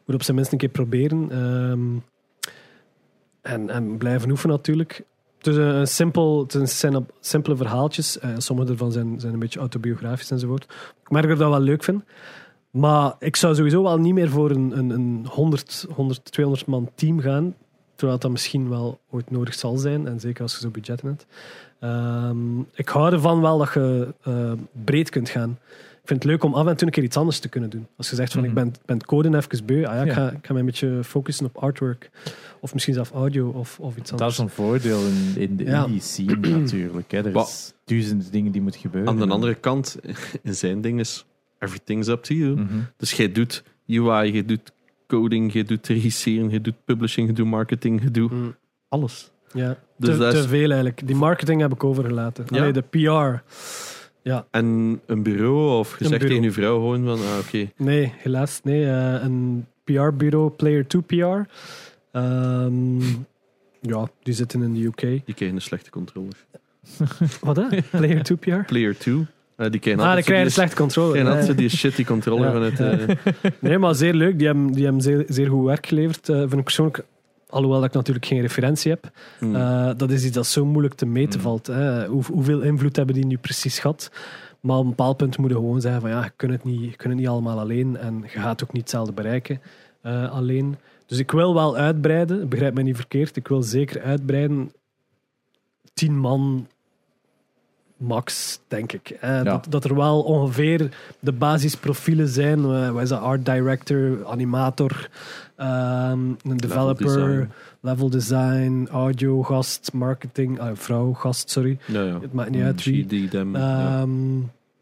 moet op zijn minst een keer proberen. Ehm, en, en blijven oefenen natuurlijk. Is een, simpel, het zijn simpele verhaaltjes. Eh, sommige ervan zijn, zijn een beetje autobiografisch enzovoort. Ik merk dat ik dat wel leuk vind. Maar ik zou sowieso wel niet meer voor een, een, een 100, 100, 200 man team gaan. Terwijl dat misschien wel ooit nodig zal zijn. En zeker als je zo budgetten hebt. Ehm, ik hou ervan wel dat je eh, breed kunt gaan. Ik vind het leuk om af en toe een keer iets anders te kunnen doen. Als je zegt van Mhm. ik ben, ben het coden even beu. Ah ja, ik, ga, ik ga mij een beetje focussen op artwork. Of misschien zelf audio of, of iets Dat anders. is een voordeel in, in de Ja. indie scene natuurlijk. Hè. Er is duizenden dingen die moeten gebeuren. Aan de andere kant, in zijn ding is, everything's up to you. Mhm. Dus jij doet UI, je doet coding, je doet regisseren, je doet publishing, je doet marketing, je doet Mm. alles. Ja, Dus te, dat te veel eigenlijk. Die marketing heb ik overgelaten. Ja? Allee, de PR. En een bureau, of Een bureau. tegen je vrouw gewoon van, ah, oké, Nee, helaas. Nee, eh, een PR-bureau, Player 2 PR. Ehm, ja, die zitten in de UK. die krijgen een slechte controller. Wat hè? Player 2 PR? Player 2, eh, die krijgen Ah, dan krijg je een slechte altijd Nee. zo die shitty controller Ja, van het... ja. eh, Nee, maar zeer leuk. Die hebben, die hebben zeer, zeer goed werk geleverd. Vind ik persoonlijk, alhoewel dat ik natuurlijk geen referentie heb. hmm. Eh, dat is iets dat zo moeilijk te meten Mm. valt. Hè. Hoe, hoeveel invloed hebben die nu precies gehad? Maar op een bepaald punt moet je gewoon zeggen van ja, je kunt het niet, je kunt het niet allemaal alleen en je gaat ook niet hetzelfde bereiken eh, alleen. Dus ik wil wel uitbreiden, begrijp mij niet verkeerd. Ik wil zeker uitbreiden. Tien man max, denk ik. Eh, dat, dat er wel ongeveer de basisprofielen zijn. Eh, wat is dat? Art director, animator, ehm, een developer, design. level design, audio gast, marketing, ah, vrouw gast, sorry. ja, ja. Het maakt niet uit wie. She, die, them, ja. Ehm,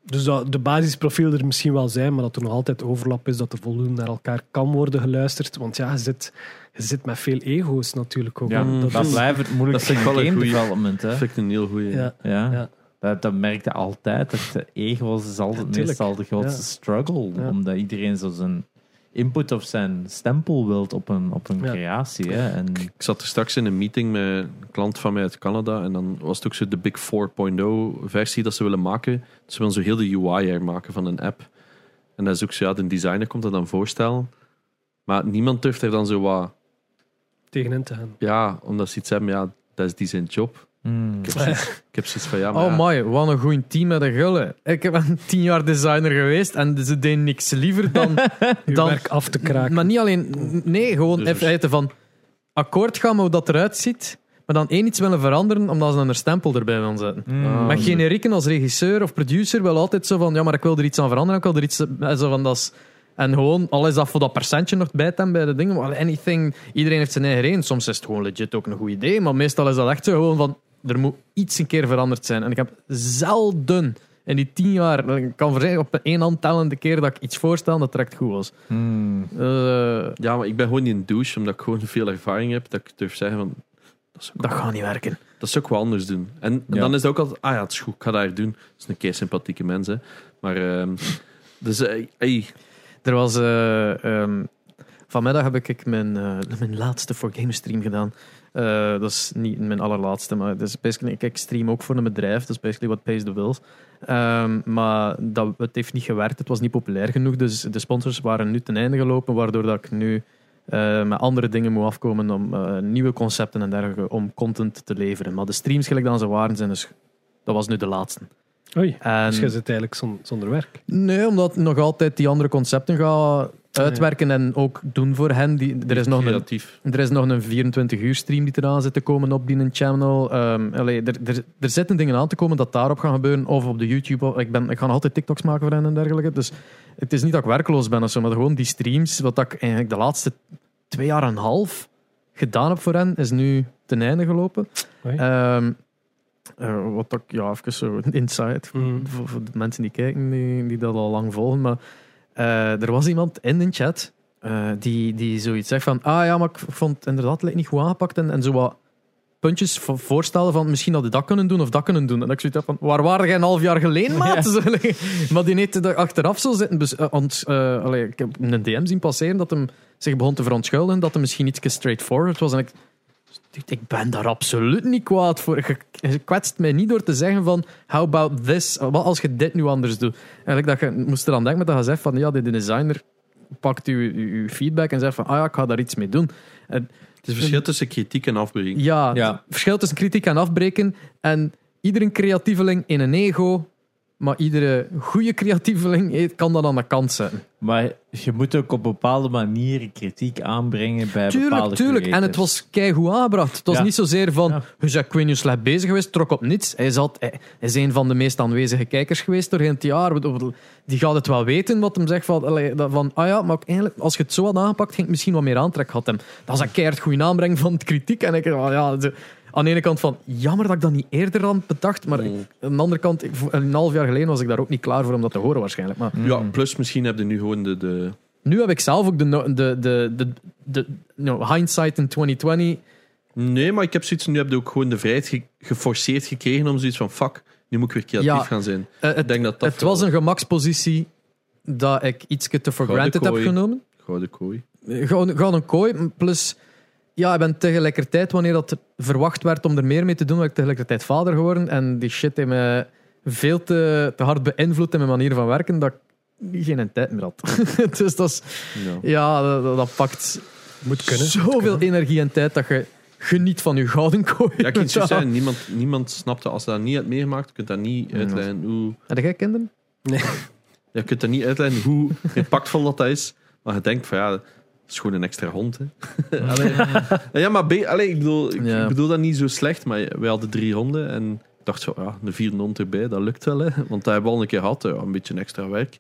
Dus dat de basisprofiel er misschien wel zijn, maar dat er nog altijd overlap is, dat er voldoende naar elkaar kan worden geluisterd. Want ja, je zit, je zit met veel ego's natuurlijk ook. Ja, dat, is- blijft het moeilijkste dat wel een game goeie. development. Hè. Dat vind ik een heel goeie. ja, Ja. ja. Dat, dat merkte altijd. Dat de ego's is altijd Ja, meestal de grootste Ja. struggle. Ja. Omdat iedereen zo zijn input of zijn stempel wilt op een, op een Ja. creatie. Hè? En, Ik zat er straks in een meeting met een klant van mij uit Canada. En dan was het ook zo de Big 4.0 versie dat ze willen maken. Ze willen zo heel de UI er maken van een app. En dat is ook zo, ja, de designer komt dat dan voorstellen. Maar niemand durft er dan zo wat... Tegenin te gaan. Ja, omdat ze iets hebben, ja, dat is die zijn job. Hmm. Ik heb zoiets, ik heb zoiets van, ja, maar Oh ja, my, wat een goed team met de gullen. Ik heb een tien jaar designer geweest en ze deden niks liever dan... Dan werk af te kraken. Maar niet alleen... Nee, gewoon Dus in feite van... Akkoord gaan met hoe dat eruit ziet, maar dan één iets willen veranderen omdat ze dan een stempel erbij willen zetten. Hmm. Ah, maar zo. generieken als regisseur of producer wel altijd zo van... Ja, maar ik wil er iets aan veranderen. Ik wil er iets... eh, Zo van, dat is, en gewoon, al is dat voor dat percentje nog bij hem bij de dingen. Maar anything, iedereen heeft zijn eigen reden. Soms is het gewoon legit ook een goed idee. Maar meestal is dat echt zo gewoon van... Er moet iets een keer veranderd zijn. En ik heb zelden in die tien jaar... Ik kan verzekeren op één hand tellende keer dat ik iets voorstel dat direct goed was. Hmm. Eh, ja, maar ik ben gewoon niet een douche, omdat ik gewoon veel ervaring heb. Dat ik durf zeggen van... Dat is ook, dat gaat niet werken. dat is ook wel anders doen. En, en Ja. dan is het ook altijd... Ah ja, het is goed, ik ga dat hier doen. Dat is een kei sympathieke mens, hè. Maar... ehm, dus, eh, hey, Er was... eh, ehm, vanmiddag heb ik mijn, mijn laatste voor Game Stream gedaan. Eh, dat is niet mijn allerlaatste, maar dat is basically, ik stream ook voor een bedrijf. Dat is basically what pays the bills. Ehm, maar dat, het heeft niet gewerkt. Het was niet populair genoeg. Dus de sponsors waren nu ten einde gelopen, waardoor dat ik nu eh, met andere dingen moet afkomen om eh, nieuwe concepten en dergelijke om content te leveren. Maar de streams gelijk dan ze waren, zijn dus, dat was nu de laatste. Oei, En, dus jij zit eigenlijk zon- zonder werk. Nee, omdat ik nog altijd die andere concepten ga uitwerken en ook doen voor hen. Die, er, is nog een, creatief. er is nog een 24 uur stream die eraan zit te komen op die channel. Ehm, allee, er, er, er zitten dingen aan te komen dat daarop gaan gebeuren. Of op de YouTube. Ik, ben, ik ga altijd TikToks maken voor hen en dergelijke. Dus het is niet dat ik werkloos ben of zo, maar gewoon die streams, wat ik eigenlijk de laatste twee jaar en een half gedaan heb voor hen, is nu ten einde gelopen. Ehm, eh, wat ik, ja, even zo een insight Mm. voor, voor de mensen die kijken, die, die dat al lang volgen. Maar eh, er was iemand in de chat eh, die, die zoiets zegt van, ah ja, maar ik vond het inderdaad niet goed aangepakt en, en zo wat puntjes vo- voorstellen van misschien dat je dat kunnen doen of dat kunnen doen. En ik zoiets heb van, waar waren jij een half jaar geleden, maat? Maar die er achteraf zo zitten. Dus, want, allee, ik heb een DM zien passeren dat hem zich begon te verontschuldigen, dat hij misschien iets straightforward was. En ik, ik ben daar absoluut niet kwaad voor. Je, je kwetst mij niet door te zeggen van how about this? Wat als je dit nu anders doet? Eigenlijk dat je moest er aan denken met dat je zegt van ja, de designer pakt uw, uw, uw feedback en zegt van ah ja, ik ga daar iets mee doen. En Het is verschil tussen kritiek en afbreken. ja, Ja. het verschil tussen kritiek en afbreken. En iedere creatieveling in een ego, maar iedere goede creatieveling kan dat aan de kant zetten. Maar je moet ook op bepaalde manieren kritiek aanbrengen bij Tuurlijk, bepaalde tuurlijk. En het was keigoed aangebracht. Het was Ja. niet zozeer van, Ja. je bent slecht bezig geweest, trok op niets. Hij, zat, hij is een van de meest aanwezige kijkers geweest doorheen het jaar. Die gaat het wel weten, wat hem zegt van, van ah ja, maar eigenlijk, als je het zo had aangepakt, ging het misschien wat meer aantrek gehad hebben. Dat is een keihard goede aanbreng van de kritiek. En ik, dacht, ja, de- aan de ene kant van, jammer dat ik dat niet eerder had bedacht, maar ik- Mm. aan de andere kant, ik- een half jaar geleden was ik daar ook niet klaar voor om dat te horen waarschijnlijk. Maar Ja, plus misschien heb je nu gewoon de... de nu heb ik zelf ook de, no- de, de, de, de, hindsight in 2020 nee, maar ik heb zoiets... Nu heb je ook gewoon de vrijheid ge- geforceerd gekregen om zoiets van... Fuck, nu moet ik weer creatief Ja. gaan zijn. Eh, Ik het, denk dat dat het was een gemakspositie dat ik iets te for Gouden granted heb kooi. genomen. Gouden kooi. Gewoon gewoon een kooi. Plus, ja, ik ben tegelijkertijd, wanneer dat verwacht werd om er meer mee te doen, ben ik tegelijkertijd vader geworden. En die shit heeft mij veel te, te hard beïnvloed in mijn manier van werken, dat ik geen tijd meer had. dus dat is, Ja. ja, dat, pakt Moet kunnen. zoveel energie en tijd dat je geniet van je gouden kooi. Ja, ik kan zeggen, niemand, niemand snapte als je dat niet hebt meegemaakt, je kunt dat niet uitleggen hoe... Heb jij kinderen? Ja, je kunt dat niet uitleggen hoe impactvol dat is. Maar je denkt van ja, dat is gewoon een extra hond. Hè. Allee. ja, maar be- allee, ik, bedoel, ik, Ja. bedoel dat niet zo slecht, maar wij hadden drie honden en ik dacht zo, ja, een vierde hond erbij, dat lukt wel. Hè. Want dat hebben we al een keer gehad, ja, een beetje extra werk.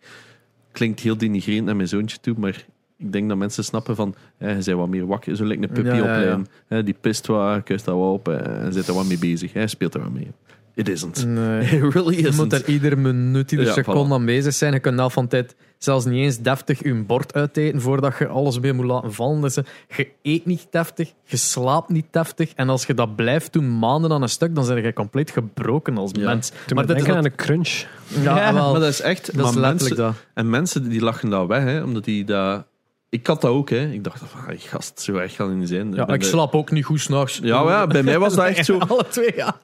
Klinkt heel denigrerend naar mijn zoontje toe, maar ik denk dat mensen snappen van, hè, je bent wat meer wakker, zo lijkt een puppy Ja, ja, ja. opleiden. Hè, die pist wat, kuist dat wat op en zit er wat mee bezig. Hij speelt er wat mee. It isn't. Nee. It really Je isn't. moet er iedere minuut, iedere Ja, seconde voilà. aan bezig zijn. Je kunt na van tijd zelfs niet eens deftig je bord uiteten voordat je alles weer moet laten vallen. Dus, eh, je eet niet deftig, je slaapt niet deftig. En als je dat blijft doen maanden aan een stuk, dan ben je compleet gebroken als Ja. mens. Toen Maar is dat- aan een crunch. Ja, Ja, wel, Maar dat is echt... dat is letterlijk mensen, dat. En mensen die lachen dat weg, hè, omdat die dat Ik had dat ook, hè. Ik dacht, van, ah, gast, zo erg kan het niet zijn. Ja, ik de- slaap ook niet goed s'nachts. Ja, ja, bij mij was dat echt zo. Alle twee, ja.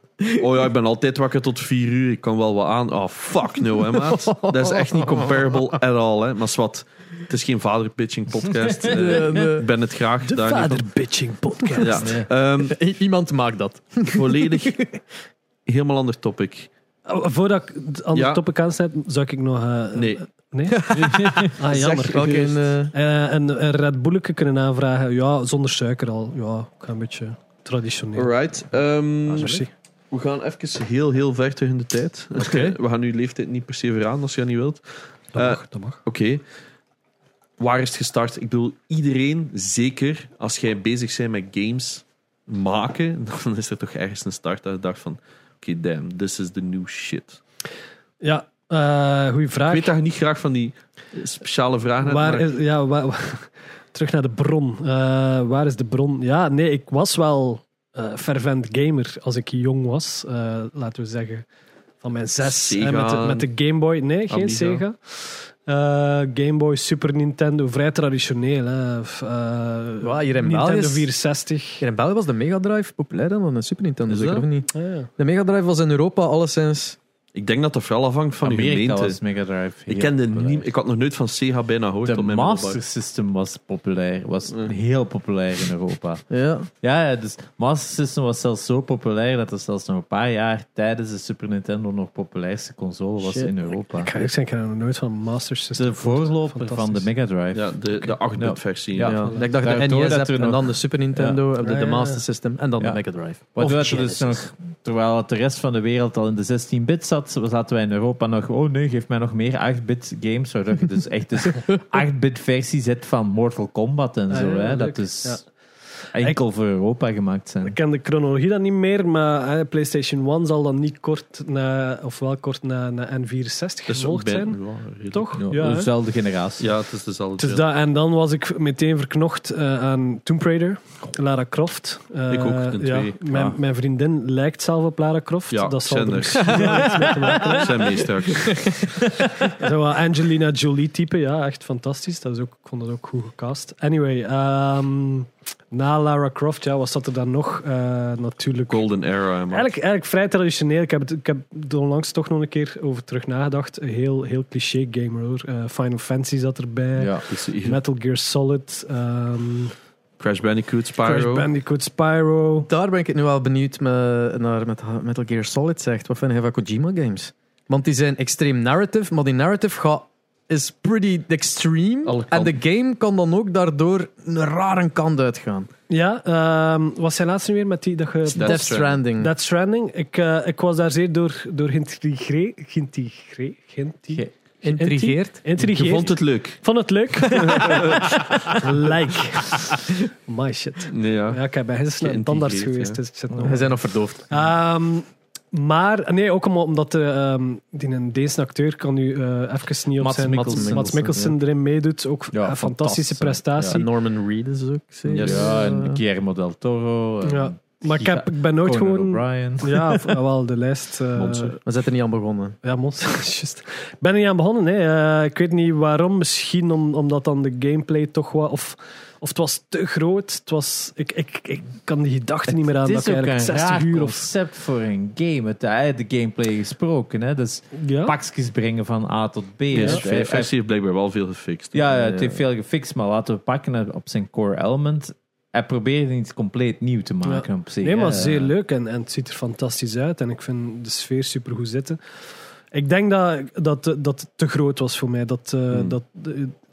Oh ja, ik ben altijd wakker tot vier uur. Ik kan wel wat aan. Oh, fuck no, hè, maat. Dat is echt niet comparable at all, hè. Maar zwart, het is geen vaderpitching podcast. Eh, ik ben het graag. De vaderbitching podcast. Ja. Ehm, Iemand maakt dat. volledig helemaal ander topic. Oh, Voordat ik het andere Ja. topic aansluit, zou ik nog... eh, Nee. Nee? ah, jammer. Zeg, welke een, eh, een, een Red Bulletje kunnen aanvragen. Ja, zonder suiker al. Ja, ik ga een beetje traditioneel. Alright. ehm, Ah, merci. We gaan even heel, heel ver terug in de tijd. we gaan uw leeftijd niet per se veraan als je dat niet wilt. Dat Eh, mag, dat mag. Oké. Waar is het gestart? Ik bedoel, iedereen, zeker als jij bezig bent met games maken, dan is er toch ergens een start dat je dacht van, oké, damn, this is the new shit. Ja, eh goede Ik vraag. weet dat je niet graag van die speciale vragen hebt, Waar maar is, ja, waar- waar- terug naar de bron. Eh, waar is de bron? Ja, nee, ik was wel eh fervent gamer als ik jong was. Eh, laten we zeggen van mijn zes. Sega, en met, de, met de Game Boy. Nee, geen Amiga. Sega. Eh, Game Boy, Super Nintendo, vrij traditioneel. Hè. Eh, hier in Nintendo België is- 64. Hier in België was de Mega Drive populairder dan de Super Nintendo, Is zeker of niet? Ah, ja. De Mega Drive was in Europa alleszins... ik denk dat dat vooral afhangt van de Amerika gemeente. was Mega Drive. Ik, kende niet, ik had nog nooit van Sega bijna gehoord. De op mijn Master. System was populair. Was Mm. heel populair in Europa. Ja. Ja, ja, dus Master System was zelfs zo populair dat het zelfs nog een paar jaar tijdens de Super Nintendo nog populairste console was Shit. in Europa. Ik ga eerlijk zeggen, ik heb nog nooit van Master System De voorloper van de. Mega Drive. Ja, de, de 8-bit versie. Ja. Ja. Ik dacht de Daardoor NES dat hebt er en dan de Super Nintendo, en de, de. Master System en dan Ja. de Mega Drive. Waardoor er dus nog, terwijl het de rest van de wereld al in de 16-bit zat, zaten wij in Europa nog, oh nee, geef mij nog meer 8-bit games, waardoor je dus echt dus 8-bit versies hebt van Mortal Kombat en Ah, zo, ja, hè, dat dus Ja. Enkel voor Europa gemaakt zijn. Ik ken de chronologie dan niet meer, maar hè, PlayStation 1 zal dan niet kort na, of wel kort na, na N64 Dus gevolgd zijn. ja. Toch? Ja, Ja, dezelfde generatie. Ja, het is dezelfde. Dus dat, en dan was ik meteen verknocht eh, aan Tomb Raider, Lara Croft. Eh, Ik ook, de ja, twee. mijn, Ah. mijn vriendin lijkt zelf op Lara Croft. Ja, dat zal er misschien hebben. zijn meestal. Zo wat Angelina Jolie type, ja, echt fantastisch. Dat is ook, ik vond dat ook goed gecast. Anyway, ehm, na Lara Croft, ja, wat zat er dan nog? Eh, natuurlijk. Golden Era. Maar. Eigenlijk, eigenlijk vrij traditioneel. Ik heb, het, ik heb er onlangs toch nog een keer over terug nagedacht. Een heel, heel cliché gamer hoor. Eh, Final Fantasy zat erbij. Ja. Metal Gear Solid. ehm, Crash Bandicoot, Spyro. Crash Bandicoot, Spyro. Daar ben ik het nu wel benieuwd met, naar met Metal Gear Solid zegt. Wat vind je van Kojima games? Want die zijn extreem narrative, maar die narrative gaat, is pretty extreme. En de game kan dan ook daardoor een rare kant uitgaan. Ja, ehm was zijn laatste weer met die dat je... Death Death, Stranding. Death Stranding. Ik, eh, ik was daar zeer door, door geïntegreerd. Geïntegreerd? Ge- Intrigeert. Je vond het leuk. Vond het leuk? like. My shit. Nee, ja. Ja, ik naar een Geïntegreerd, tandarts ja. geweest. Dus ik zit nog... We zijn nog verdoofd. Ehm, maar, nee, ook om- omdat de, ehm, die een Deense acteur kan nu eh even niet op Mats zijn... Mikkelsen. Mats Mikkelsen erin meedoet. Ook Ja, een fantastische fantastisch, prestatie. Norman Reedus ook. zeker. Yes. Ja, en Eh, Guillermo del Toro. en Ja. Maar ik, heb, ik ben nooit Conan gewoon... Ja, of- wel, de lijst... eh, Monster. We zijn er niet aan begonnen. Ja, monster. Juist. Ik ben er niet aan begonnen. Hè. Eh, ik weet niet waarom. Misschien om, omdat dan de gameplay toch wat... Of, of het was te groot. Het was, ik, ik, ik kan die gedachte niet meer aan. Het dat is ik ook een eigenlijk 60 raar uur of... concept voor een game. Het uit de gameplay gesproken. Hè? Dus Ja? pakjes brengen van A tot B. De Het- PS5-versie heeft blijkbaar wel veel gefixt. Ja, ja, Ja, het ja. heeft veel gefixt, maar laten we pakken op zijn core element. Hij probeert iets compleet nieuw te maken op zich. Nee, maar zeer leuk. En, en het ziet er fantastisch uit. En ik vind de sfeer super goed zitten. Ik denk dat, dat, dat het te groot was voor mij. Dat, eh, Hmm. dat, eh,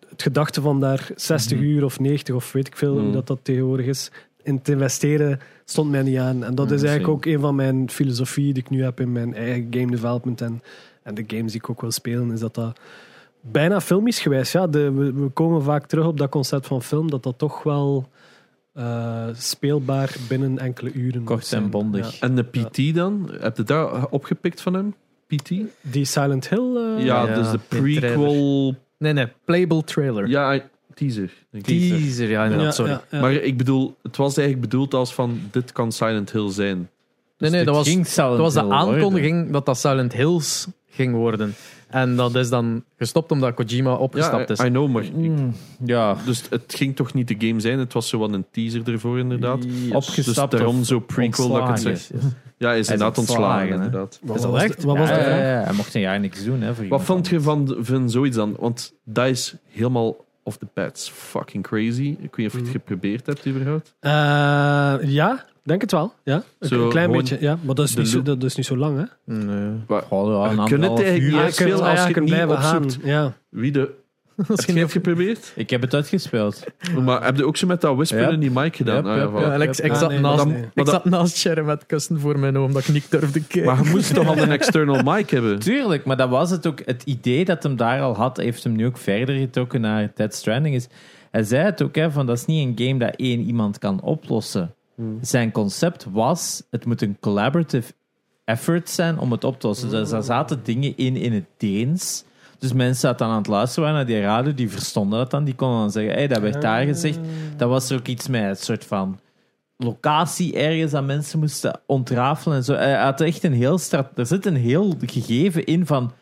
het gedachte van daar 60 Mhm. uur of 90 of weet ik veel hoe Hmm. dat, dat tegenwoordig is. In te investeren stond mij niet aan. En dat Hmm, is eigenlijk ook een van mijn filosofieën die ik nu heb in mijn eigen game development. En, en de games die ik ook wil spelen. Is dat dat bijna filmisch gewijs. Ja, de, we, we komen vaak terug op dat concept van film. Dat dat toch wel eh, speelbaar binnen enkele uren Kort en bondig. Ja. En de PT dan? Heb je daar opgepikt van hem? PT? Die Silent Hill. eh, Ja, ja, dus de prequel... Nee, nee. Playable trailer. Ja, teaser. Denk ik. Teaser, ja, inderdaad. ja, sorry. ja, ja. Maar ik bedoel, het was eigenlijk bedoeld als van, dit kan Silent Hill zijn. Nee, nee, dat was, dat was de aankondiging dat dat Silent Hills ging worden. En dat is dan gestopt omdat Kojima opgestapt Ja, is. I know, maar... Mm, ja, Dus het ging toch niet de game zijn, het was zo wat een teaser ervoor inderdaad. opgestapt. Dus daarom of zo prequel dat ik het ontslagen. zeg. Ja, hij is Hij is inderdaad ontslagen, ontslagen, hè. inderdaad. Wat Is was dat de- echt? Wat was ja, dat? ja, ja, hij mocht een jaar niks doen. Hè, voor Wat iemand vond je van, van zoiets dan? Want dat is helemaal off the pads. Fucking crazy. Ik weet niet of je het geprobeerd hebt überhaupt. Eh, ja, denk het wel. Ja, een, Zo een klein beetje. Ja, maar dat is, niet zo, dat is niet zo lang, hè? Nee. Goh, ja, een Je kunt het eigenlijk niet veel ah, als je blijven gaan. opzoekt. Ja. Wie de... Heb je het geprobeerd? Ik heb het uitgespeeld. Maar heb je ook zo met dat whisper Ja. in die mic gedaan? Yep, Ah, ja. Ja, en ik, Ah, zat nee, naast, maar ik zat naast Sharon met kussen voor mijn oom, dat ik niet durfde kijken. Maar je moest toch al een external mic hebben? Tuurlijk, maar dat was het ook. Het idee dat hem daar al had, heeft hem nu ook verder getrokken naar Dead Stranding. Is, hij zei het ook, hè, van dat is niet een game dat één iemand kan oplossen. Zijn concept was, het moet een collaborative effort zijn om het op te lossen. Dus er zaten dingen in in het Deens. Dus mensen dat dan aan het luisteren waren naar die radio, die verstonden dat dan. Die konden dan zeggen, hey, dat werd daar gezegd. Dat was er ook iets met een soort van locatie ergens dat mensen moesten ontrafelen en zo. Hij had echt een heel strat er zit een heel gegeven in van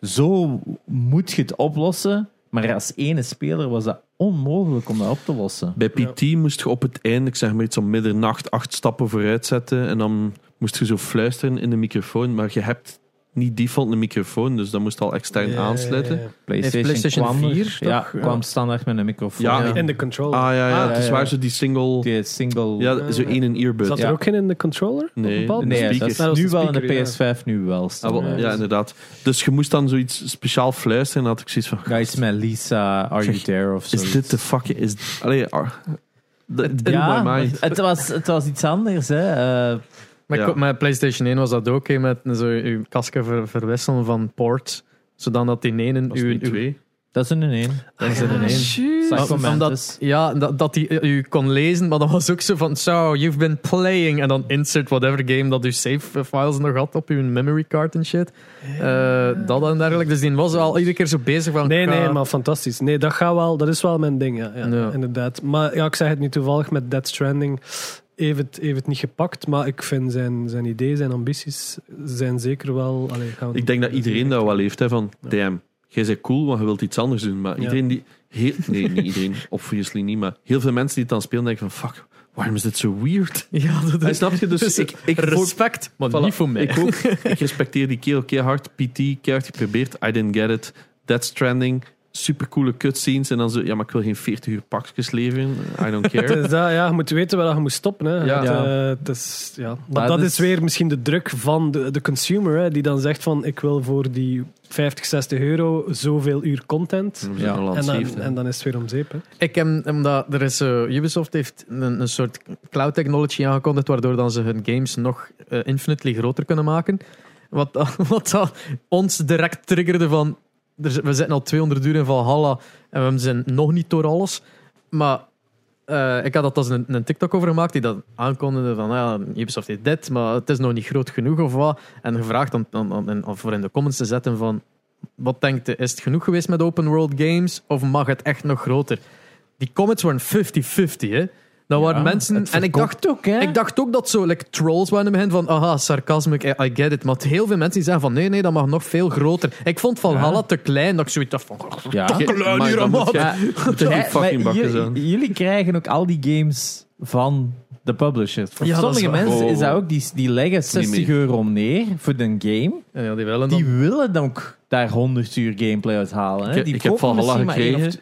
zo moet je het oplossen, maar als ene speler was dat onmogelijk om dat op te lossen. Bij PT moest je op het einde, ik zeg maar iets om middernacht, acht stappen vooruit zetten. En dan moest je zo fluisteren in de microfoon. Maar je hebt niet default een microfoon, dus dat moest al extern aansluiten. PlayStation, PlayStation kwam er- 4 ja, toch? Ja. kwam standaard met een microfoon. Ja, In de controller. Ah ja, ja. Ah, het is ja, ja. waar zo die single... Die single... Ja, zo één een earbud. Zat er Ja. ook geen in de controller? Op een Nee, bepaald de Nee, dat is nu de wel in de speaker, PS5 nu wel. Ah, wel, ja, inderdaad. Dus je moest dan zoiets speciaal fluisteren. En dan had ik zoiets van... Iets met Lisa, Are You Zeg, There of zo. Is dit de fucking... Is, allee, ah, that blew Ja, my mind. het was, het was iets anders. Hè. Eh, Maar Ja. met PlayStation 1 was dat ook, hè, met zo uw kasken ver- verwisselen van port, zodat die ene... Dat is uw- twee. dat is een in één. Dat is een één. Psycho Maar Mantis. Omdat, ja, dat, dat hij u kon lezen, maar dat was ook zo van, so, you've been playing, en dan insert whatever game dat uw save files nog had op uw memory card en shit. Eh, dat en dergelijke. Dus die was al iedere keer zo bezig van... Nee, nee, maar fantastisch. Nee, dat gaat wel, dat is wel mijn ding, ja, ja, Ja. inderdaad. Maar ja, ik zeg het nu toevallig met Dead Stranding. Heeft het, heeft het niet gepakt, maar ik vind zijn, zijn ideeën, zijn ambities zijn zeker wel. Allee, gaan we- Ik denk dat iedereen dat wel heeft. Hè, van, damn, jij bent cool, maar je wilt iets anders doen. Maar Ja. iedereen die... Heel, nee, niet iedereen. Obviously niet. Maar heel veel mensen die het dan spelen, denken van... Fuck, waarom is dit zo weird? Ja, dat is... snap je? Dus Dus ik, ik, respect, maar Voilà. niet voor mij. Ik ook. Ik respecteer die kerel keihard. PT, keihard geprobeerd. I didn't get it. Dead Stranding. Supercoole cutscenes. En dan zo, ja, maar ik wil geen 40 uur pakjes leveren. I don't Het care. is dat, ja, je moet weten waar je moet stoppen. Hè. Ja. Het, eh, het is, ja. Maar Dat dat is- is weer misschien de druk van de, de consumer, hè, die dan zegt van ik wil voor die 50, 60 euro zoveel uur content. Ja. En dan, en dan is het weer om zeep. Hè. Ik heb, omdat er is, eh, Ubisoft heeft een, een soort cloud technology aangekondigd, waardoor dan ze hun games nog eh, infinitely groter kunnen maken. Wat, wat dat ons direct triggerde van, we zitten al 200 uur in Valhalla en we zijn nog niet door alles. Maar eh, ik had dat als een, een TikTok over gemaakt die dat aankondigde van, ja, Ubisoft heeft dit, maar het is nog niet groot genoeg of wat. En gevraagd om voor in de comments te zetten van, wat denkt je, is het genoeg geweest met open world games of mag het echt nog groter? Die comments waren 50-50, hè. Dat waren mensen... En ik dacht, ook, hè? ik dacht ook dat zo like, trolls waren in het begin van aha, sarcasme, I, I get it. Maar heel veel mensen die zeggen van nee, nee, dat mag nog veel groter. Ik vond Valhalla Ja. te klein, dat ik zoiets dacht van... Ja. Ge- klein maar hier, man. moet Ja, fucking bakken jullie, zijn. jullie krijgen ook al die games van de publishers. Voor Ja, is sommige mensen Oh. is dat ook, die, die leggen 60 meer. euro neer voor de game. Ja, die willen Die dan... willen dan ook daar 100 uur gameplay uit halen. Hè? Ik- Die ik heb kopen Valhalla misschien maar één of gekregen.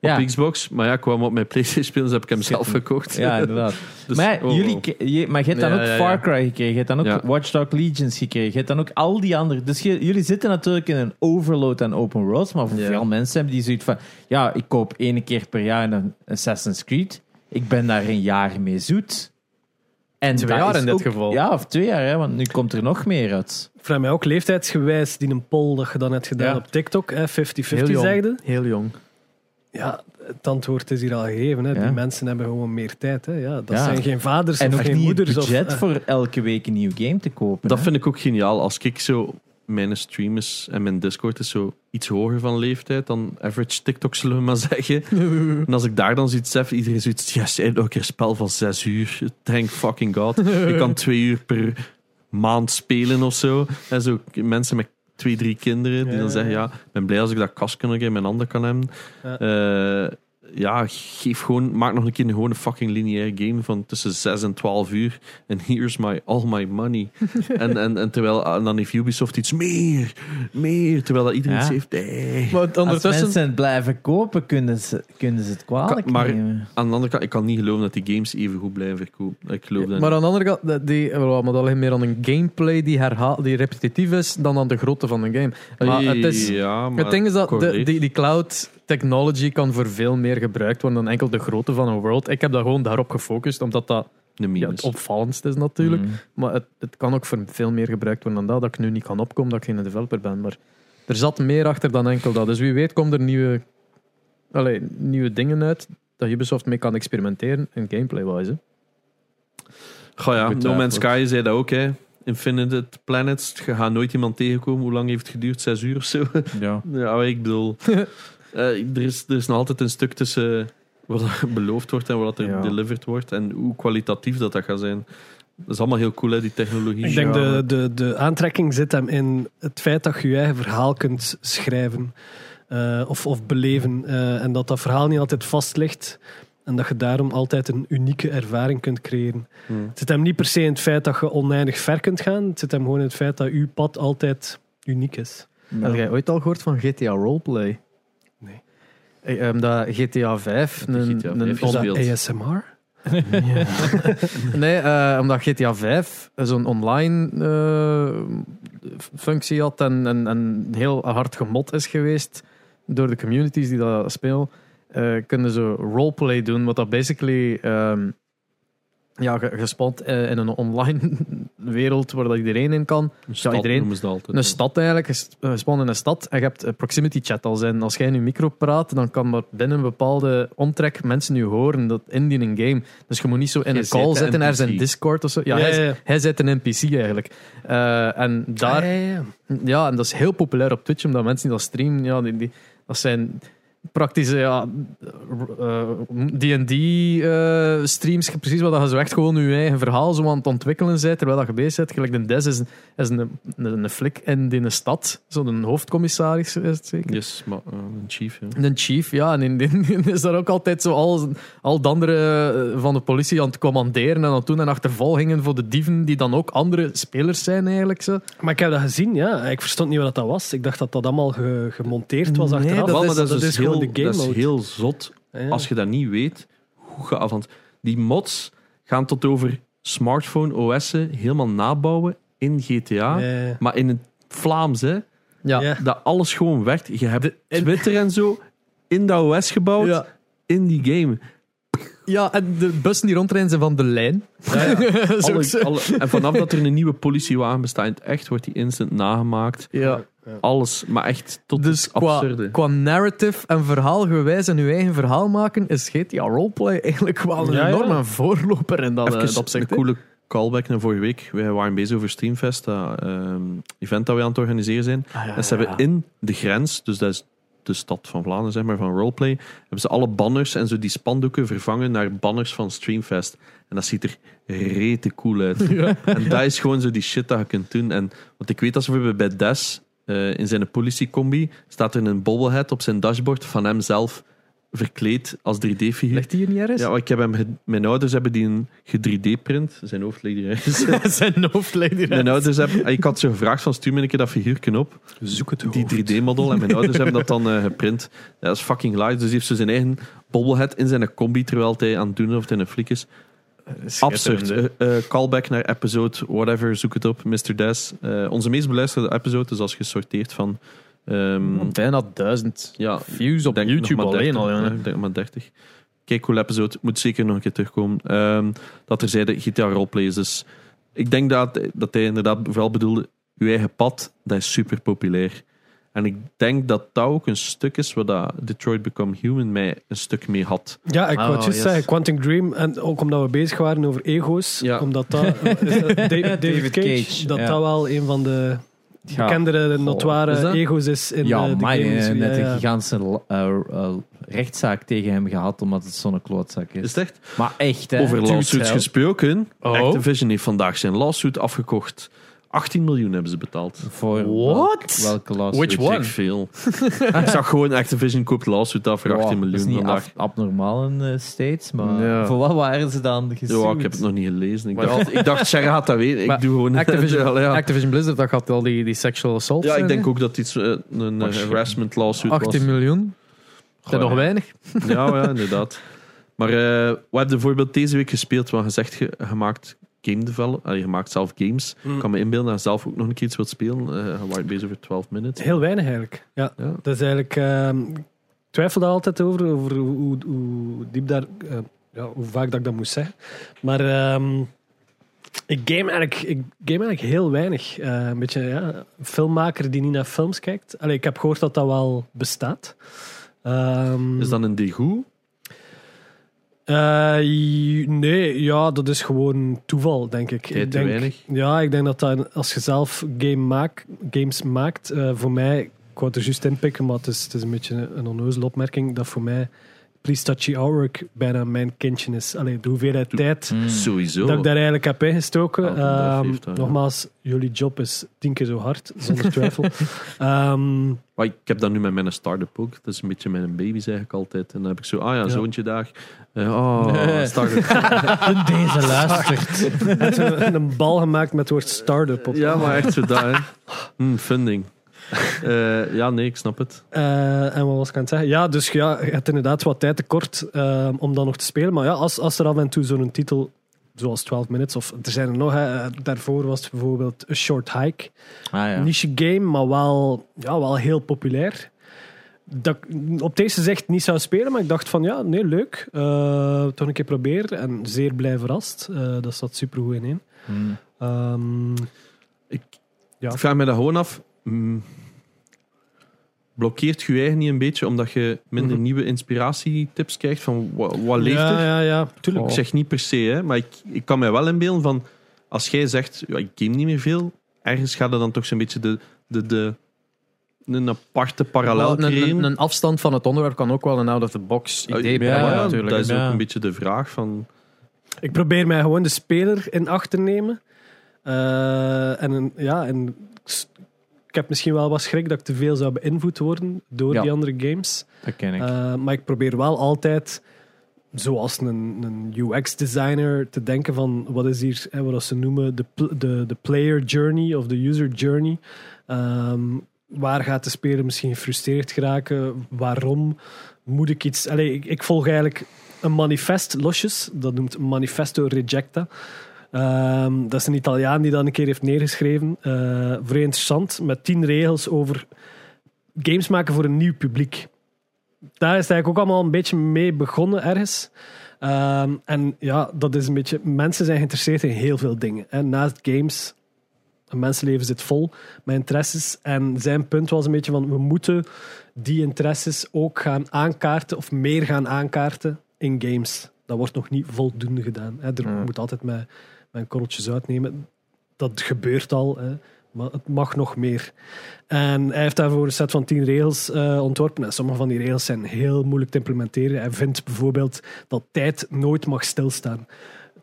Ja, Op Xbox. Maar ja, ik kwam op mijn PlayStation spelen, dus heb ik hem zelf gekocht. ja, inderdaad. Dus- maar, oh, jullie, je, maar je hebt dan Ja, ook ja. Far Cry gekregen, je hebt dan ook Ja. Watch Dogs Legions gekregen, je hebt dan ook al die andere. Dus je- jullie zitten natuurlijk in een overload aan open worlds, maar voor Ja. veel mensen hebben die zoiets van, ja, ik koop één keer per jaar een Assassin's Creed, ik ben daar een jaar mee zoet. En Twee jaar in dit ook- geval. Ja, of twee jaar, hè, want nu komt er nog meer uit. Ik vraag mij ook leeftijdsgewijs die een poll dat je dan hebt gedaan Ja. op TikTok, hè, 50-50 Heel jong. zegde. Heel jong. Ja, het antwoord is hier al gegeven. Hè. Ja. Die mensen hebben gewoon meer tijd. Hè. Ja, dat Ja. zijn geen vaders En of geen niet moeders. het budget of, eh, voor elke week een nieuw game te kopen. Dat hè. vind ik ook geniaal. Als ik zo... Mijn stream is en mijn Discord is zo iets hoger van leeftijd dan average TikTok, zullen we maar zeggen. en als ik daar dan zoiets heb, iedereen zoiets... Yes, ook een spel van zes uur. Thank fucking god. Ik kan twee uur per maand spelen of zo. En zo mensen met twee, drie kinderen die dan zeggen: ja. Ja, ik ben blij als ik dat kastje nog in mijn handen kan hebben. Ja. Eh, geef gewoon, maak nog een keer een gewone fucking lineaire game van tussen 6 en 12 uur. En here's my, all my money. en, en, en, terwijl, en dan heeft Ubisoft iets meer, meer. Terwijl dat iedereen Ja. iets heeft. Maar Als ondertussen... mensen het blijven kopen, kunnen ze, kunnen ze het kwalijk maar- nemen. Aan de andere kant, ik kan niet geloven dat die games even goed blijven verkopen. Ik geloof dat Maar aan de andere kant, dat- die, wel, maar dat ligt meer aan een gameplay die, herhaal, die repetitief is dan aan de grootte van een game. Maar het, is, ja, maar het ding is dat de, die, die cloud technology kan voor veel meer gebruikt worden dan enkel de grootte van een world. Ik heb daar gewoon daarop gefocust, omdat dat de ja, memes. het opvallendste is natuurlijk. Mm. Maar het, het kan ook voor veel meer gebruikt worden dan dat. Dat ik nu niet kan opkomen, dat ik geen developer ben. Maar er zat meer achter dan enkel dat. Dus wie weet komt er nieuwe, allee, nieuwe dingen uit dat Ubisoft mee kan experimenteren in gameplay-wise. Goh ja, No. Man's Sky zei dat ook, hè. Infinite Planets, je gaat nooit iemand tegenkomen. Hoe lang heeft het geduurd? Zes uur of zo? Ja. ja, ik bedoel... eh, er, is, er is nog altijd een stuk tussen wat er beloofd wordt en wat er Ja. delivered wordt. En hoe kwalitatief dat, dat gaat zijn. Dat is allemaal heel cool, hè, die technologie. Ik denk Ja. de, de, de aantrekking zit hem in het feit dat je je eigen verhaal kunt schrijven eh, of, of beleven. eh, en dat dat verhaal niet altijd vast ligt. En dat je daarom altijd een unieke ervaring kunt creëren. Hmm. Het zit hem niet per se in het feit dat je oneindig ver kunt gaan. Het zit hem gewoon in het feit dat uw pad altijd uniek is. Heb jij ooit al gehoord van GTA Roleplay? Nee. Eh, ehm, dat GTA 5 Dat die een, GTA een 5 Is dat Speelt. ASMR? Nee, eh, omdat GTA 5 zo'n online eh, functie had en, en, en heel hard gemod is geweest door de communities die dat spelen, eh, kunnen ze roleplay doen, wat dat basically ehm, ja, ge- gespot eh, in een online wereld waar dat iedereen in kan. Een stad iedereen- altijd. Een stad eigenlijk, ges- gespannen in een stad. En je hebt proximity chat al zijn. Als jij in je micro praat, dan kan maar binnen een bepaalde omtrek mensen nu horen dat in die een game. Dus je moet niet zo in Jij een call zitten, er zijn. Discord of zo. Ja, Ja, hij, ja, ja. hij zit een NPC eigenlijk. Eh, en daar, Ah, ja, en dat is heel populair op Twitch, omdat mensen die dat streamen, ja, die, die, dat zijn praktische ja, eh, D&D-streams, precies wat dat je zo echt gewoon je eigen verhaal zo aan het ontwikkelen bent, terwijl dat je bezig bent. Gelijk de Des is, is een, een, een flik in die een stad, zo'n hoofdcommissaris is het zeker. Yes, maar eh, een chief, ja. Een chief, ja. En in, in, in is daar ook altijd zo al, al de andere eh, van de politie aan het commanderen en aan het doen en achtervolgingen voor de dieven, die dan ook andere spelers zijn eigenlijk. Zo. Maar ik heb dat gezien, ja. Ik verstond niet wat dat was. Ik dacht dat dat allemaal ge- gemonteerd was Nee, achteraf. dat is- dat is, dus gewoon heel, de game dat is heel zot Ja. als je dat niet weet. Hoe want die mods gaan tot over smartphone OS'en helemaal nabouwen in GTA. Ja. Maar in het Vlaams, hè. Ja. Dat alles gewoon werkt. Je hebt Twitter en zo in dat OS gebouwd, in die game. Ja, en de bussen die rondrijden zijn van de lijn. Alle, alle- en vanaf dat er een nieuwe politiewagen bestaat, echt wordt die instant nagemaakt. Ja. Alles, maar echt tot Dus het qua, absurde. qua narrative en verhaalgewijs en uw eigen verhaal maken, is GTA Roleplay eigenlijk wel een Ja, ja. enorme voorloper in dat, eh, Even dat opzicht. een hè. coole callback naar vorige week. Wij waren bezig over Streamfest, dat ehm, event dat we aan het organiseren zijn. Ah, ja, en ze ja, hebben in de grens, dus dat is de stad van Vlaanderen, zeg maar, van Roleplay, hebben ze alle banners en zo die spandoeken vervangen naar banners van Streamfest. En dat ziet er rete cool uit. En dat is gewoon zo die shit dat je kunt doen. En, want ik weet dat ze bijvoorbeeld bij Des, eh, in zijn politiecombi, staat er een bobblehead op zijn dashboard van hemzelf verkleed als 3D-figuur. Ligt die hier niet ergens? Ja, ik heb hem mijn ouders hebben die een 3D-print. Zijn hoofd ligt hier ergens. zijn hoofdleden. Mijn ouders hebben, ik had ze gevraagd van stuur me een keer dat figuurtje op. Zoek het Die 3D-model. En mijn ouders hebben dat dan eh, geprint. Dat is fucking live. Dus hij heeft zo zijn eigen bobblehead in zijn combi terwijl hij aan het doen is of hij een flik is. Absurd. Eh, eh, callback naar episode, whatever, zoek het op, Mr. Des. Eh, onze meest beluisterde episode is als gesorteerd van... ehm, Bijna duizend ja, views op YouTube maar alleen 30, al. ja, ik denk maar 30. Kijk, cool episode. Moet zeker nog een keer terugkomen. Ehm, dat er zeiden GTA Roleplay is dus... Ik denk dat, dat hij inderdaad vooral bedoelde... Uw eigen pad, dat is super populair. En ik denk dat dat ook een stuk is wat dat Detroit Become Human mij een stuk mee had. Ja, ik Oh, wou het juist yes. zeggen, Quantum Dream. En ook omdat we bezig waren over ego's. Ja. Omdat dat, is dat David, David Cage, Cage, dat ja. dat wel een van de Ja. bekendere, notoire ego's is in ja, de, de maar game je hebt industrie. net een gigantische eh, eh, rechtszaak tegen hem gehad, omdat het zo'n klootzak is. Is het echt? Maar echt, hè. Over lawsuits gesproken. Oh. Activision heeft vandaag zijn lawsuit afgekocht 18 miljoen hebben ze betaald. Voor What? welke lawsuit? Which one? ik veel. ik zag gewoon Activision koopt lawsuit af voor 18 Dat is miljoen niet af- abnormaal in de States, maar Ja. voor wat waren ze dan gesued? Ja, ik heb het nog niet gelezen. Ik Maar- dacht, ik dacht Sarah gaat dat weten. Ik Maar doe gewoon... Activision, Ja, ja. Activision Blizzard, dat gaat al die, die sexual assault Ja, ik denk ook dat zo, eh, een eh, harassment lawsuit 18 was. miljoen. Dat is nog ja. weinig. Ja, ja, inderdaad. Maar eh wat heb je bijvoorbeeld deze week gespeeld? Want je zegt, je, je maakt game develop, je maakt zelf games. Mm. Ik kan me inbeelden dat je zelf ook nog een keer iets wilt spelen. Eh je waart bezig voor 12 minuten. Heel weinig eigenlijk. Ja, Ja. dat is eigenlijk. ehm, ik twijfel daar altijd over, over hoe, hoe diep daar. eh, ja, hoe vaak dat ik dat moest zeggen. Maar ehm, ik game eigenlijk, ik game eigenlijk heel weinig. Eh, een beetje ja, filmmaker die niet naar films kijkt. Allee, ik heb gehoord dat dat wel bestaat. Ehm, Is dat een degoe? Eh, nee, ja, dat is gewoon toeval, denk ik. Ik denk, weinig? Ja, ik denk dat, dat als je zelf game maak, games maakt, eh, voor mij, ik wou het er juist inpikken, maar het is, het is een beetje een onnozele opmerking, dat voor mij Touchy Artwork bijna mijn kindje is. Allee, de hoeveelheid tijd Mm. Sowieso. dat ik daar eigenlijk heb ingestoken. Ehm, heeft ja. nogmaals, jullie job is tien keer zo hard, zonder twijfel. Ehm, Maar ik heb dat nu met mijn start-up ook. Dat is een beetje mijn baby's eigenlijk altijd. En dan heb ik zo, ah ja, Ja. zoontje daar. Eh, oh, Nee. start-up. Deze luistert. een, een bal gemaakt met het woord start-up op. Ja, maar echt zo dat, hè. Hm, funding. Eh, ja, nee, ik snap het. Eh, en wat was ik aan het zeggen? Ja, dus ja, je hebt inderdaad wat tijd tekort eh, om dan nog te spelen. Maar ja, als, als er af en toe zo'n titel, zoals 12 Minutes, of er zijn er nog, hè, daarvoor was het bijvoorbeeld A Short Hike. Ah, ja. Niche game, maar wel, ja, wel heel populair. Dat ik op deze zicht niet zou spelen, maar ik dacht van ja, nee, leuk. Eh, toch een keer proberen en zeer blij verrast. Eh, dat zat super goed in één. Mm. Ehm, Ik, Ja. ik vraag me dat gewoon af. hm, blokkeert je eigen niet een beetje omdat je minder Mhm. nieuwe inspiratietips krijgt van wat, wat leeft ja, er? ja, ja, tuurlijk. Ik zeg niet per se, hè, maar ik, ik kan mij wel inbeelden van als jij zegt, ja, ik game niet meer veel, ergens gaat er dan toch zo'n beetje de, de, de, een aparte parallel Wel, een, creëren. een, een afstand van het onderwerp kan ook wel een out-of-the-box idee ja, brengen, ja, natuurlijk. dat is Ja. ook een beetje de vraag van... Ik probeer mij gewoon de speler in acht te nemen. Eh, en een- ja, en ik heb misschien wel wat schrik dat ik te veel zou beïnvloed worden door Ja. die andere games. Dat ken ik. Eh, maar ik probeer wel altijd, zoals een, een UX-designer, te denken van wat is hier, hè, wat ze noemen, de, de, de player journey of de user journey. Ehm, waar gaat de speler misschien gefrustreerd geraken? Waarom moet ik iets... Allee, ik, ik volg eigenlijk een manifest losjes. Dat noemt Manifesto Rejecta. Ehm, dat is een Italiaan die dat een keer heeft neergeschreven. Eh vrij interessant, met tien regels over games maken voor een nieuw publiek. Daar is het eigenlijk ook allemaal een beetje mee begonnen ergens. Ehm, en ja, dat is een beetje... Mensen zijn geïnteresseerd in heel veel dingen. Hè. Naast games, een mensenleven zit vol met interesses. En zijn punt was een beetje van, we moeten die interesses ook gaan aankaarten, of meer gaan aankaarten in games. Dat wordt nog niet voldoende gedaan. Hè. Er moet altijd met, een korreltjes uitnemen. Dat gebeurt al, hè. maar het mag nog meer. En hij heeft daarvoor een set van tien regels eh, ontworpen. En sommige van die regels zijn heel moeilijk te implementeren. Hij vindt bijvoorbeeld dat tijd nooit mag stilstaan.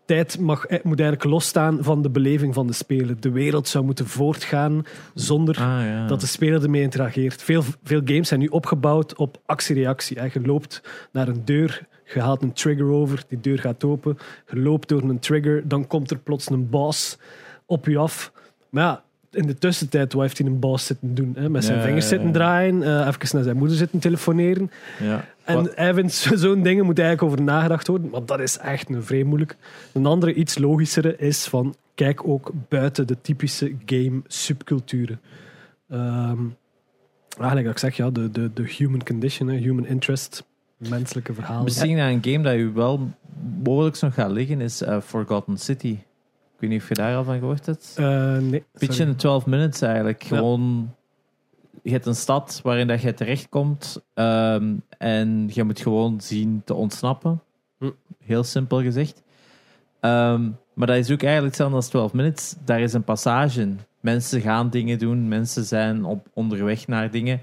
Tijd mag, eh, moet eigenlijk losstaan van de beleving van de speler. De wereld zou moeten voortgaan zonder ah, ja. dat de speler ermee interageert. Veel, veel games zijn nu opgebouwd op actie-reactie. Je loopt naar een deur, je haalt een trigger over, die deur gaat open, je loopt door een trigger, dan komt er plots een boss op je af. Maar ja, in de tussentijd, wat heeft hij een boss zitten doen? Hè? Met zijn Ja, vingers zitten draaien, eh, even naar zijn moeder zitten telefoneren. ja. En Wat- hij vindt zo- zo'n dingen moet eigenlijk over nagedacht worden, maar dat is echt een vrij moeilijk. Een andere, iets logischere is van kijk ook buiten de typische game subculturen. Ehm eigenlijk dat ik zeg, ja, de, de, de human condition, hè, human interest, menselijke verhalen. Misschien aan een game dat u wel mogelijk nog gaat liggen is eh, Forgotten City. Ik weet niet of je daar al van gehoord hebt. Eh, nee, sorry. in 12 minutes eigenlijk. Ja. Gewoon, je hebt een stad waarin dat je terechtkomt ehm, en je moet gewoon zien te ontsnappen. Hm. Heel simpel gezegd. Ehm, maar dat is ook eigenlijk hetzelfde als 12 minutes. Daar is een passage. Mensen gaan dingen doen, mensen zijn op, onderweg naar dingen.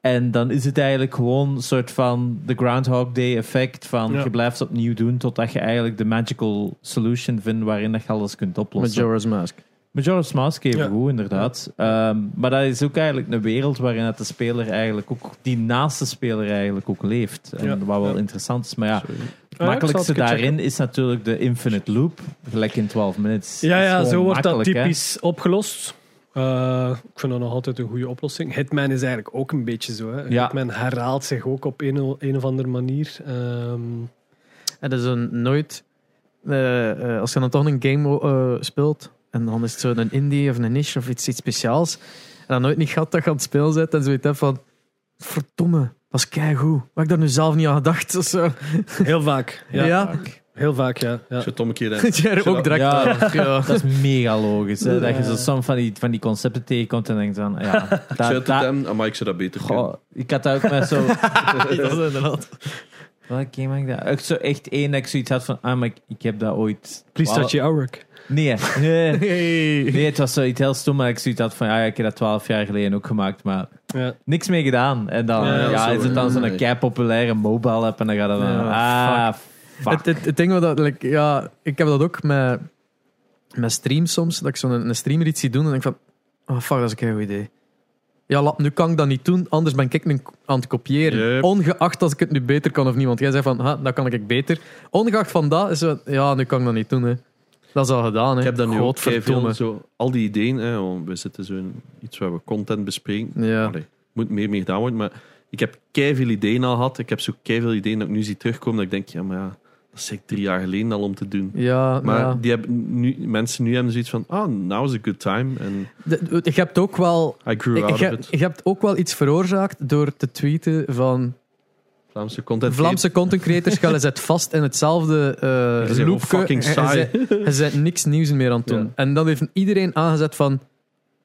En dan is het eigenlijk gewoon een soort van de Groundhog Day effect van Ja. je blijft opnieuw doen totdat je eigenlijk de magical solution vindt waarin dat je alles kunt oplossen. Jora's Mask. Majora's Mask even Ja. goed, inderdaad. Ehm, maar dat is ook eigenlijk een wereld waarin dat de speler eigenlijk ook, die naast de speler eigenlijk ook leeft. En Ja. wat wel Ja. interessant is. Maar ja, Sorry. het makkelijkste daarin is natuurlijk de infinite loop. Gelijk in 12 minutes. Ja, ja zo wordt dat hè. typisch opgelost. Eh, ik vind dat nog altijd een goede oplossing. Hitman is eigenlijk ook een beetje zo. Hè. Ja. Hitman herhaalt zich ook op een, of andere manier. Ehm, En dat is een nooit... eh, eh, als je dan toch een game eh, speelt, en dan is het zo een indie of een niche of iets, iets speciaals, en dan nooit niet gehad dat je aan het spelen bent en zoiets hebt van... Verdomme, dat is keigoed. Wat heb ik daar nu zelf niet aan gedacht? Of zo. heel vaak. Ja, Ja. Heel vaak, ja. ja. Als je het om een keer jij er ook direct Ja. Dat is mega logisch. Hè? Dat je zo soms van die, van die concepten tegenkomt en denkt van... Ja, dat, het dat- hem, maar ik zou dat beter kunnen. Goh, ik had dat ook met zo... dat is inderdaad. Welke game had ik dat? Zo echt één dat ik zoiets had van... Ah, maar ik, ik heb dat ooit... Please touch your work. Nee, nee. Nee, het was zoiets heel stom, maar ik zoiets had van... Ja, ik heb dat twaalf jaar geleden ook gemaakt, maar... Ja. Niks mee gedaan. En dan Ja, ja, zo, is het dan zo'n kei populaire mobile app en dan gaat dat dan... Ah, fuck. Het, het, het ding wat dat, like, ja, ik heb dat ook met, met streams soms, dat ik zo'n een, een streamer iets zie doen en denk van, oh fuck, dat is een goed idee. Ja, nu kan ik dat niet doen, anders ben ik nu aan het kopiëren. Yep. Ongeacht als ik het nu beter kan of niet. Want jij zei van, ha, dat kan ik beter. Ongeacht van dat is ja, nu kan ik dat niet doen. Hè. Dat is al gedaan. Hè. Ik heb dat nu ook veel, zo, al die ideeën, hè, we zitten zo in iets waar we content bespreken. Ja. Allee, moet meer mee gedaan worden, maar ik heb veel ideeën al gehad. Ik heb zo veel ideeën dat ik nu zie terugkomen, dat ik denk, ja, maar ja, dat is ik drie jaar geleden al om te doen. Ja, Maar ja. die hebben nu, mensen nu hebben zoiets van, ah, now is a good time. En Je hebt ook wel... I grew out Je, of it. je hebt ook wel iets veroorzaakt door te tweeten van Vlaamse content. Vlaamse content creators gaan zet vast in hetzelfde uh, bent gewoon fucking saai. Je bent niks nieuws meer aan het doen. Ja. En dan heeft iedereen aangezet van...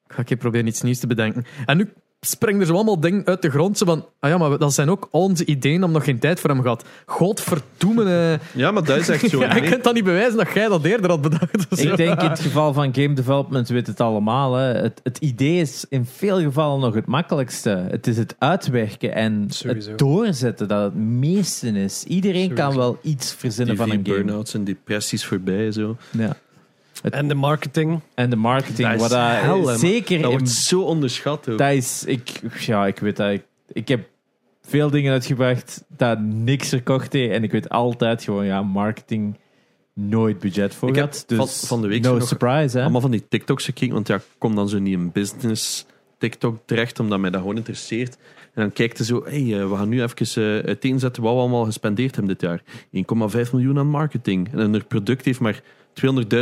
Ik ga keer proberen iets nieuws te bedenken. En nu springen er zo allemaal dingen uit de grond. Zo van, ah ja, maar dat zijn ook onze ideeën, om nog geen tijd voor hem gehad. Godverdomme. eh. Ja, maar dat is echt zo. Ja, je kunt dat niet bewijzen dat jij dat eerder had bedacht. of zo. Ik denk in het geval van game development weet het allemaal. Hè. Het, het idee is in veel gevallen nog het makkelijkste. Het is het uitwerken en Sowieso. het doorzetten dat het meeste is. Iedereen kan wel iets verzinnen die van een game. burn-outs en depressies voorbij. Zo. Ja. En de marketing. En de marketing, Dat is wat dat, zeker Dat in wordt zo onderschat. Ook. Dat is, ik, ja, ik weet dat. Ik, ik heb veel dingen uitgebracht dat niks verkocht heeft. En ik weet altijd gewoon, ja, marketing nooit budget voor Ik heb gehad. Dus van- van de week no surprise, hè. Allemaal van die TikToks gekeken, want ja, ik kom dan zo niet in business TikTok terecht, omdat mij dat gewoon interesseert. En dan kijkt je zo, hey, eh, we gaan nu even eh, uiteenzetten wat we allemaal gespendeerd hebben dit jaar. 1,5 miljoen aan marketing. En een product heeft maar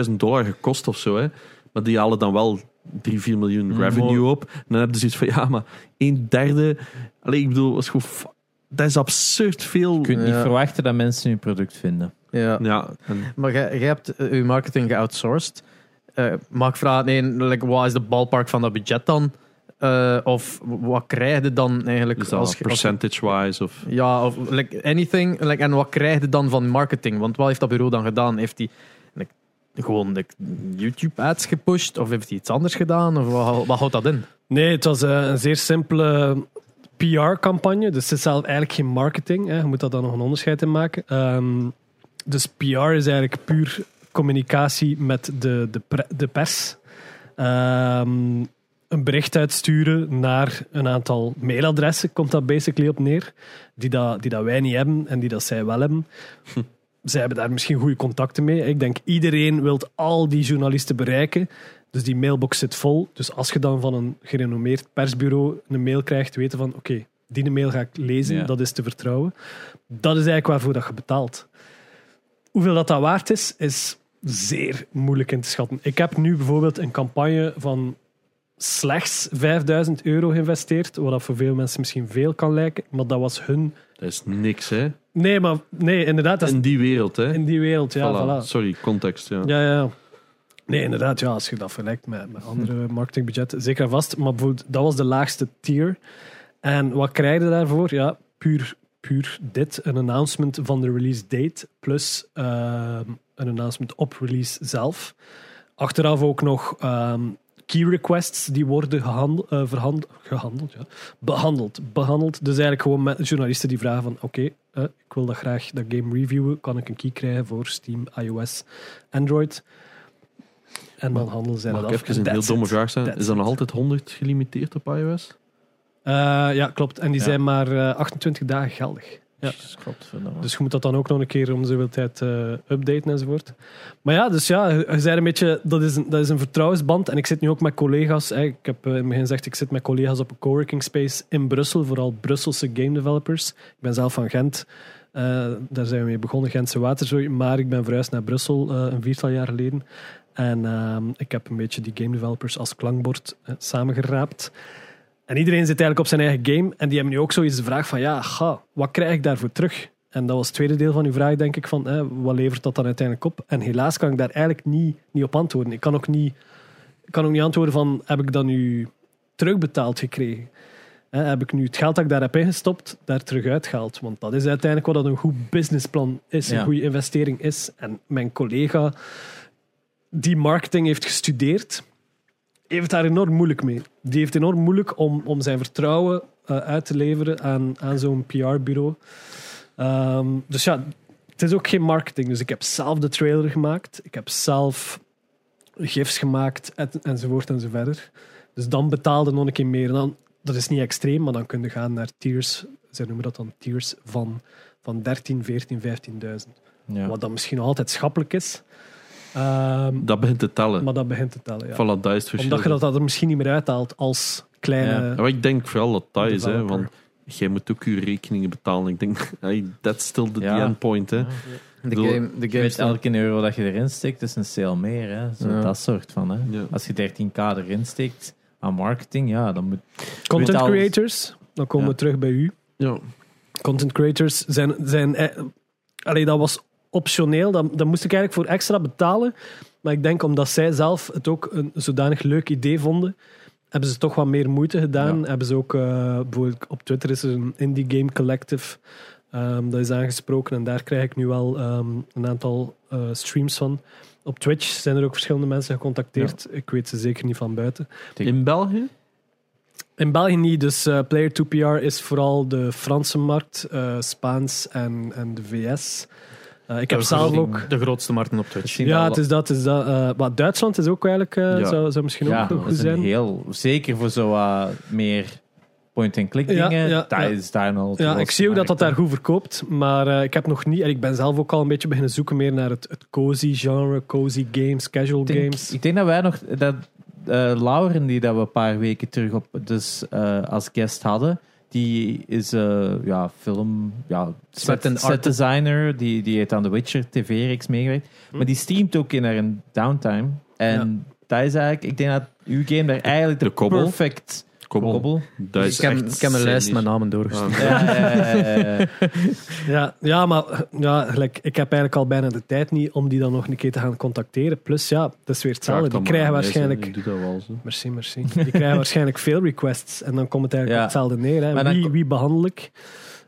200.000 dollar gekost of zo. Hè. Maar die halen dan wel 3, 4 miljoen Mm, revenue op. En dan heb je zoiets van, ja, maar een derde... Allee, ik bedoel, dat is gewoon... Dat is absurd veel. Je kunt niet verwachten dat mensen hun product vinden. Ja. Ja, en Maar jij, jij hebt eh, je marketing geoutsourced. Eh mag ik vragen, nee, like, wat is de ballpark van dat budget dan? Eh, of wat krijg je dan eigenlijk dus als, je- percentage-wise of... Ja, of like anything. Like, en wat krijg je dan van marketing? Want wat heeft dat bureau dan gedaan? Heeft hij like, gewoon de YouTube-ads gepusht? Of heeft hij iets anders gedaan? Of wat, wat houdt dat in? Nee, het was eh, een zeer simpele PR-campagne. Dus het is zelf eigenlijk geen marketing. Hè. Je moet daar dan nog een onderscheid in maken. Ehm, dus PR is eigenlijk puur communicatie met de, de, pre- de pers. Ehm, een bericht uitsturen naar een aantal mailadressen, komt dat basically op neer. Die dat, die dat wij niet hebben en die dat zij wel hebben. Zij hebben daar misschien goede contacten mee. Ik denk iedereen wil al die journalisten bereiken. Dus die mailbox zit vol. Dus als je dan van een gerenommeerd persbureau een mail krijgt, weten van oké, die mail ga ik lezen, Ja. dat is te vertrouwen. Dat is eigenlijk waarvoor dat je betaalt. Hoeveel dat, dat waard is, is zeer moeilijk in te schatten. Ik heb nu bijvoorbeeld een campagne van slechts 5000 euro geïnvesteerd, wat voor veel mensen misschien veel kan lijken, maar dat was hun... Dat is niks, hè. Nee, maar nee, inderdaad, dat is In die wereld, hè. in die wereld, ja, Voilà. voilà. Sorry, context, ja. Ja, ja. Nee, inderdaad, ja, als je dat vergelijkt met, met andere marketingbudgetten, zeker vast. Maar bijvoorbeeld, dat was de laagste tier. En wat krijg je daarvoor? Ja, puur, puur dit, een announcement van de release date, plus ehm, een announcement op release zelf. Achteraf ook nog ehm, key requests die worden gehandeld, eh, verhand- gehandeld ja. behandeld, behandeld. Dus eigenlijk gewoon met journalisten die vragen van oké, eh, ik wil dat graag dat game reviewen, kan ik een key krijgen voor Steam, iOS, Android. En dan handelen zij Mag dat ik af. even En een heel domme vraag? That's Is dat nog altijd 100 gelimiteerd op iOS? Eh, ja, klopt. En die Ja. zijn maar eh, 28 dagen geldig. Ja. Dus je moet dat dan ook nog een keer om zoveel tijd eh, updaten enzovoort. Maar ja, dus ja, je zei een beetje, dat is een, dat is een vertrouwensband. En ik zit nu ook met collega's. Hè. Ik heb eh, in het begin gezegd, ik zit met collega's op een coworking space in Brussel, vooral Brusselse game developers. Ik ben zelf van Gent. Eh, daar zijn we mee begonnen, Gentse Waterzooi. Maar ik ben verhuisd naar Brussel een viertal jaar geleden. En ehm, ik heb een beetje die game developers als klankbord samengeraapt. En iedereen zit eigenlijk op zijn eigen game. En die hebben nu ook zoiets de vraag van, ja, ga, wat krijg ik daarvoor terug? En dat was het tweede deel van uw vraag, denk ik, van hè, wat levert dat dan uiteindelijk op? En helaas kan ik daar eigenlijk niet, niet op antwoorden. Ik kan ook niet, ik kan ook niet antwoorden van, heb ik dat nu terugbetaald gekregen? Hè, heb ik nu het geld dat ik daar heb ingestopt, daar terug uitgehaald? Want dat is uiteindelijk wat dat een goed businessplan is, een goede investering is. En mijn collega die marketing heeft gestudeerd, heeft daar enorm moeilijk mee. Die heeft enorm moeilijk om, om zijn vertrouwen eh, uit te leveren aan, aan zo'n PR-bureau. Ehm, dus ja, het is ook geen marketing. Dus ik heb zelf de trailer gemaakt. Ik heb zelf gifs gemaakt, en, enzovoort enzoverder. Dus dan betaalde nog een keer meer. Dan, dat is niet extreem, maar dan kun je gaan naar tiers. Zij noemen dat dan tiers van, van 13, 14, 15.000. Ja. Wat dan misschien nog altijd schappelijk is. Ehm, Dat begint te tellen. maar dat begint te tellen, ja. Voilà, dat is het. Omdat je dat, dat er misschien niet meer uithaalt als kleine... Ja. Ik denk vooral dat dat is, hè, want jij moet ook je rekeningen betalen. Ik denk, hey, that's still the, Ja. the endpoint. Hè. Ja. De game, de Je game elke euro dat je erin steekt, is een sale meer. Hè? Zo, Ja. Dat soort van. Hè? Ja. Als je 13k erin steekt aan marketing, ja, dan moet. Content alles. creators, dan komen Ja. we terug bij u. Ja. Content creators zijn... zijn eh, allee, dat was optioneel, dat moest ik eigenlijk voor extra betalen. Maar ik denk omdat zij zelf het ook een zodanig leuk idee vonden, hebben ze toch wat meer moeite gedaan. Ja. Hebben ze ook, eh, bijvoorbeeld op Twitter is er een Indie Game Collective, ehm, dat is aangesproken en daar krijg ik nu wel ehm, een aantal eh, streams van. Op Twitch zijn er ook verschillende mensen gecontacteerd. Ik weet ze zeker niet van buiten. In België? In België niet, dus eh, Player 2PR is vooral de Franse markt, Spaans en, en de VS. Eh, ik heb de zelf ook. De grootste markten op Twitch. Ja, al- het is dat. Het is dat. Eh, maar Duitsland is ook eigenlijk, eh, Ja. zou, zou misschien ja, ook dat goed is een zijn. heel. Zeker voor zo meer point-and-click Ja, dingen. ja, daar ja. is daar nog. Ja, ik zie ook dat dat daar goed verkoopt, maar eh, ik heb nog niet. En ik ben zelf ook al een beetje beginnen zoeken meer naar het, het cozy genre, cozy games, casual Ik denk, games. ik denk dat wij nog. Dat, eh, Lauren, die dat we een paar weken terug op, dus, eh, als guest hadden, die is eh, ja, film, ja, set, een set art- designer, die, die heeft aan The Witcher TV-reeks meegewerkt. Hm. Maar die streamt ook in haar downtime. En dat is eigenlijk, ik denk dat uw game daar eigenlijk de, De kobbel. perfect Kobbel. kobbel. Dat is ik, heb, echt ik heb een lijst met namen doorgestuurd. Ah, Ja, ja, ja, ja, ja. Ja, ja maar ja, gelijk, ik heb eigenlijk al bijna de tijd niet om die dan nog een keer te gaan contacteren. Plus, ja, dat is weer hetzelfde. Die krijgen waarschijnlijk. zeg. Ik doe dat wel zo. Merci, merci. Die krijgen waarschijnlijk veel requests. En dan komt het eigenlijk Ja. op hetzelfde neer. Hè. Wie, wie behandel ik?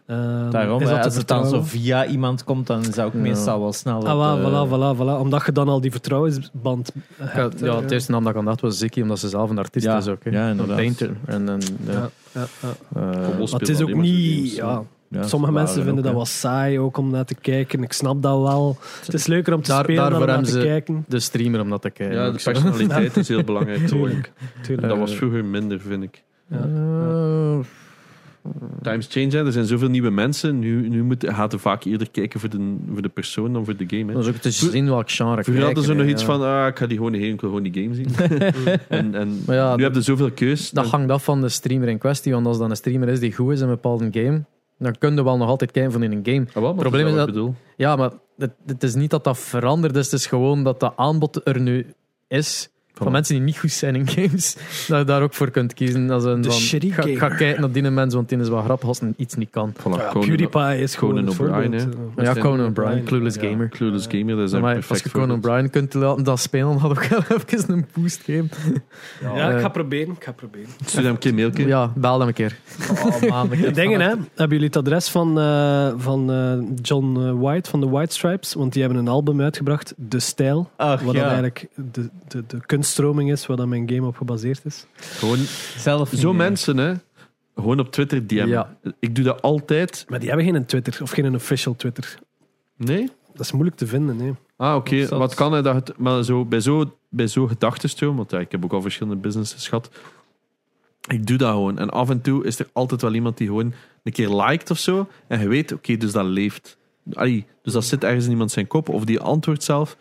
Ehm, Daarom, is dat als het dan zo via iemand komt, dan zou ik Ja. meestal wel snel... Ah, voilà, eh, voilà, voilà, voilà. Omdat je dan al die vertrouwensband Ja, hebt. ja, het eerste naam dat ik aan dacht was Ziggy, omdat ze zelf een artiest Ja, is ook. hè. ja, inderdaad. painter. En, en, ja, Ja, ja, ja. eh, het is ook niet... Ja, ja, sommige mensen vinden ook, dat wel saai ook om naar te kijken. Ik snap dat wel. Het is leuker om te Daar- spelen dan om naar te kijken. de streamer om dat te kijken. Ja, ook de personaliteit is heel belangrijk. Tuurlijk. tuurlijk. Dat was vroeger minder, vind ik. Ja. Times change, hè. er zijn zoveel nieuwe mensen. Nu, nu moet, gaat er vaak eerder kijken voor de, voor de persoon dan voor de game. Hè. Dat is ook te zien welk genre Vroeger hadden ze nog iets van, ah, ik ga die gewoon heen, ik wil gewoon die game zien. en en ja, nu heb je zoveel keus. Dat hangt af van de streamer in kwestie. Want als dan een streamer is die goed is in een bepaalde game, dan kun je wel nog altijd kijken van in een game. Ah, probleem dat is dat- bedoel. Ja, maar het, het is niet dat dat veranderd is. Het is gewoon dat de aanbod er nu is. Van mensen die niet goed zijn in games, dat je daar ook voor kunt kiezen. Als een De van, ga, ga kijken naar die mensen, want die is wel grappig als hij iets niet kan. Voilà, Ja, Conan- PewDiePie is gewoon Conan het O'Brien, ja, Conan O'Brien, Clueless ja. Gamer. Clueless Gamer, dat is een Maar perfect als je Conan. O'Brien kunt laten dat spelen, had ook wel even een boost geven. Ja, ik Eh, ga proberen. Ik ga proberen. Stuur hem een keer een mailtje. Ja, bel hem een keer. Oh, man, ik Dingen, hè? Hebben jullie het adres van, eh, van eh, John White van de White Stripes? Want die hebben een album uitgebracht, De Stijl. Ach, Wat ja. dan eigenlijk de, de, de kunststroming is, waar dan mijn game op gebaseerd is. Gewoon, Zelf zo mensen, hè. Gewoon op Twitter DM. Ja. Ik doe dat altijd. Maar die hebben geen Twitter, of geen official Twitter. Nee? Dat is moeilijk te vinden, nee. Ah, oké. Wat kan hij dat het... Maar zo, bij zo bij zo'n gedachtenstroom, want ja, ik heb ook al verschillende businesses gehad. Ik doe dat gewoon. En af en toe is er altijd wel iemand die gewoon een keer liked of zo. En je weet, oké, dus dat leeft. Allee, dus dat zit ergens in iemand zijn kop. Of die antwoordt zelf.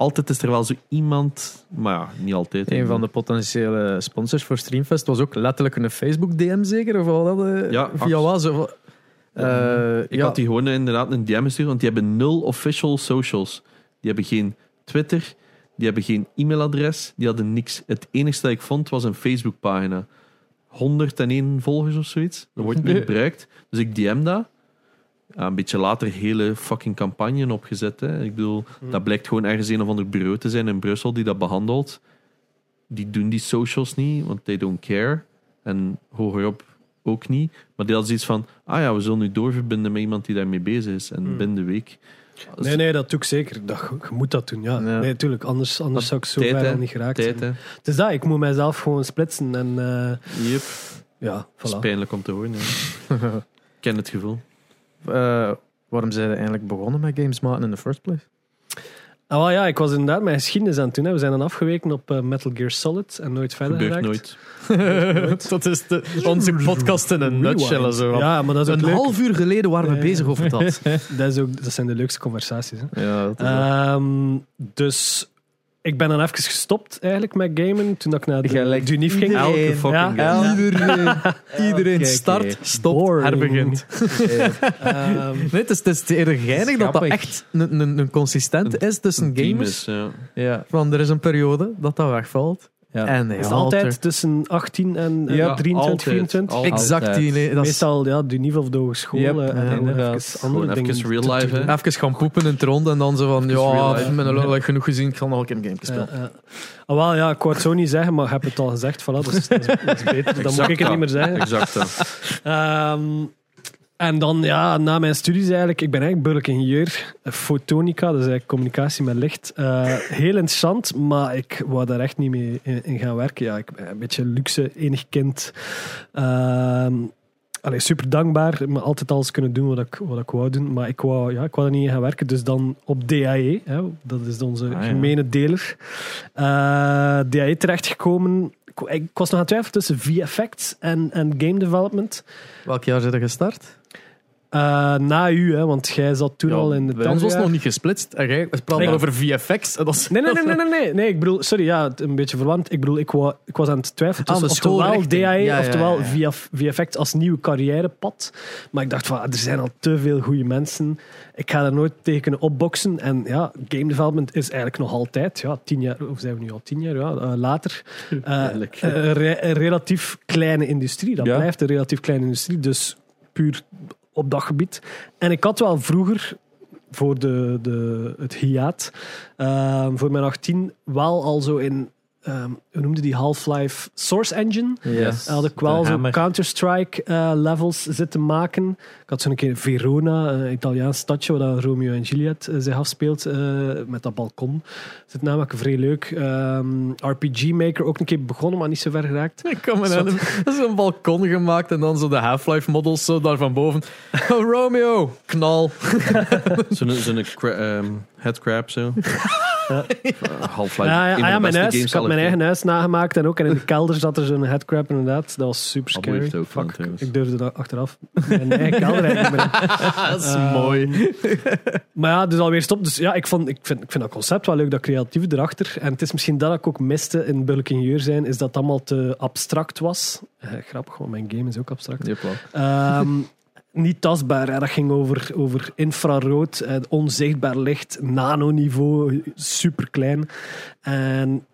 Altijd is er wel zo iemand, maar ja, niet altijd. Een van de potentiële sponsors voor Streamfest was ook letterlijk een Facebook-DM zeker? Of wat dat, Ja, via van- Eh, Ik ja. had die gewoon inderdaad een DM gestuurd, want die hebben nul official socials. Die hebben geen Twitter, die hebben geen e-mailadres, die hadden niks. Het enige dat ik vond was een Facebookpagina. 101 volgers of zoiets. Dat wordt niet gebruikt. Dus ik DM dat. Een beetje later hele fucking campagne opgezet. Hè. Ik bedoel, dat blijkt gewoon ergens een of ander bureau te zijn in Brussel die dat behandelt. Die doen die socials niet, want they don't care. En hogerop ook niet. Maar die had zoiets van, ah ja, we zullen nu doorverbinden met iemand die daarmee bezig is. En binnen de week. Nee, nee, dat doe ik zeker. Dat, je moet dat doen, ja. Ja. Nee, tuurlijk. Anders, anders zou ik zo Tijd, ver al niet geraakt Tijd, zijn. hè. Het is dat, ik moet mijzelf gewoon splitsen. En eh, Yep. ja, Dat is voilà. pijnlijk om te horen. Ja. Ken het gevoel. Eh, waarom zijn we eigenlijk begonnen met games maken in the first place? Ah, wel, ja, ik was inderdaad mijn geschiedenis aan het doen. Hè. We zijn dan afgeweken op eh, Metal Gear Solid en nooit verder Gebeurt geraakt. nooit. dat is de, onze podcast in een nutshell. Zo. Ja, maar dat is ook een leuk. half uur geleden waren we Ja. bezig over dat. Dat, is ook, dat zijn de leukste conversaties. Hè. ja, dat is Ehm, dus ik ben dan even gestopt eigenlijk met gamen toen ik naar de Gelijk Dunief ging. iedereen. Elke fucking Ja. game. Iedereen, start, stopt, herbegint. Ehm, Nee, het is, het is eerder geinig dat dat echt een, een, een consistent is tussen Team gamers. is, ja. Ja. Van er is een periode dat dat wegvalt. Ja. En is het altijd tussen 18 en eh, Ja, 23, altijd. 24? Altijd. exact die. nee, dat is Meestal ja, Dunief of de hogeschool. Yep, eh, en dan inderdaad. even andere even real te- te life, hè. even gaan poepen in het rond en dan zo van, real ja, life. met een lul heb ik genoeg gezien, ik ga nog een keer een game spelen. Ja, ja. Ah, wel, ja, ik wou het zo niet zeggen, maar ik heb het al gezegd. Voilà, dat, is, dat, is, dat is beter. Dan moet Exact ik het dat. niet meer zeggen. Exact. dat. Ehm, en dan, ja, na mijn studies eigenlijk, ik ben eigenlijk burgeringenieur, eh, fotonica, dus eigenlijk communicatie met licht. Eh, heel interessant, maar ik wou daar echt niet mee in, in gaan werken. Ja, ik ben een beetje luxe, enig kind. Ehm allee, super dankbaar, maar altijd alles kunnen doen wat ik, wat ik wou doen. Maar ik wou, ja, ik wou er niet in gaan werken, dus dan op DAE, hè, dat is onze Ah, ja. gemene deler. Eh DAE terechtgekomen. Ik, was nog aan het twijfelen tussen VFX en, en game development. Welk jaar zijn er gestart? Eh, na u, hè, want jij zat toen al in de Bij ons was het nog niet gesplitst. En jij praat over VFX. En dat is, Nee, nee, nee, nee, nee, nee, nee. Ik bedoel, sorry, ja, het- een beetje verwant. Ik bedoel, ik, wou, ik was aan het twijfelen Aan tussen de oftewel. DAE, Ja, ja, oftewel VFX als nieuw carrièrepad. Maar ik dacht van, ah, er zijn al te veel goede mensen. Ik ga er nooit tegen kunnen opboksen. En ja, game development is eigenlijk nog altijd, ja, tien jaar, of zijn we nu al tien jaar, ja, eh, later, eh, Eigenlijk. een, re- een relatief kleine industrie. Dat Ja. blijft een relatief kleine industrie, dus puur op dat gebied. En ik had wel vroeger voor de, de, het hiaat, ehm, voor mijn 18, wel al zo in, ehm hoe noemde die Half-Life Source Engine. Yes. Had ik wel De zo. Counter-Strike eh, levels zitten maken. Ik had zo'n keer Verona, een Italiaans stadje waar dat Romeo en Juliet eh, zich afspeelt, eh, met dat balkon. Zit namelijk vrij leuk. Ehm, RPG Maker ook een keer begonnen, maar niet zo ver geraakt. Ik kom in een, dat is een balkon gemaakt en dan zo de Half-Life models zo daar van boven. Oh, Romeo, knal. Zo'n zo'n cra- ehm, headcrab zo. Ja. Uh, Half-Life. Ja, ja, ah ja, mijn huis. games Ik had mijn eigen huis nagemaakt en ook en in de kelder zat er zo'n headcrab inderdaad. Dat was super scary. heeft ook van, Fuck, trouwens. ik durfde dat achteraf. Mijn eigen kelder eigenlijk. Dat is Ehm, mooi. Maar ja, dus alweer stop. Dus ja, ik, vond, ik, vind, ik vind dat concept wel leuk, dat creatieve erachter. En het is misschien dat ik ook miste in Bulk Ingenieur zijn, is dat het allemaal te abstract was. Eh, grappig, want mijn game is ook abstract. Ehm, niet tastbaar. Hè. Dat ging over, over infrarood, eh, onzichtbaar licht, nanoniveau, super klein. En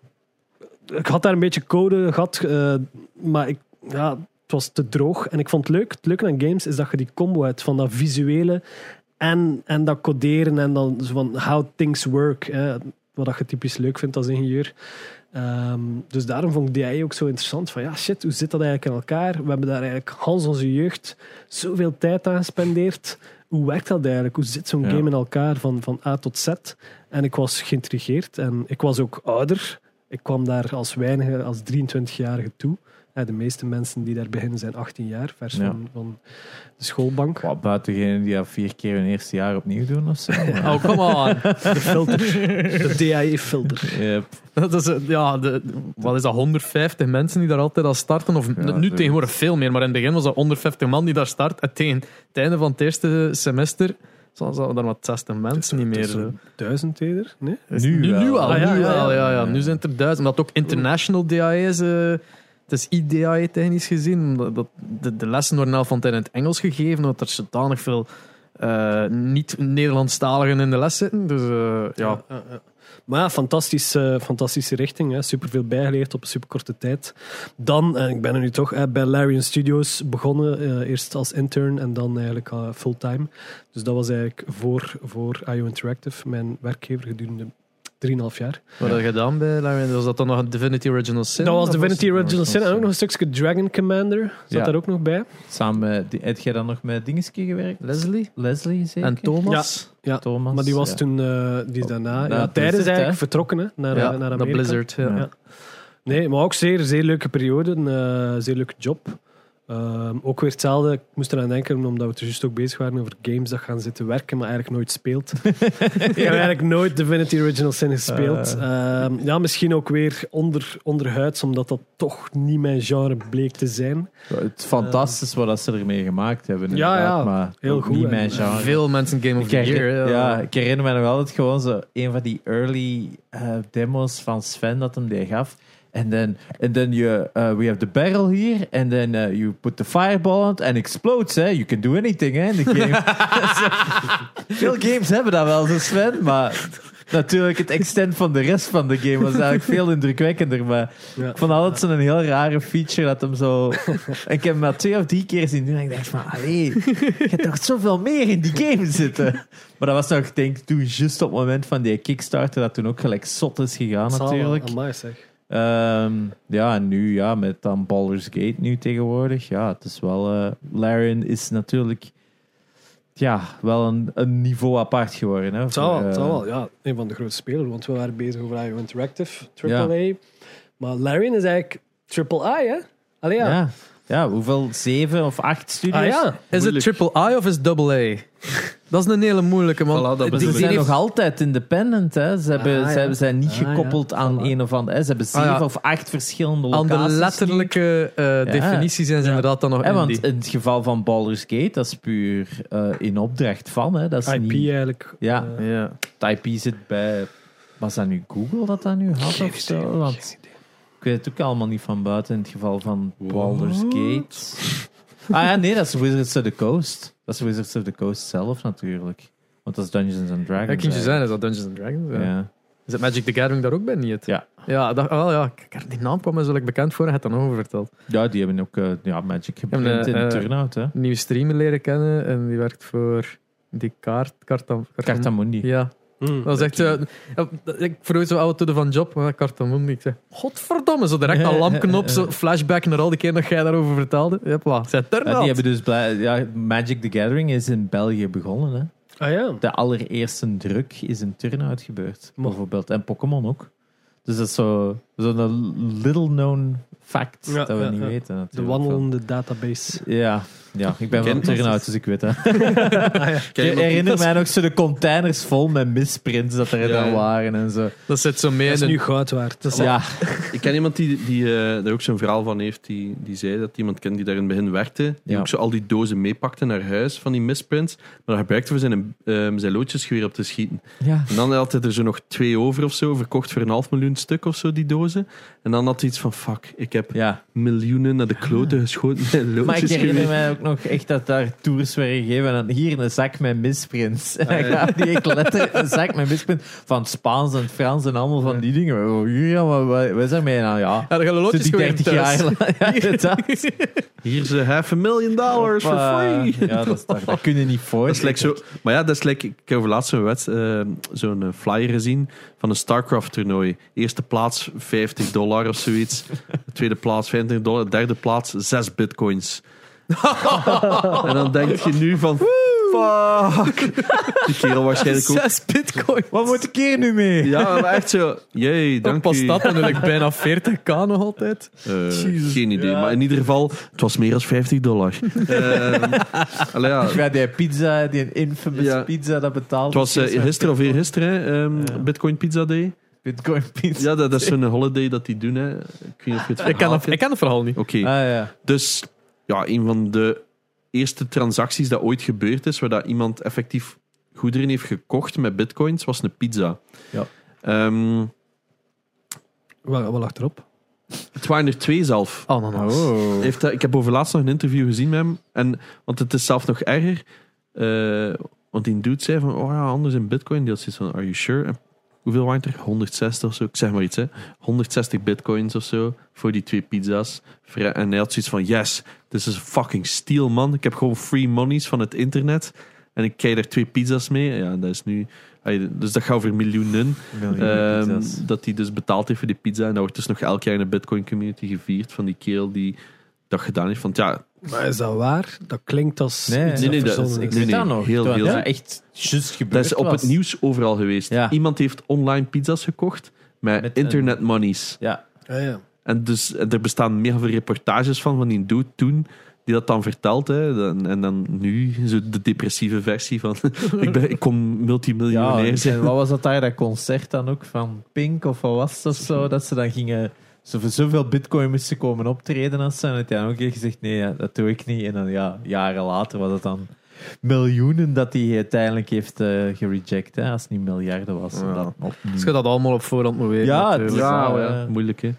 ik had daar een beetje code gehad, eh, maar ik, ja, het was te droog. En ik vond het leuk. Het leuke aan games is dat je die combo hebt van dat visuele en, en dat coderen en dan zo van how things work. Hè. Wat je typisch leuk vindt als ingenieur. Ehm, dus daarom vond ik DI ook zo interessant. Van ja, shit, hoe zit dat eigenlijk in elkaar? We hebben daar eigenlijk Hans onze jeugd zoveel tijd aan gespendeerd. Hoe werkt dat eigenlijk? Hoe zit zo'n Ja. game in elkaar van, van A tot Z? En ik was geïntrigeerd. En ik was ook ouder. Ik kwam daar als weinige, als 23-jarige toe. Ja, de meeste mensen die daar beginnen zijn 18 jaar, vers Ja. van, van de schoolbank. Wat, buiten degenen die dat vier keer hun eerste jaar opnieuw doen of zo. Oh, come on. De filter, de DAE-filter. Yep. Dat is, eh, ja, de, wat is dat, 150 mensen die daar altijd al starten? Of nu tegenwoordig veel meer, maar in het begin was dat 150 man die daar start. En tegen het einde van het eerste semester zal zal er wat 60 mensen niet meer. Zo. Duizend eerder? Nee? Nu nu, wel. nu al. Ah, ja, nu, ja, wel, ja. ja, ja. nu zijn het er duizend. Omdat ook international DAE is. eh, het is IDAE technisch gezien. omdat dat, de, de lessen worden al van tijd in het Engels gegeven. Omdat er zodanig veel eh, niet-Nederlandstaligen in de les zitten. Dus eh, ja. Maar fantastische, fantastische richting. Hè. Superveel bijgeleerd op een superkorte tijd. Dan, en ik ben er nu toch bij Larian Studios begonnen. eh, eerst als intern en dan eigenlijk eh, fulltime. Dus dat was eigenlijk voor, voor IO Interactive, mijn werkgever gedurende 3,5 jaar. Wat heb je gedaan bij Larian? Was dat dan nog een Divinity Original Sin? dat was Divinity Original Sin en ook nog een stukje Dragon Commander. Zat Ja. daar ook nog bij. Samen met, die- heb jij dan nog met Dingeske gewerkt? Leslie? Leslie zeker? En Thomas? Ja, Thomas. maar die was ja. toen, eh, die is daarna, Na ja, Blizzard, tijdens eigenlijk hè? vertrokken hè, naar, Ja, eh, naar naar Amerika. Blizzard. Ja. Ja. Ja. Nee, maar ook zeer, zeer leuke periode. Een eh, zeer leuke job. Ehm, ook weer hetzelfde. Ik moest eraan denken, omdat we er juist ook bezig waren over games dat gaan zitten werken, maar eigenlijk nooit speelt. ik heb eigenlijk nooit Divinity Original Sin gespeeld. Ehm, ja, misschien ook weer onder, onderhuids, omdat dat toch niet mijn genre bleek te zijn. Het is fantastisch wat dat ze ermee gemaakt hebben. Ja, maar Heel goed Niet mijn eh, genre. Veel mensen Game of Ik the Year. ja, ik herinner me nog altijd gewoon zo een van die early eh, demos van Sven dat hem die gaf. En dan and then you, uh, we have the barrel here, and then uh, you put the fireball on it and explodes. Hè. You can do anything hè, in the game. Veel games hebben dat wel, zo Sven, maar natuurlijk het extent van de rest van de game was eigenlijk veel indrukwekkender. Maar Ja. ik vond altijd zo'n heel rare feature dat hem zo. En ik heb hem maar twee of drie keer zien doen en ik dacht van, allee, je hebt toch zoveel meer in die game zitten. Maar dat was nog, denk ik, toen juist op het moment van die Kickstarter dat toen ook gelijk zot is gegaan natuurlijk. Amai, zeg. Ehm, ja, en nu ja, met dan Baldur's Gate nu tegenwoordig. Ja, het is wel... eh Larian is natuurlijk ja, wel een, een niveau apart geworden. Hè, Het zal wel, voor, het zal eh, wel, ja. Een van de grootste spelers, want we waren bezig over IO Interactive, AAA. Maar Larian is eigenlijk AAA, hè? Allee, ja. ja. ja, hoeveel? Zeven of acht studios? Ah ja, Is het triple I of is het double A? Dat is een hele moeilijke, man. Voilà, Die- zijn heeft- nog altijd independent. Hè. Ze, hebben, Ah, ze ja. zijn niet Ah, ja. gekoppeld aan Voilà. een of andere. Hè. Ze hebben Ah, zeven ja. of acht verschillende Aan locaties. de nu. letterlijke eh, definitie zijn ze Ja. inderdaad dan nog Hè, want in het geval van Baldur's Gate, dat is puur eh, in opdracht van. Hè. Dat is IP niet, eigenlijk. Ja. eh, Ja. het IP zit bij. Was dat nu Google dat dat nu had of zo? Want ik weet het ook allemaal niet van buiten in het geval van Baldur's Gate. Ah ja, nee, dat is Wizards of the Coast. Dat is Wizards of the Coast zelf natuurlijk. Want dat is Dungeons and Dragons. Ja, je zijn, is dat Dungeons and Dragons? Ja. Ja. Is het Magic the Gathering daar ook bij niet? Ja. Ja, dat, oh, ja. Kijk, die naam kwam me zo bekend voor en had dat nog over verteld. ja, die hebben ook eh, ja, Magic geprint Hebben, in eh, Turnout. Hè. Een nieuwe streamer leren kennen en die werkt voor die kaart. Kartam, Cartamundi. Ja, hmm. dat is echt... eh, ik vroeg zo van job, maar. Ik zei, godverdomme, zo direct al lampken op, zo flashback naar al die keer dat jij daarover vertelde. Ja, Turnout. die hebben dus ja, Magic the Gathering is in België begonnen. Hè. Ah ja. De allereerste druk is in Turnout gebeurd, bijvoorbeeld. En Pokémon ook. Dus dat is zo- zo'n little known fact Ja, dat we ja, niet ja. weten. De Natuurlijk. wandelende database. Ja, ja, ik ben Ken- van Turnout, dus ik weet dat. Ah, ja. Ik Ken herinner mij nog zo de containers vol met misprints dat er Ja, dan ja. waren en zo. Dat zit zo mee Dat is nu goud waard. Dat is Ja, Ik ken iemand die, die eh, daar ook zo'n verhaal van heeft. Die, die zei dat iemand kent die daar in het begin werkte. Die Ja. ook zo al die dozen meepakte naar huis van die misprints. Maar dat gebruikte voor zijn, ehm zijn loodjesgeweer op te schieten. ja. En dan had hij er zo nog twee over of zo. Verkocht voor een half miljoen stuk of zo, die dozen. En dan had hij iets van: fuck, ik heb ja. miljoenen naar de kloten geschoten met een Maar ik herinner mij ook nog echt dat daar tours werden gegeven. En dan hier een zak met misprints. En dan Ah, ja. gaf die ik letterlijk een zak met misprints van het Spaans en het Frans en allemaal van die dingen. Oh, ja, maar wat wat is daarmee nou? Ja, Ja, dan gaan de Zo loodjes die gewoon 30 thuis. jaar lang. Ja, inderdaad. Hier is eh, half a million dollars for Hoppa. free. Ja, dat, is toch- dat kun je niet voor. Dat is like zo, maar ja, dat is like, ik heb over laatst zo'n wet- eh, zo'n eh, flyer gezien van een StarCraft toernooi. Eerste plaats 50 dollar of zoiets. Tweede plaats 25 dollar. Derde plaats 6 bitcoins. en dan denk je nu van, Fuck. Die kerel waarschijnlijk ook. Zes bitcoin. Wat moet ik hier nu mee? Ja, maar echt zo. Jee, Dan dank pas dat en dan ik bijna 40k nog altijd. Eh, geen idee. Ja. Maar in ieder geval, het was meer dan 50 dollar. Ehm, allee, ja. Ja, die pizza, die infamous Ja. pizza, dat betaalt. Het was eh, gisteren of eergisteren, hè, ehm, Ja. Bitcoin Pizza Day. Bitcoin pizza. Ja, dat, dat is zo'n holiday dat die doen. Hè. Ik weet niet of je het Ik ken, verhaal het, ik ken het verhaal niet. Oké, Ah ja. dus ja, een van de eerste transacties dat ooit gebeurd is, waar dat iemand effectief goederen heeft gekocht met bitcoins, was een pizza. Ja. Ehm, Wat, wat lag erop? het waren er twee zelf. Oh. Heeft dat, ik heb overlaatst nog een interview gezien met hem. En, want het is zelf nog erger. eh, want die dude zei van, oh ja, anders in bitcoin. Die had zoiets van, are you sure? En hoeveel waren er? 160 of zo. Ik zeg maar iets, hè. 160 bitcoins of zo voor die twee pizza's. En hij had zoiets van, yes, this is fucking steal, man. Ik heb gewoon free monies van het internet. En ik krijg er twee pizza's mee. Ja, dat is nu... Dus dat gaat over miljoenen. Miljoenen Ehm, dat hij dus betaald heeft voor die pizza. En dat wordt dus nog elk jaar in de Bitcoin community gevierd van die kerel die dat gedaan heeft. Want ja, Maar is dat waar? Dat klinkt als Nee, iets nee, nee, dat verzonnen Ik nog. heel- heel- dat echt juist gebeurd dat is op was. het nieuws overal geweest. Ja. Iemand heeft online pizza's gekocht met, Met internet monies. Ja. Ah, ja. En dus en er bestaan mega veel reportages van, van die dude toen, die dat dan vertelt. Hè. Dan- En dan nu, zo de depressieve versie van, ik, ben, ik kon multimiljonair Ja, zijn. en wat was dat daar, dat concert dan ook van Pink of wat was dat zo? Dat ze dan gingen zo voor zoveel bitcoin moesten komen optreden als ze. En het dan ook echt gezegd, nee, ja, dat doe ik niet. En dan ja, jaren later was het dan miljoenen dat hij uiteindelijk heeft eh gereject. Hè, als het niet miljarden was. Ja. Als je dat allemaal op voorhand moet weten. Ja, het is- Ja, moeilijk hè.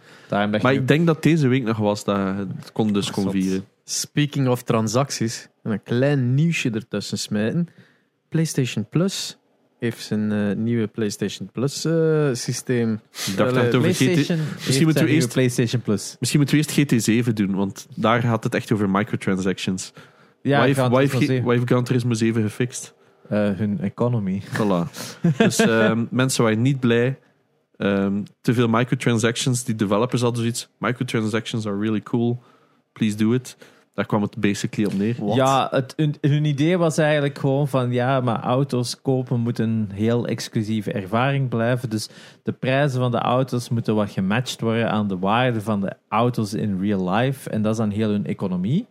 Maar ik denk dat deze week nog was dat het kon dus kon vieren. Speaking of transacties, een klein nieuwsje ertussen smijten. PlayStation Plus heeft zijn eh, nieuwe PlayStation Plus eh, systeem. Ik dacht dat het over GT... PlayStation moeten we eerst- PlayStation Plus. Misschien moeten we eerst GT7 doen, want daar gaat het echt over microtransactions. Ja, Why heeft- Gran Turismo G- 7. why heeft Gran Turismo 7 gefixt? Eh, hun economy. Voilà. dus ehm, mensen waren niet blij. Ehm, te veel microtransactions. Die developers hadden zoiets. Microtransactions are really cool. Please do it. Daar kwam het basically op neer. Ja, het, hun, idee was eigenlijk gewoon van ja, maar auto's kopen moet een heel exclusieve ervaring blijven. Dus de prijzen van de auto's moeten wat gematcht worden aan de waarde van de auto's in real life. En dat is dan heel hun economie.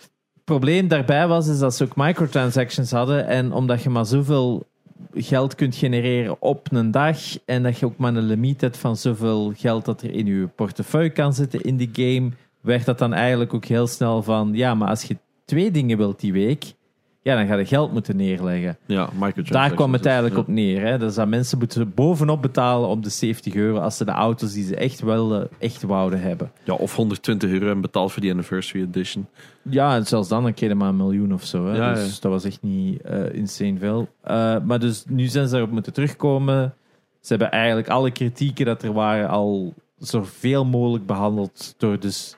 Het probleem daarbij was is dat ze ook microtransactions hadden. En omdat je maar zoveel geld kunt genereren op een dag. En dat je ook maar een limiet hebt van zoveel geld dat er in je portefeuille kan zitten in die game. Werd dat dan eigenlijk ook heel snel van ja, maar als je twee dingen wilt die week. Ja, dan ga je geld moeten neerleggen. Ja. Daar kwam het eigenlijk Ja. op neer. Hè? Dus dat mensen moeten bovenop betalen op de 70 euro als ze de auto's die ze echt wel echt wouden hebben. Ja, of 120 euro en betaald voor die anniversary edition. Ja, en zelfs dan, dan kreeg je maar een miljoen of zo. Hè? Ja, dus dat was echt niet eh, insane veel. Eh, maar dus nu zijn ze erop moeten terugkomen. Ze hebben eigenlijk alle kritieken dat er waren al zoveel mogelijk behandeld door dus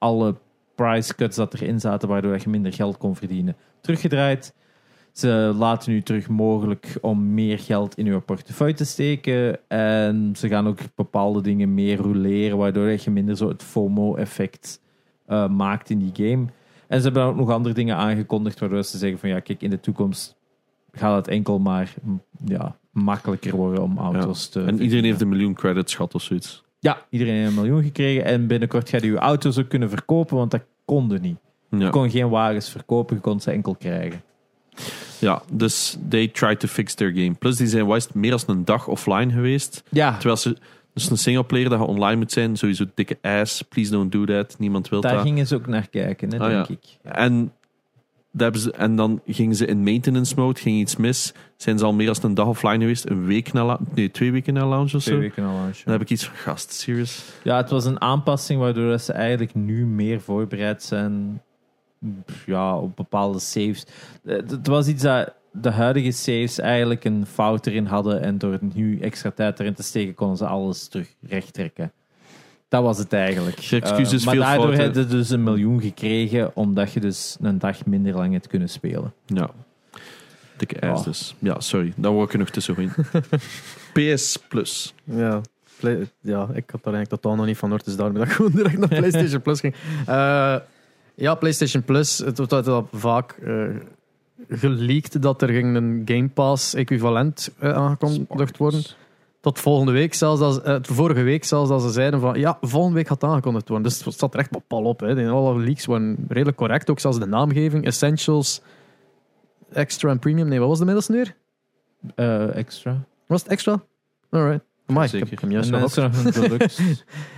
alle price cuts dat erin zaten, waardoor je minder geld kon verdienen, teruggedraaid. Ze laten nu terug mogelijk om meer geld in je portefeuille te steken. En ze gaan ook bepaalde dingen meer roleren, waardoor je minder zo het FOMO-effect eh, maakt in die game. En ze hebben ook nog andere dingen aangekondigd, waardoor ze zeggen van ja, kijk, in de toekomst gaat het enkel maar ja, makkelijker worden om auto's te En iedereen heeft een miljoen credits gehad of zoiets. Ja, iedereen heeft een miljoen gekregen. En binnenkort gaat je je auto's ook kunnen verkopen, want dat konden niet. Je kon geen wagens verkopen, je kon ze enkel krijgen. ja, dus they tried to fix their game. Plus, die zijn het meer dan een dag offline geweest. Ja, Terwijl ze... Dus een singleplayer dat je online moet zijn, sowieso dikke ass. Please don't do that. Niemand wil daar dat. gingen ze ook naar kijken, hè, Ah, denk ja. ik. En, ze, en dan gingen ze in maintenance mode, ging iets mis. Zijn ze al meer dan een dag offline geweest, een week na, nee, twee weken na launch of Twee zo. weken al launch, ja. Dan heb ik iets van gast, serious. Ja, het was een aanpassing waardoor ze eigenlijk nu meer voorbereid zijn ja, op bepaalde saves. Eh, Het was iets dat de huidige saves eigenlijk een fout erin hadden en door nu extra tijd erin te steken konden ze alles terug recht trekken. Dat was het eigenlijk. Je excuses, Eh, maar veel daardoor fouten. heb je dus een miljoen gekregen omdat je dus een dag minder lang hebt kunnen spelen. Ja. Dikke ass Ja. dus. Ja, sorry. Daar word ik er nog tussenin. PS Plus. Ja. Play- ja, ik had daar eigenlijk totaal nog niet van hoor, dus daarom dat ik gewoon direct naar PlayStation Plus ging. Eh, ja, PlayStation Plus, het wordt altijd al vaak eh, geleakt dat er ging een Game Pass equivalent aangekondigd worden. Tot volgende week zelfs, ze- eh, vorige week zelfs, dat ze zeiden van ja, volgende week gaat aangekondigd worden. Dus het staat er echt op pal op. Hè. Die alle leaks waren redelijk correct, ook zelfs de naamgeving. Essentials, Extra en Premium. Nee, wat was de middelste nu weer? Eh, extra. Was het Extra? Alright. Amai, ik heb Zeker. hem juist nog.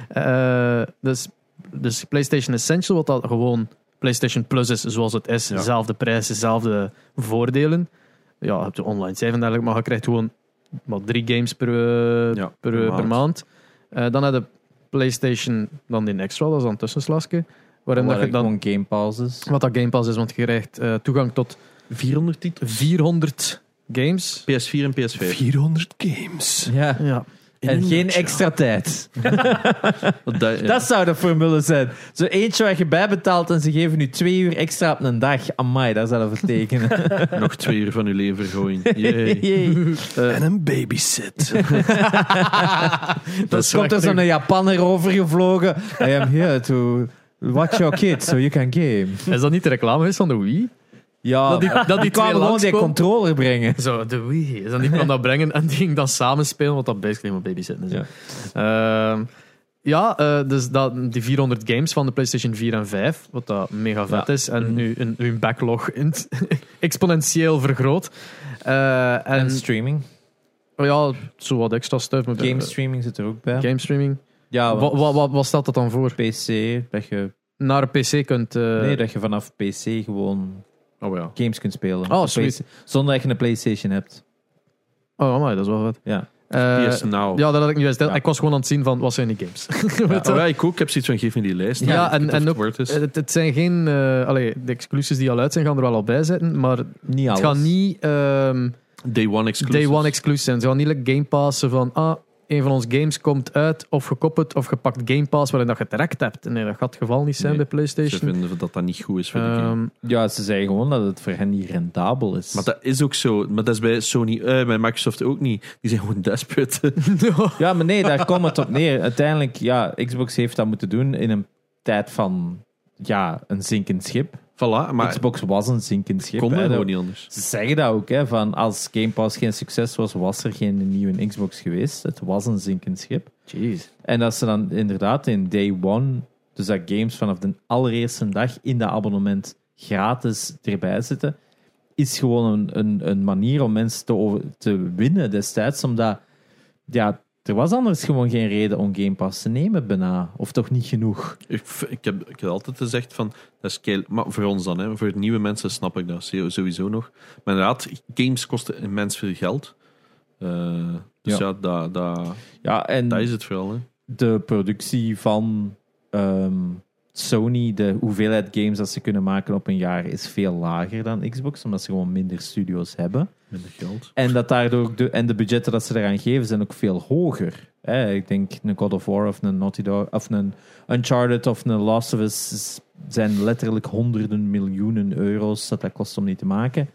Eh, dus, dus PlayStation Essential, wat dat gewoon PlayStation Plus is, zoals het is. Ja. Dezelfde prijs, dezelfde voordelen. Ja, je hebt de online save en dergelijke, maar je krijgt gewoon wat drie games per, eh, Ja, per, per eh, per maand. Eh, dan heb je PlayStation, dan die extra, dat is dan een tussenslagje. Waarin dat je dan, gewoon Game Pass is. wat dat Game Pass is, want je krijgt eh, toegang tot 400 titels. 400 games. PS4 en PS5. 400 games. Ja. Ja. En geen extra tijd. Dat- ja. Dat zou de formule zijn. Zo eentje waar je bijbetaalt en ze geven nu twee uur extra op een dag. Amai, dat zou dat betekenen. Nog twee uur van uw leven. Yay. Yay. En een babysit. Dan is komt er zo'n Japanner overgevlogen. I am here to watch your kids so you can game. Is dat niet de reclame van de Wii? Ja, Dat die- dat die twee kwamen gewoon die controller brengen. Zo, de Wii. Is dat niet kwam dat brengen en die ging dan samen spelen, wat dat basically helemaal babysitten is. Ja. Ehm, ja, eh, dus dat, die 400 games van de PlayStation 4 en 5, wat dat mega vet Ja. is. En Mhm. nu een, hun backlog in- exponentieel vergroot. Eh, en, En streaming. oh ja, zo wat extra stuff. Game streaming zit er ook bij. game streaming. Ja, Wat, want wat, wat, wat stelt dat dan voor? PC, dat je, Naar een PC kunt... eh, nee, dat je vanaf PC gewoon Oh ja. games kunt spelen. Oh, sweet. Zonder dat je een PlayStation hebt. Oh, amai, dat is wel vet. Ja. Eh, PS Now. ja, dat had ik niet juist. Ja. Ik was gewoon aan het zien van, wat zijn die games? Oh ja, ik ook. Ik heb zoiets van, geef me die lijst. Ja, Ik en- weet of en het ook- is. Het, het zijn geen... eh allee, de exclusives die al uit zijn, gaan er wel al bij zitten. Maar Niet alles. het gaat niet ehm, Day One exclusive. day one exclusive zijn. Ze gaan niet like Game Passen van... Ah, een van onze games komt uit, of gekoppeld, of gepakt Game Pass, waarin dat je direct hebt. Nee, dat gaat het geval niet zijn Nee, bij Ze PlayStation. vinden dat dat niet goed is voor de game. Ehm, Ja, ze zeggen gewoon dat het voor hen niet rendabel is. Maar dat is ook zo. Maar dat is bij Sony, eh, bij Microsoft ook niet. Die zijn gewoon desperate. Ja, maar nee, daar komt het op neer. Uiteindelijk, ja, Xbox heeft dat moeten doen in een tijd van ja, een zinkend schip. Voilà, maar Xbox was een zinkend schip. kon er gewoon niet anders. Ze zeggen dat ook, hè, van als Game Pass geen succes was, was er geen nieuwe Xbox geweest. Het was een zinkend schip. Jeez. En dat ze dan inderdaad in day one, dus dat games vanaf de allereerste dag in dat abonnement gratis erbij zitten, is gewoon een, een, een manier om mensen te, over- te winnen destijds. Omdat, ja, er was anders gewoon geen reden om Game Pass te nemen, bijna. Of toch niet genoeg. Ik, ik, heb, ik heb altijd gezegd van, dat is keil, maar voor ons dan, hè, voor nieuwe mensen snap ik dat sowieso nog. Maar inderdaad, games kosten immens veel geld. Eh, dus Ja. ja, dat, dat, Ja, en dat is het vooral. Hè. de productie van ehm, Sony, de hoeveelheid games dat ze kunnen maken op een jaar, is veel lager dan Xbox, omdat ze gewoon minder studio's hebben. Minder geld. En, dat daardoor ook de, en de budgetten dat ze eraan geven zijn ook veel hoger. Ik denk een God of War of een Naughty Dog of een Uncharted of een Last of Us zijn letterlijk honderden miljoenen euro's dat dat kost om die te maken.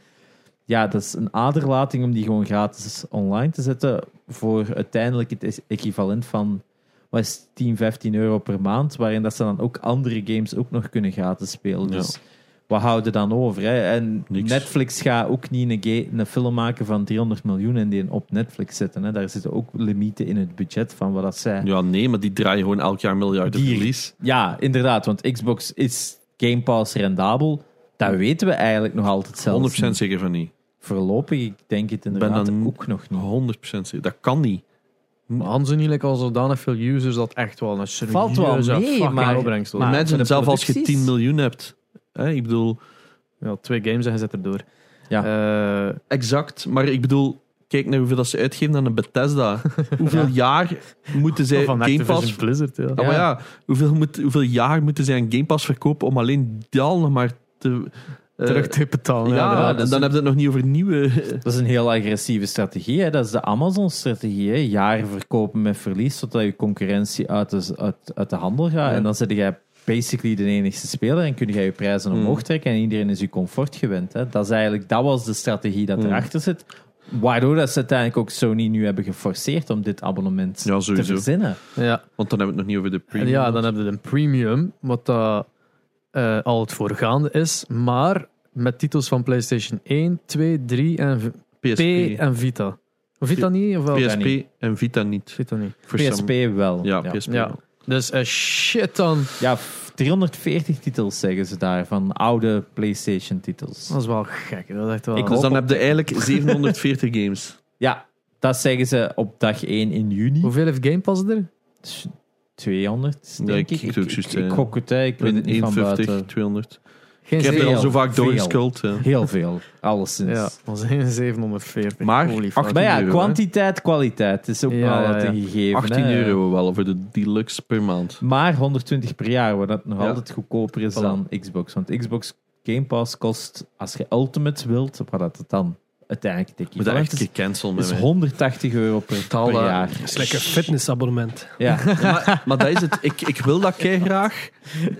Ja, dat is een aderlating om die gewoon gratis online te zetten voor uiteindelijk het is- equivalent van wat is het, 10, 15 euro per maand, waarin dat ze dan ook andere games ook nog kunnen gratis spelen. Ja. Dus wat houden dan over? Hè? En Niks. Netflix gaat ook niet een, een film maken van 300 miljoen en die op Netflix zetten. Hè? Daar zitten ook limieten in het budget van wat dat zij. Ja, nee, maar die draaien gewoon elk jaar miljarden Die- verlies. Ja, inderdaad, want Xbox is Game Pass rendabel. Dat weten we eigenlijk nog altijd zelf. 100% zeker van niet. Voorlopig, ik denk het inderdaad dan- ook nog niet. 100% zeker. Dat kan niet. Maar hadden ze niet like, al zodanig veel users dat echt wel een serieuze Valt wel mee, maar- opbrengst maar- Imagine, de zelf als je producties- 10 miljoen hebt. Hè, ik bedoel, Ja, twee games en je zet erdoor. Ja. Eh, exact. Maar ik bedoel, kijk naar hoeveel dat ze uitgeven aan een Bethesda. hoeveel jaar moeten zij van Game Pass... Blizzard, ja. Ja, maar ja, hoeveel, moet, hoeveel jaar moeten zij een Game Pass verkopen om alleen dat nog maar te... eh, Terug te betalen. ja, dan hebben we het nog niet over nieuwe... Dat is een heel agressieve strategie. Hè? Dat is de Amazon-strategie. hè. Jaren verkopen met verlies, totdat je concurrentie uit de, uit, uit de handel gaat. Ja. En dan zit jij basically de enigste speler en kun je je prijzen Hmm. omhoog trekken en iedereen is je comfort gewend. Hè? Dat, is eigenlijk, dat was de strategie dat Hmm. erachter zit. Waardoor dat ze uiteindelijk ook Sony nu hebben geforceerd om dit abonnement Ja, te verzinnen. ja. Want dan hebben we het nog niet over de En premium. ja, dan heb je een premium, wat dat, eh, al het voorgaande is. Maar met titels van PlayStation 1, 2, 3 en PSP, P en Vita. Vita niet? Of wel? PSP en Vita niet. Vita niet. PSP wel. Ja, ja. PSP. Ja. wel. Dus een shit dan. Ja, f- 340 titels zeggen ze daar, van oude PlayStation-titels. Dat is wel gek. Dat is echt wel... Ik Dus dan op heb je eigenlijk 740 games. Ja, dat zeggen ze op dag 1 in juni. Hoeveel heeft Game Pass er? Dus 200, Ja, denk ik- ik. ik Ik, eh, gok het, hè. ik weet het niet van 150, buiten. 200. Geen Ik heb er al zo vaak veel. doorgesculd. ja. Heel veel, alleszins. Ja, dat is 740. Maar Holy fuck. 18 Maar ja, euro, hè. kwantiteit, kwaliteit is ook Ja, wel een gegeven. 18 hè. euro wel voor de deluxe per maand. Maar 120 per jaar, wat dat nog Ja. altijd goedkoper is Voilà. dan Xbox. Want Xbox Game Pass kost, als je Ultimate wilt, wat dat het dan uiteindelijk de Moet dat echt cancel met is mij. 180 euro per, dat. jaar. Is lekker fitnessabonnement. Ja. maar, maar dat is het. Ik, ik wil dat kei graag.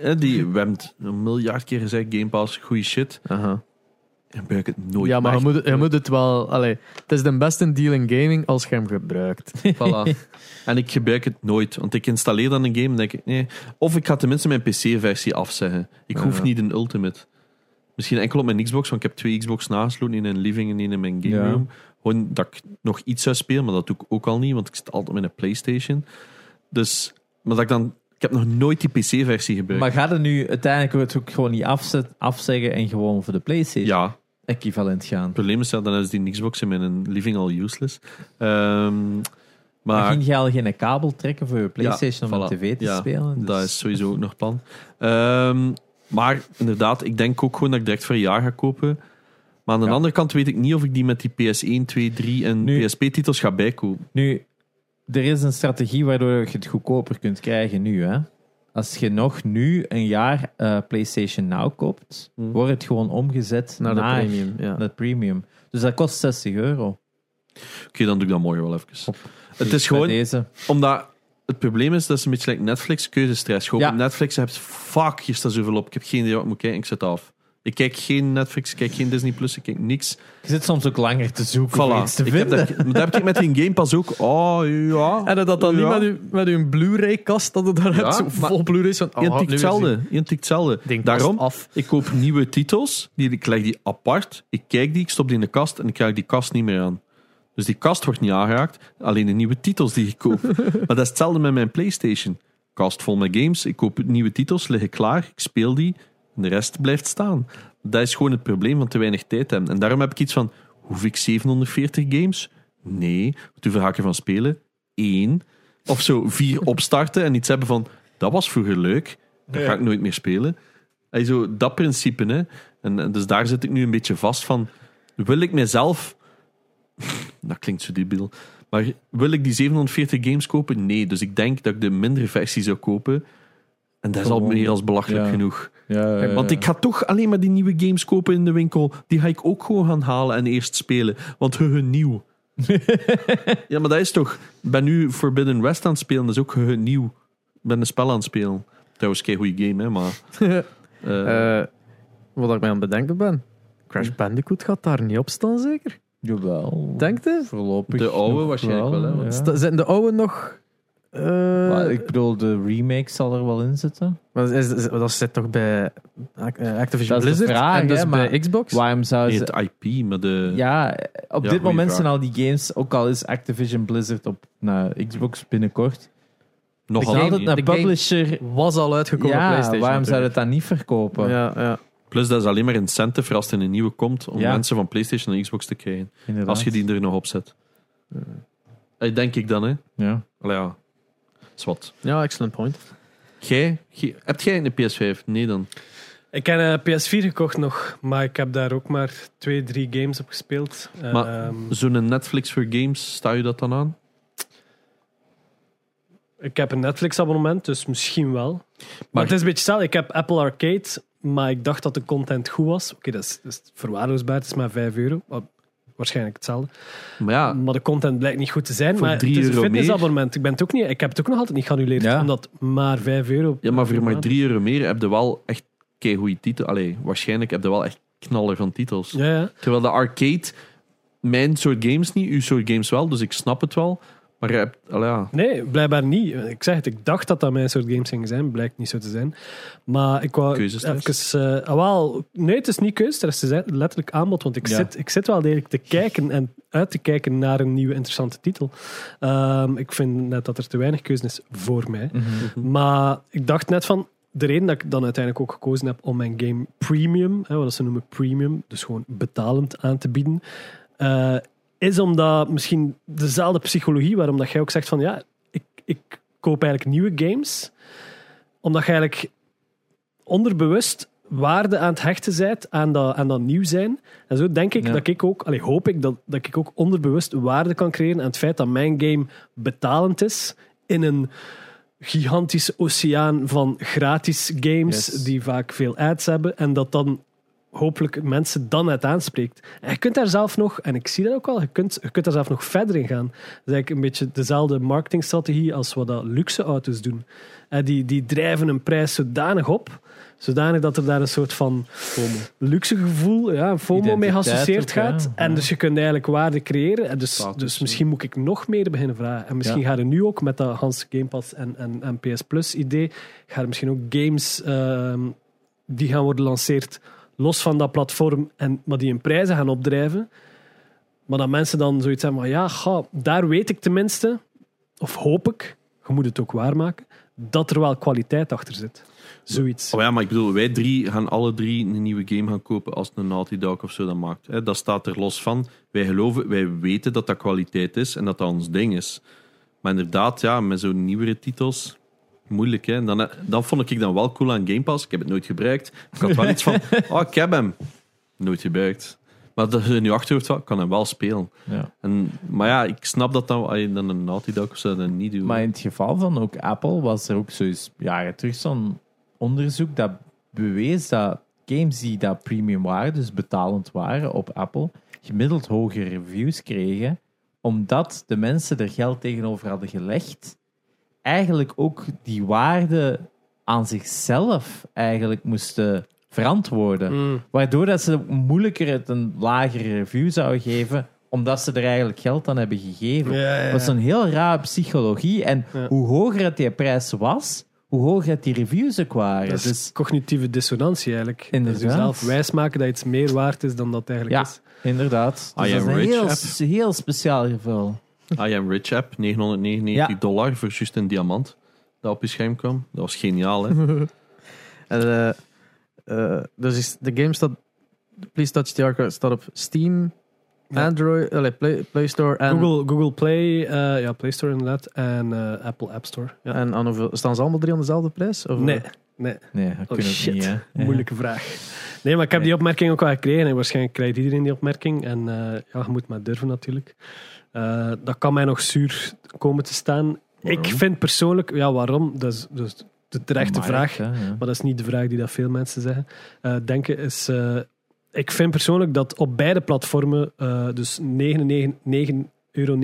Eh, Die, we hebben het een miljard keer gezegd, Game Pass, goede shit. Aha. En gebruik het nooit. Ja, maar je moet, je moet het wel... Allee, het is de beste deal in gaming als je hem gebruikt. Voilà. En ik gebruik het nooit. Want ik installeer dan een game en denk ik, nee. Of ik ga tenminste mijn PC-versie afzeggen. Ik hoef niet een Ultimate. Misschien enkel op mijn Xbox, want ik heb twee Xbox nagesloten. één in een living en in mijn game Ja. room. Gewoon dat ik nog iets zou spelen, maar dat doe ik ook al niet, want ik zit altijd met een PlayStation. Dus, maar dat ik dan... Ik heb nog nooit die PC-versie gebruikt. Maar ga er nu uiteindelijk het ook gewoon niet afzet, afzeggen en gewoon voor de PlayStation ja, equivalent gaan? het probleem is dat dan is die Xbox in mijn living al useless. Ehm, Maar ging je al geen kabel trekken voor je PlayStation om voilà. op tv te Ja, spelen? Dus- Dat is sowieso ook nog plan. Ehm, maar inderdaad, ik denk ook gewoon dat ik direct voor een jaar ga kopen. Maar aan de Ja. andere kant weet ik niet of ik die met die PS1, 2, 3 en Nu- PSP-titels ga bijkopen. Nu, er is een strategie waardoor je het goedkoper kunt krijgen nu. Hè? Als je nog nu een jaar eh, PlayStation Now koopt, Hmm. wordt het gewoon omgezet Naar naar, de premium. Ja. de premium. Dus dat kost 60 euro. Oké, dan doe ik dat morgen wel even. Op- Het is Bij gewoon, deze. omdat het probleem is, dat is een beetje like Netflix keuzestress. Gewoon Ja. op Netflix heb je, fuck, hier staat zoveel op. Ik heb geen idee wat ik moet kijken, ik zet af. Ik kijk geen Netflix, ik kijk geen Disney+, Plus, ik kijk niks. Je zit soms ook langer te zoeken iets te Ik heb dat, dat heb ik met die Game Pass ook. Oh, ja. En dat dan Ja. niet met uw, met uw Blu-ray-kast, dat het daar Ja, hebt, zo vol Blu-rays van... Je oh, tikt hetzelfde. Je tikt hetzelfde. Daarom, af. ik koop nieuwe titels, die, ik leg die apart, ik kijk die, ik stop die in de kast en ik krijg die kast niet meer aan. Dus die kast wordt niet aangeraakt, alleen de nieuwe titels die ik koop. maar dat is hetzelfde met mijn PlayStation. Kast vol met games, ik koop nieuwe titels, liggen klaar, ik speel die en de rest blijft staan. Dat is gewoon het probleem van te weinig tijd hebben. En daarom heb ik iets van, hoef ik 740 games? Nee. Hoeveel ga ik ervan spelen? Eén. Of zo vier opstarten en iets hebben van, dat was vroeger leuk, dat ga ik nooit meer spelen. Hey, zo, dat principe, hè. En, en dus daar zit ik nu een beetje vast van, wil ik mezelf... dat klinkt zo debiel. Maar wil ik die 740 games kopen? Nee. Dus ik denk dat ik de mindere versie zou kopen. En dat is al meer als belachelijk ja. genoeg. Ja, ja, Want ik ga toch alleen maar die nieuwe games kopen in de winkel. Die ga ik ook gewoon gaan halen en eerst spelen. Want hehe, nieuw. ja, maar dat is toch... Ik ben nu Forbidden West aan het spelen. Dat is ook hehe, nieuw. Ik ben een spel aan het spelen. Trouwens, kei goede game, hè, maar... eh, Eh, wat ik mij aan het bedenken ben. Crash Bandicoot gaat daar niet op staan, zeker? Jawel. Denkt je? Voorlopig. De oude nog waarschijnlijk wel, hè, want- ja. Sta- Zijn de oude nog... eh, Maar ik bedoel, de remake zal er wel in zitten. maar is, is- dat zit toch bij Ac- eh, Activision Dat is de Blizzard vraag, en dus hè, bij maar- Xbox? Waarom zou nee, ze... het IP, maar de... Ja, op Ja, dit goeie moment vraag. zijn al die games, ook al is Activision Blizzard op naar Xbox binnenkort, nog de altijd game- publisher. Was al uitgekomen op Ja, PlayStation. waarom zou het dan niet verkopen? Ja, ja. Plus, dat is alleen maar incentive voor als er een nieuwe komt om Ja. mensen van PlayStation en Xbox te krijgen. Inderdaad. Als je die er nog op zet. Eh, Denk ik dan, hè. Ja. Allee, ja. Zwat. ja, excellent point. Jij, jij- hebt jij een PS5? Nee dan. Ik heb een PS4 gekocht nog, maar ik heb daar ook maar twee, drie games op gespeeld. Maar- Ehm, Zo'n Netflix voor games, sta je dat dan aan? Ik heb een Netflix-abonnement, dus misschien wel. Maar, Maar- het is een beetje stel, ik heb Apple Arcade, maar ik dacht dat de content goed was. Oké, dat, is, dat is verwaarloosbaar, het is maar 5 euro. Waarschijnlijk hetzelfde. Maar ja, Maar de content blijkt niet goed te zijn. Voor maar het is een fitnessabonnement. Ik, ben het ook niet, ik heb het ook nog altijd niet geannuleerd, Ja. omdat maar 5 euro. ja, maar voor maar maand. 3 euro meer heb je wel echt goede titels. Allee, waarschijnlijk heb je wel echt knaller van titels. Ja, ja. Terwijl de arcade, mijn soort games niet, uw soort games wel, dus ik snap het wel. Maar je hebt, al ja, Nee, blijkbaar niet. Ik zeg het, ik dacht dat dat mijn soort games gingen zijn. Blijkt niet zo te zijn. Maar ik wou Keuzestress? even... ah, wel, nee, het is niet keuzestress. Het is letterlijk aanbod. Want ik, Ja. zit, ik zit wel degelijk te kijken en uit te kijken naar een nieuwe interessante titel. Ehm, ik vind net dat er te weinig keuze is voor mij. Mhm. Maar ik dacht net van... De reden dat ik dan uiteindelijk ook gekozen heb om mijn game premium, hè, wat ze noemen premium, dus gewoon betalend aan te bieden, eh, is omdat misschien dezelfde psychologie waarom dat jij ook zegt van ja, ik, ik koop eigenlijk nieuwe games, omdat je eigenlijk onderbewust waarde aan het hechten bent aan dat, aan dat nieuw zijn. En zo denk ik Ja. dat ik ook, allee, hoop ik dat, dat ik ook onderbewust waarde kan creëren aan het feit dat mijn game betalend is in een gigantische oceaan van gratis games Yes. die vaak veel ads hebben en dat dan hopelijk mensen dan het aanspreekt. En je kunt daar zelf nog, en ik zie dat ook wel, je kunt, je kunt daar zelf nog verder in gaan. Dat is eigenlijk een beetje dezelfde marketingstrategie als wat dat luxe auto's doen. En die, die drijven een prijs zodanig op, zodanig dat er daar een soort van luxe gevoel, ja, een FOMO mee geassocieerd ja. gaat. En dus je kunt eigenlijk waarde creëren. En dus, Status, dus misschien moet ik nog meer beginnen vragen. En misschien Ja. ga je nu ook met dat Hans Game Pass en, en, en PS Plus idee, ga je misschien ook games ehm, die gaan worden gelanceerd los van dat platform, en, maar die in prijzen gaan opdrijven. Maar dat mensen dan zoiets hebben, maar ja, ga, daar weet ik tenminste, of hoop ik, je moet het ook waarmaken, dat er wel kwaliteit achter zit. Zoiets. Oh ja, maar ik bedoel, wij drie gaan alle drie een nieuwe game gaan kopen als een Naughty Dog of zo dat maakt. Dat staat er los van. Wij geloven, wij weten dat dat kwaliteit is en dat dat ons ding is. Maar inderdaad, ja, met zo'n nieuwere titels, moeilijk. Hè. Dan, eh, dan vond ik dan wel cool aan Game Pass. Ik heb het nooit gebruikt. Ik had wel iets van, oh, ik heb hem. Nooit gebruikt. Maar dat je in je achterhoofd ik kan hem wel spelen. Ja. En, maar ja, ik snap dat dan, als je dan een Naughty Dog of zo dat niet doet. Maar in het geval van ook Apple was er ook zoiets jaren terug zo'n onderzoek dat bewees dat games die dat premium waren, dus betalend waren op Apple, gemiddeld hogere reviews kregen, omdat de mensen er geld tegenover hadden gelegd, eigenlijk ook die waarde aan zichzelf eigenlijk moesten verantwoorden. Mm. Waardoor dat ze moeilijker het een lagere review zouden geven, omdat ze er eigenlijk geld aan hebben gegeven. Ja, ja, ja. Dat is een heel raar psychologie. En Ja. hoe hoger het die prijs was, hoe hoger het die reviews ook waren. Dat is Dus cognitieve dissonantie eigenlijk. Inderdaad. Dus jezelf wijsmaken dat iets meer waard is dan dat het eigenlijk Ja. is. inderdaad. Dus dat is een heel speciaal geval. I am Rich app, 999 Ja. dollar voor juist een diamant dat op je scherm kwam. Dat was geniaal, hè? En, eh, eh, dus is de game staat, Please Touch the Arc staat op Steam, Ja. Android, allee, Play, Play Store en, Google, Google Play, eh, ja, Play Store inderdaad, en Apple App Store. Ja. en aan hoeveel, staan ze allemaal drie aan dezelfde prijs? Of, Nee, nee. Nee, dat Oh kunnen we shit, niet. Hè. Ja. moeilijke vraag. Nee, maar ik heb die opmerking ook wel gekregen en waarschijnlijk krijgt iedereen die opmerking. En eh, ja, je moet maar durven natuurlijk. Eh, dat kan mij nog zuur komen te staan. Waarom? Ik vind persoonlijk, ja, waarom? Dat is, de terechte vraag. hè, ja. Maar dat is niet de vraag die dat veel mensen zeggen. Eh, denken is. eh, ik vind persoonlijk dat op beide platformen, dus 9,99 euro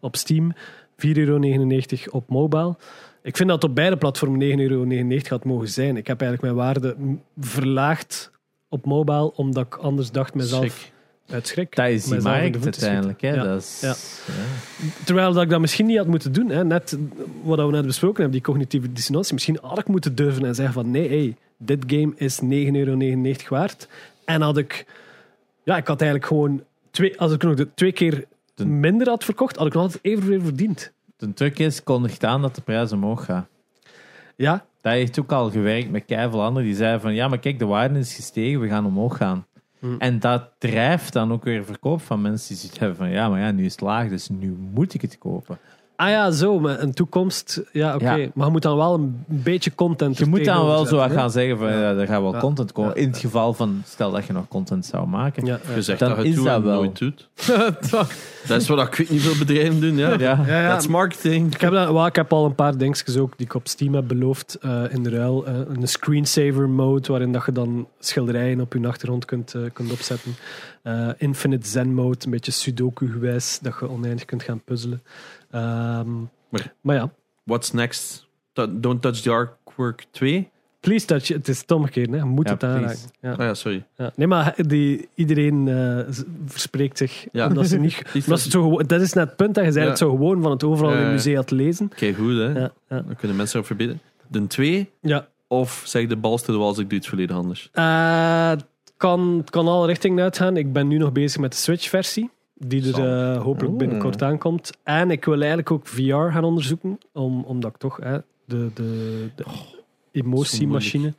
op Steam, 4,99 euro op mobile. Ik vind dat op beide platformen 9,99 euro gaat mogen zijn. Ik heb eigenlijk mijn waarde verlaagd op mobile, omdat ik anders dacht mezelf. Uit schrik. Dat is die markt uiteindelijk. Hè. Ja. Dat is, Ja. ja. Terwijl dat ik dat misschien niet had moeten doen. Hè. Net wat we net besproken hebben, die cognitieve dissonantie. Misschien had ik moeten durven en zeggen van nee, hey, dit game is 9,99 euro waard. En had ik... Ja, ik had eigenlijk gewoon... Twee, als ik nog de twee keer minder had verkocht, had ik nog altijd evenveel verdiend. De truc is, kondigt aan dat de prijs omhoog gaat. Ja, Dat heeft ook al gewerkt met keiveel anderen. Die zeiden van, ja, maar kijk, de waarde is gestegen, we gaan omhoog gaan. Hmm. En dat drijft dan ook weer verkoop van mensen die zoiets hebben van, ja, maar ja, nu is het laag, dus nu moet ik het kopen. Ah ja, zo, maar een toekomst... Ja, oké. Ja. Maar je moet dan wel een beetje content Je moet dan wel zo hè. gaan zeggen van, ja, er gaat wel Ja. content komen. Ja. In het geval van, stel dat je nog content zou maken. Ja. Je zegt Dan dat je is het dat wel. nooit doet. Dat is wat ik weet niet veel bedrijven doen, ja. Ja. Ja, ja. Dat is marketing. Ik heb, dat, ik heb al een paar dingetjes ook die ik op Steam heb beloofd eh, in de ruil. Eh, een screensaver mode waarin dat je dan schilderijen op je achtergrond kunt, eh, kunt opzetten. Eh, Infinite Zen mode, een beetje sudoku gewijs, dat je oneindig kunt gaan puzzelen. Ehm, Maar- maar ja, What's next? Don't Touch the Artwork 2? Please touch. Het is het omgekeerd, hè. Je moet Ja, het aanraken. Ja. Ah ja, sorry. Ja. Nee, maar die, iedereen eh, verspreekt zich. Ja. Omdat ze niet, Please omdat ze het zo gewoon, dat is net het punt, dat je zei Ja. het zo gewoon van het overal in Ja, het museum te lezen. Kijk goed, hè. Ja, ja. Dan kunnen mensen erop verbeteren. De twee, ja. of zeg de balste de wals, ik doe het volledig anders. Eh, het, kan, het kan alle richtingen uitgaan. Ik ben nu nog bezig met de Switch-versie. Die er eh, hopelijk binnenkort aankomt. En ik wil eigenlijk ook VR gaan onderzoeken. Om, omdat ik toch hè, de, de, de emotiemachine.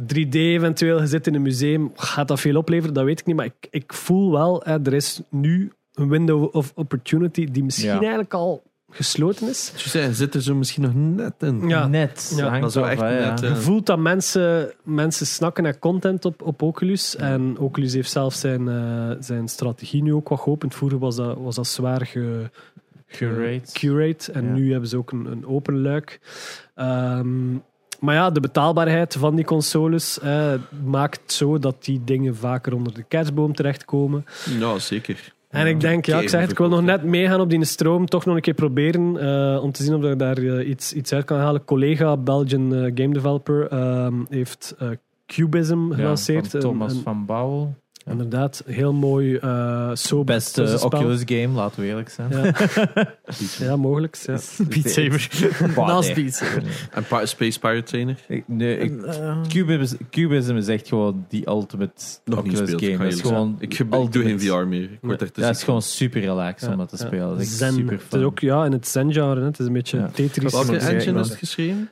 3D eventueel gezet in een museum. Gaat dat veel opleveren? Dat weet ik niet. Maar ik, ik voel wel, hè, er is nu een window of opportunity die misschien Ja. eigenlijk al gesloten is. Dus zei, zit er zo misschien nog net in. Ja. Net. Ja. hangt af, echt hè, ja. net, Je voelt dat mensen, mensen snakken naar content op, op Oculus. En Oculus heeft zelf zijn, eh, zijn strategie nu ook wat geopend. Vroeger was dat, was dat zwaar ge, ge- Curate. curate. En Ja. nu hebben ze ook een, een open luik. Ehm, maar ja, de betaalbaarheid van die consoles eh, maakt zo dat die dingen vaker onder de kerstboom terechtkomen. Ja, zeker. En ik denk, ja, ik zeg het, ik wil nog net meegaan op die stroom, toch nog een keer proberen eh, om te zien of ik daar eh, iets, iets uit kan halen. Collega, Belgian eh, game developer, ehm, heeft Cubism Ja, gelanceerd. Een- Thomas een- van Bouwel. Ja. Inderdaad, heel mooi uh, sober Beste. Oculus game, laten we eerlijk zijn. Ja, ja mogelijk. Ja. Beat Saber. Naast nee. Beat Saber. En Pa- Space Pirate Trainer? Ik- Nee, ik, Eh, Cubism, Cubism is echt gewoon die ultimate Nog Oculus game. is gewoon ik, ge- ik doe geen ultimate. VR meer. Ik word echt te Dat ziek is gewoon super relaxed om Ja, dat te ja. spelen. Dat is Zen. super Het fun. is ook ja, in het Zen-genre. hè. Het is een beetje Ja. Tetris. Welke engine ja. is het geschreven?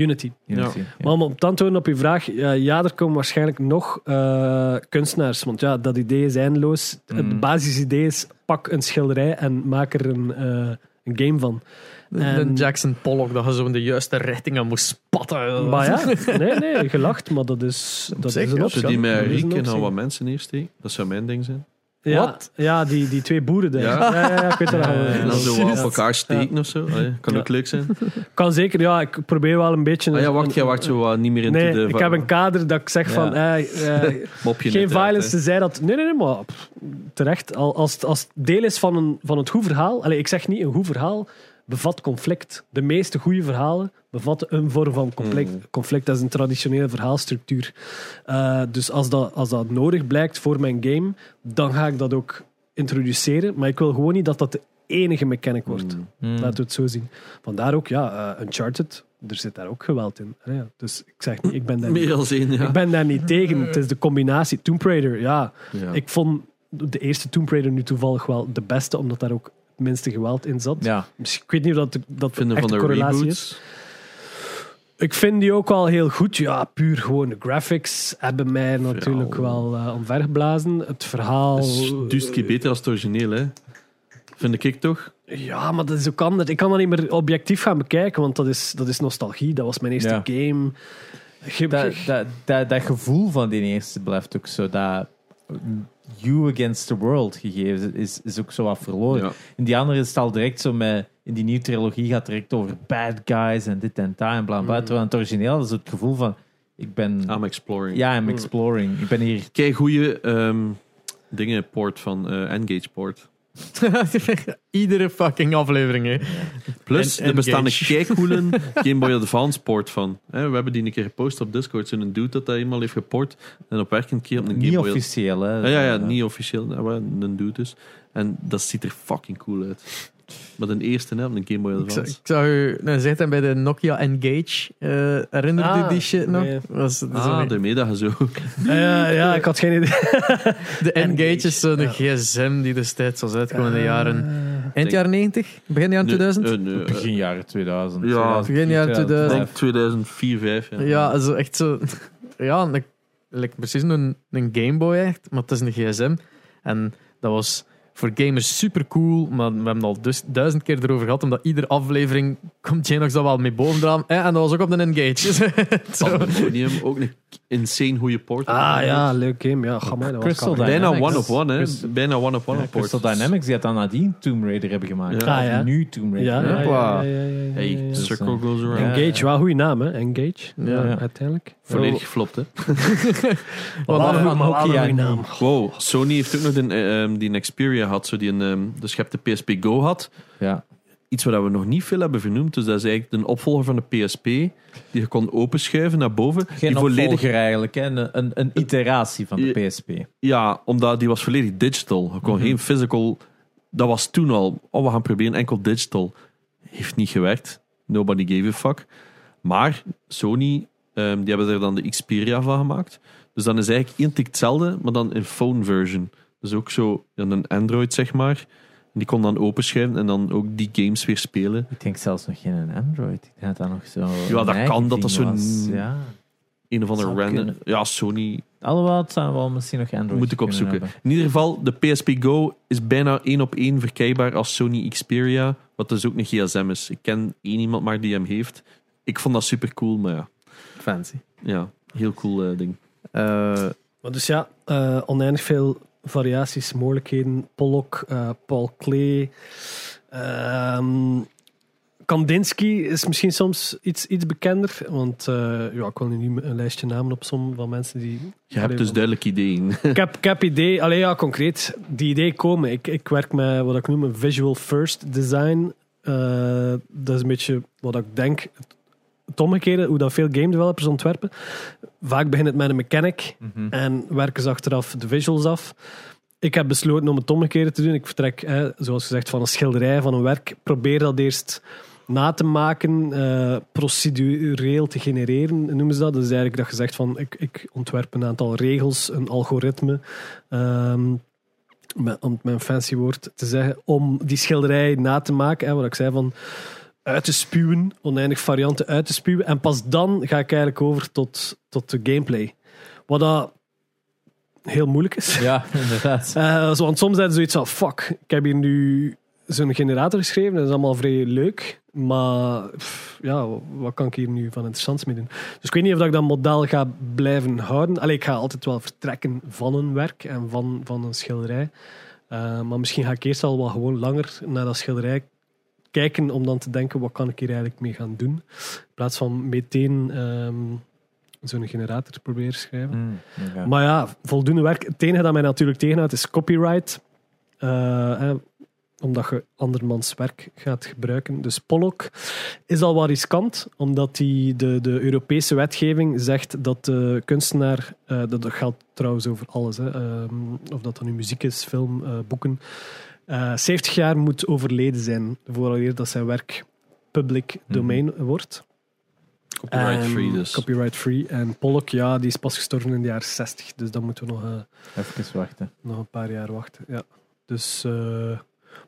Unity. Unity, ja. Maar om op te antwoorden op je vraag, ja, ja, er komen waarschijnlijk nog eh, kunstenaars. Want ja, dat idee is eindeloos. Het Mm. basisidee is, pak een schilderij en maak er een, eh, een game van. de En- Jackson Pollock, dat je zo in de juiste richting aan moest spatten. Maar ja, nee, nee, gelacht, maar dat is, dat is een optie. Ze die met een Riek en wat mensen neersteken. Dat zou mijn ding zijn. Ja, Wat? ja die, die twee boeren daar. Ja, Ja. ja, ja, ik weet dat Ja, wel. ja, En dan zo op Ja. elkaar steken of zo. Allee, kan Ja. ook leuk zijn. Kan zeker, ja, ik probeer wel een beetje... Ah ja, wacht, jij wacht zo wat niet meer in Nee, de... ik heb een kader dat ik zeg Ja. van... eh, eh, geen violence te zijn dat... Nee, nee, nee, maar pff, terecht. Al- Als, het- als het deel is van, een, van het goed verhaal... Allee, ik zeg niet een goed verhaal bevat conflict. De meeste goede verhalen bevatten een vorm van conflict. Mm. Conflict dat is een traditionele verhaalstructuur. Eh, dus als dat, als dat nodig blijkt voor mijn game, dan ga ik dat ook introduceren. Maar ik wil gewoon niet dat dat de enige mechanic wordt. Mm. Mm. Laten we het zo zien. Vandaar ook, ja, eh, Uncharted, er zit daar ook geweld in. Ja, dus ik zeg niet, ik ben daar, niet, Meer als één, ja. ik ben daar niet tegen. Het is de combinatie. Tomb Raider, ja. ja. Ik vond de eerste Tomb Raider nu toevallig wel de beste, omdat daar ook minste geweld in zat. Ja, Misschien- Ik weet niet of dat, dat vinden echt van de correlatie reboots. is. Ik vind die ook wel heel goed. Ja, puur gewoon de graphics hebben mij natuurlijk Ja. wel eh omvergeblazen. Het verhaal... is duizend keer beter als het origineel, hè. Vind ik toch? Ja, maar dat is ook anders. Ik kan dat niet meer objectief gaan bekijken, want dat is, dat is nostalgie. Dat was mijn eerste Ja. game. Dat, dat, dat, dat gevoel van die eerste blijft ook zo. Dat you against the world gegeven is, is ook zo wat verloren. Ja. In die andere is het al direct zo met. In die nieuwe trilogie gaat het direct over bad guys en dit en dat en bla bla. Mm. Terwijl het origineel is het gevoel van. Ik ben. I'm exploring. ja, I'm exploring. Ik ben hier. Kijk, goede ehm, dingen port van eh, Engage port. Iedere fucking aflevering, hè. Plus, En- er bestaan een Game Boy Advance port van. Hè, we hebben die een keer gepost op Discord. Zo'n dude dat dat eenmaal heeft geport. En op werkend keer op een Game Niet Boy officieel, hè? Ja, ja, ja, niet officieel. Maar een dude dus. En dat ziet er fucking cool uit. Maar de eerste, hè, op een Game Boy Ik zag, Advance. ik zag u nou, zegt hij bij de Nokia Engage. eh herinner je Ah, die shit nog? nee. Was, dat is Ah, daarmee dat je zo... Eh, ja, ik had geen idee. de Engage is zo'n Ja. gsm die destijds was uitgekomen in de Ah. jaren... Eind jaren 90? Begin jaren Nee, 2000? eh, nee, eh, Begin jaren 2000. Ja, 2004, begin jaren ik 2000. denk 2004, 2005. Ja. Ja, also echt zo. Ja, een- like precies een, een Game Boy echt, maar het is een gsm. En dat was voor gamers super cool, maar we hebben het al dus duizend keer erover gehad, omdat iedere aflevering komt Genox dat wel mee bovenaan. Eh, en dat was ook op de Engage. Pandemonium, ook een insane goede port. Ah ja, leuk game. Ja, ga maar. Crystal. Bijna one of one, hè. Crystal- Bijna one of one Ja, op port. Crystal Dynamics die had dan nadien Tomb Raider hebben gemaakt. Ja. Ah, ja. Nu Tomb Raider. Ja, Hey, ja. circle goes around. Engage, wel goede naam, hè? Engage. Ja, Ja. uiteindelijk. Volledig geflopt, hè. Wat een goede naam. Wow, Sony heeft ook nog ehm, die een Xperia had, zo die een, dus je hebt de PSP Go had. Ja. Iets wat we nog niet veel hebben vernoemd. Dus dat is eigenlijk een opvolger van de PSP. Die je kon openschuiven naar boven. Geen die volledig, eigenlijk, hè? Een, een, een iteratie van de PSP. ja, omdat die was volledig digital. Je kon Mhm. geen physical... Dat was toen al. Oh, we gaan proberen enkel digital. Heeft niet gewerkt. Nobody gave a fuck. Maar Sony, ehm, die hebben er dan de Xperia van gemaakt. Dus dan is eigenlijk één tik hetzelfde, maar dan in phone version. Dus ook zo in een Android, zeg maar. En die kon dan openschuiven en dan ook die games weer spelen. Ik denk zelfs nog geen Android. Ik denk dat dat nog zo. Ja, dat kan, dat dat zo'n-. Ja. Een of andere Zou random... kunnen. Ja, Sony Alhoewel, het zou wel misschien nog Android moet ik opzoeken. hebben. In ieder geval, de PSP Go is bijna één op één verkrijgbaar als Sony Xperia. Wat dus ook een gsm is. Ik ken één iemand maar die hem heeft. Ik vond dat super cool, maar ja. Fancy. Ja, heel cool eh, ding. Eh, Maar dus ja, eh, oneindig veel variaties, mogelijkheden. Pollock, eh, Paul Klee. ehm, Kandinsky is misschien soms iets, iets bekender. Want eh, ja, ik wil nu niet een lijstje namen opzommen van mensen die... Je hebt dus van- duidelijk ideeën. ik, heb, ik heb idee, alleen ja, concreet, die ideeën komen. Ik, ik werk met wat ik noem een visual first design. Eh, dat is een beetje wat ik denk, het omgekeerde, hoe dat veel game developers ontwerpen. Vaak begint het met een mechanic Mhm. en werken ze achteraf de visuals af. Ik heb besloten om het omgekeerde te doen. Ik vertrek, hè, zoals gezegd, van een schilderij, van een werk. Probeer dat eerst na te maken, eh, procedureel te genereren, noemen ze dat. Dus eigenlijk dat je zegt van, ik, ik ontwerp een aantal regels, een algoritme, ehm, met, om het met een fancy woord te zeggen, om die schilderij na te maken. Hè, wat ik zei van uit te spuwen, oneindig varianten uit te spuwen. En pas dan ga ik eigenlijk over tot, tot de gameplay. Wat dat heel moeilijk is. Ja, inderdaad. Zo, want soms zijn ze zoiets van, fuck, ik heb hier nu zo'n generator geschreven, dat is allemaal vrij leuk, maar pff, ja, wat kan ik hier nu van interessants mee doen? Dus ik weet niet of dat ik dat model ga blijven houden. Allee, ik ga altijd wel vertrekken van een werk en van, van een schilderij. Eh, maar misschien ga ik eerst al wel gewoon langer naar dat schilderij kijken om dan te denken, wat kan ik hier eigenlijk mee gaan doen? In plaats van meteen ehm, zo'n generator te proberen schrijven. Mm. Maar ja, voldoende werk. Het enige dat mij natuurlijk tegenhoudt is copyright. Eh, omdat je andermans werk gaat gebruiken. Dus Pollock is al wat riskant, omdat die de, de Europese wetgeving zegt dat de kunstenaar, eh, dat, geldt trouwens over alles, hè, ehm, of dat dan nu muziek is, film, eh, boeken, eh 70 jaar moet overleden zijn vooraleer dat zijn werk public domein wordt. Copyright free En- dus. Copyright free. En Pollock, ja, die is pas gestorven in de jaren 60. Dus dan moeten we nog, eh, Even wachten. nog een paar jaar wachten. Ja. Dus, eh,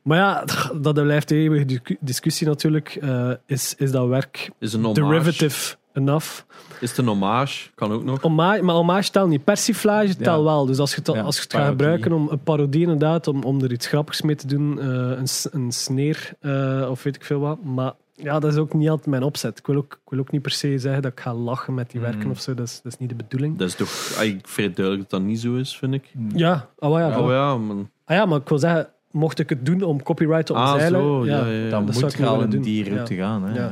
maar ja, dat blijft een eeuwige discu- discussie natuurlijk. Eh, is, is dat werk Is een homage. derivative enough? Is het een hommage? Kan ook nog. Hommage, maar hommage telt niet. Persiflage Ja. telt wel. Dus als je het, Ja, als je het gaat gebruiken om een parodie inderdaad, om, om er iets grappigs mee te doen, eh, een, een sneer eh, of weet ik veel wat. Maar ja, dat is ook niet altijd mijn opzet. Ik wil ook, ik wil ook niet per se zeggen dat ik ga lachen met die Mhm. werken of zo. Dat is, dat is niet de bedoeling. Dat is toch eigenlijk vrij duidelijk dat dat niet zo is, vind ik. Ja, oh ja, Oh ja, man. Ah ja, maar ik wil zeggen, mocht ik het doen om copyright te Ah, omzeilen... zo. Ja, ja, ja. Dan moet ik je nog al willen in die Ja. route gaan. Hè?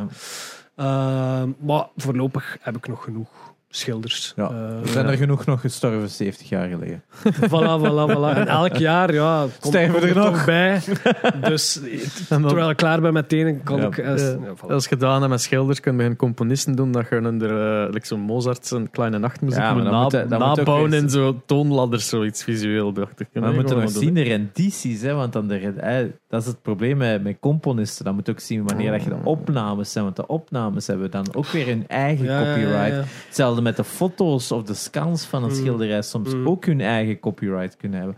Ja. Ja. Eh, maar voorlopig heb ik nog genoeg schilders. Ja. Eh, Er zijn er genoeg nog gestorven 70 jaar geleden. voilà, voilà, voilà. En elk jaar, ja, komt er nog? bij. Dus dan- terwijl ik klaar ben met het ene, kan Ja. ik... eh, Ja. ja, voilà. Als je gedaan hebt met schilders, kun je een componisten doen dat je er, uh, like zo'n Mozart zijn kleine nachtmuziek moet na- moet nabouwen in zo'n toonladder, zoiets visueel, dacht ik. Maar we moeten nog zien de rendities, hè, want dan de, eh, dat is het probleem met, met componisten. Dan moet je ook zien wanneer dat je de opnames zijn, want de opnames hebben dan ook weer hun eigen Ja, ja, ja, copyright. ja. Hetzelfde met de foto's of de scans van een Mm. schilderij soms Mm. ook hun eigen copyright kunnen hebben.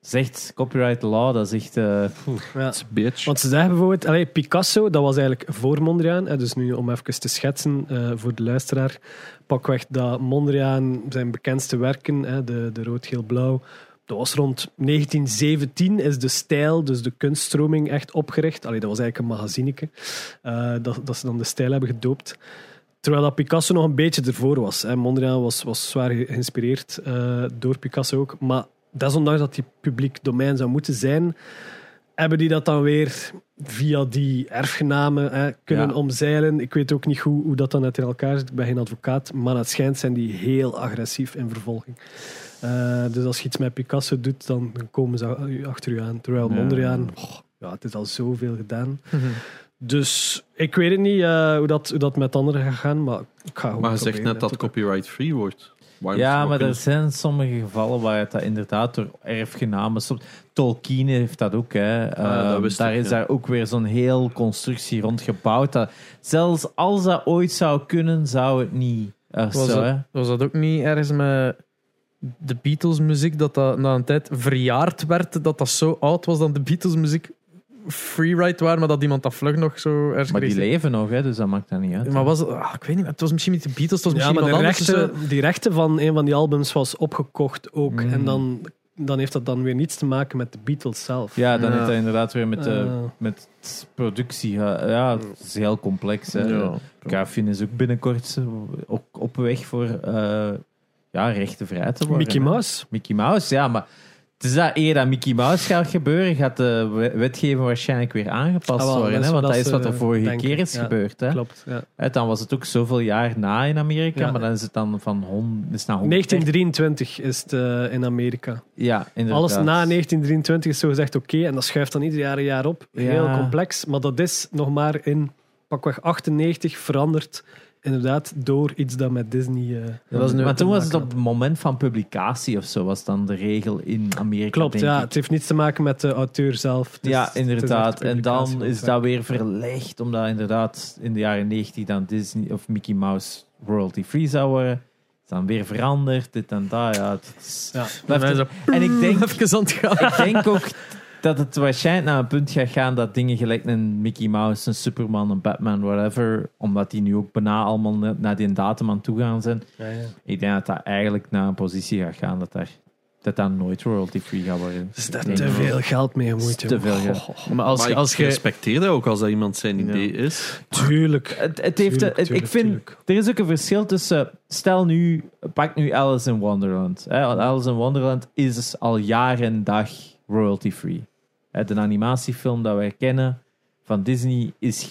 Zegt copyright law, dat is echt. Ja. Bitch. Want ze zeggen bijvoorbeeld, allee, Picasso, dat was eigenlijk voor Mondriaan. Hè, dus nu om even te schetsen eh, voor de luisteraar. Pakweg dat Mondriaan zijn bekendste werken, hè, de, de rood, geel, blauw. Dat was rond 1917 is de stijl, dus de kunststroming, echt opgericht. Allee, dat was eigenlijk een magazineke. eh, dat, dat ze dan de stijl hebben gedoopt. Terwijl dat Picasso nog een beetje ervoor was. Hè. Mondriaan was, was zwaar ge- geïnspireerd eh, door Picasso ook. Maar desondanks dat die publiek domein zou moeten zijn, hebben die dat dan weer via die erfgenamen hè, kunnen Ja. omzeilen. Ik weet ook niet hoe, hoe dat dan net in elkaar zit. Ik ben geen advocaat, maar het schijnt zijn die heel agressief in vervolging. Eh, dus als je iets met Picasso doet, dan komen ze achter u aan. Terwijl. Mondriaan, oh, ja, het is al zoveel gedaan. Dus ik weet het niet eh, hoe, dat, hoe dat met anderen gaat gaan, maar ik ga Maar je zegt net dat copyright-free wordt. Waarom Ja, maar er zijn sommige gevallen waar het dat inderdaad door erfgenamen... soms- Tolkien heeft dat ook. Hè. Ah, dat Ehm, wist daar ik, is ja. daar ook weer zo'n heel constructie rond gebouwd. Dat, zelfs als dat ooit zou kunnen, zou het niet. Uh, Was, zo, hè. dat, was dat ook niet ergens met de Beatles muziek dat dat na een tijd verjaard werd, dat dat zo oud was dat de Beatles muziek freeride waren, maar dat iemand dat vlug nog zo ergens Maar die kreeg? leven nog, hè, dus dat maakt dat niet uit. Maar was ah, ik weet niet, het was misschien niet de Beatles, het was Ja, misschien maar de anders. rechten, zo. die rechten van een van die albums was opgekocht ook. Mm. En dan, dan heeft dat dan weer niets te maken met de Beatles zelf. Ja, dan Ja. heeft dat inderdaad weer met, de, Eh. met productie. Ja, ja, het is heel complex. Hè. Ja. Is ook binnenkort eh, op, op weg voor eh, ja, rechten vrij te worden. Mickey hè. Mouse. Mickey Mouse, ja, maar het is dat eer dat Mickey Mouse gaat gebeuren, gaat de we- wetgeving waarschijnlijk weer aangepast Ah, wel, worden. Hè? Want dat is wat er vorige denken. keer is Ja, gebeurd. Hè? Klopt. Ja. Dan was het ook zoveel jaar na in Amerika, Ja. maar dan is het dan van hon, is het naar 100 1923 is het eh, in Amerika. Ja, inderdaad. Alles na 1923 is zo gezegd oké en dat schuift dan ieder jaar een jaar op. Heel complex, maar dat is nog maar in pakweg 98 veranderd. Inderdaad, door iets dat met Disney. eh, Dat was nu maar toen was het op het moment van publicatie of zo, was dan de regel in Amerika. Klopt, ja. ik. Het heeft niets te maken met de auteur zelf. Ja, inderdaad. En dan is dat weer verlegd, omdat inderdaad in de jaren 90 dan Disney of Mickey Mouse royalty free zou worden. Is dan weer veranderd, dit en dat. Ja, het is, Ja. En, ik denk, even aan het gaan. ik denk ook dat het waarschijnlijk naar een punt gaat gaan dat dingen gelijk een Mickey Mouse, een Superman, een Batman, whatever, omdat die nu ook bijna allemaal na- naar die datum aan toe gaan zijn. Ja, ja. Ik denk dat dat eigenlijk naar een positie gaat gaan dat daar, dat, dat nooit royalty free gaat worden. Er is daar denk- te veel geld mee gemoeid. Te veel geld. Goh, goh, Maar als, maar als ik je... respecteer dat ook als dat iemand zijn Ja. idee is. Tuurlijk. Het, het heeft, Tuurlijk, tuurlijk, ik vind, tuurlijk. er is ook een verschil tussen, stel nu, pak nu Alice in Wonderland. Alice in Wonderland is al jaren en dag royalty free. Hè, De animatiefilm dat wij kennen van Disney is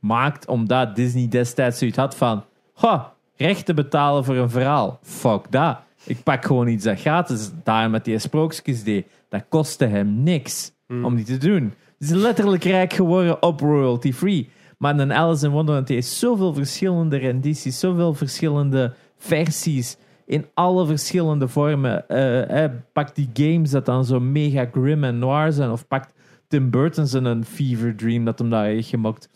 gemaakt omdat Disney destijds zoiets had van, ha, rechten betalen voor een verhaal. Fuck dat. Ik pak gewoon iets dat gratis daar met die sprookjes deed. Dat kostte hem niks om die te doen. Hij is letterlijk rijk geworden op royalty free. Maar een Alice in Wonderland heeft zoveel verschillende rendities, zoveel verschillende versies in alle verschillende vormen. Eh, eh, pak die games dat dan zo mega grim en noir zijn, of pak Tim Burton zijn een fever dream dat hem daar heeft gemaakt.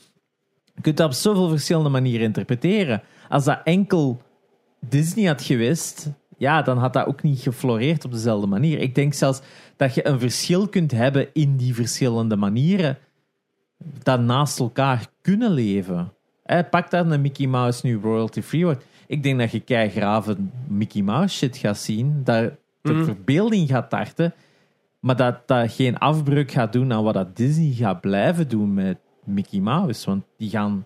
Je kunt dat op zoveel verschillende manieren interpreteren. Als dat enkel Disney had geweest, ja, dan had dat ook niet gefloreerd op dezelfde manier. Ik denk zelfs dat je een verschil kunt hebben in die verschillende manieren, dat naast elkaar kunnen leven. Hè, pak dat een Mickey Mouse nu royalty free wordt. Ik denk dat je keigrave Mickey Mouse shit gaat zien, dat de Mhm. verbeelding gaat tarten, maar dat dat geen afbreuk gaat doen aan wat dat Disney gaat blijven doen met Mickey Mouse. Want die gaan.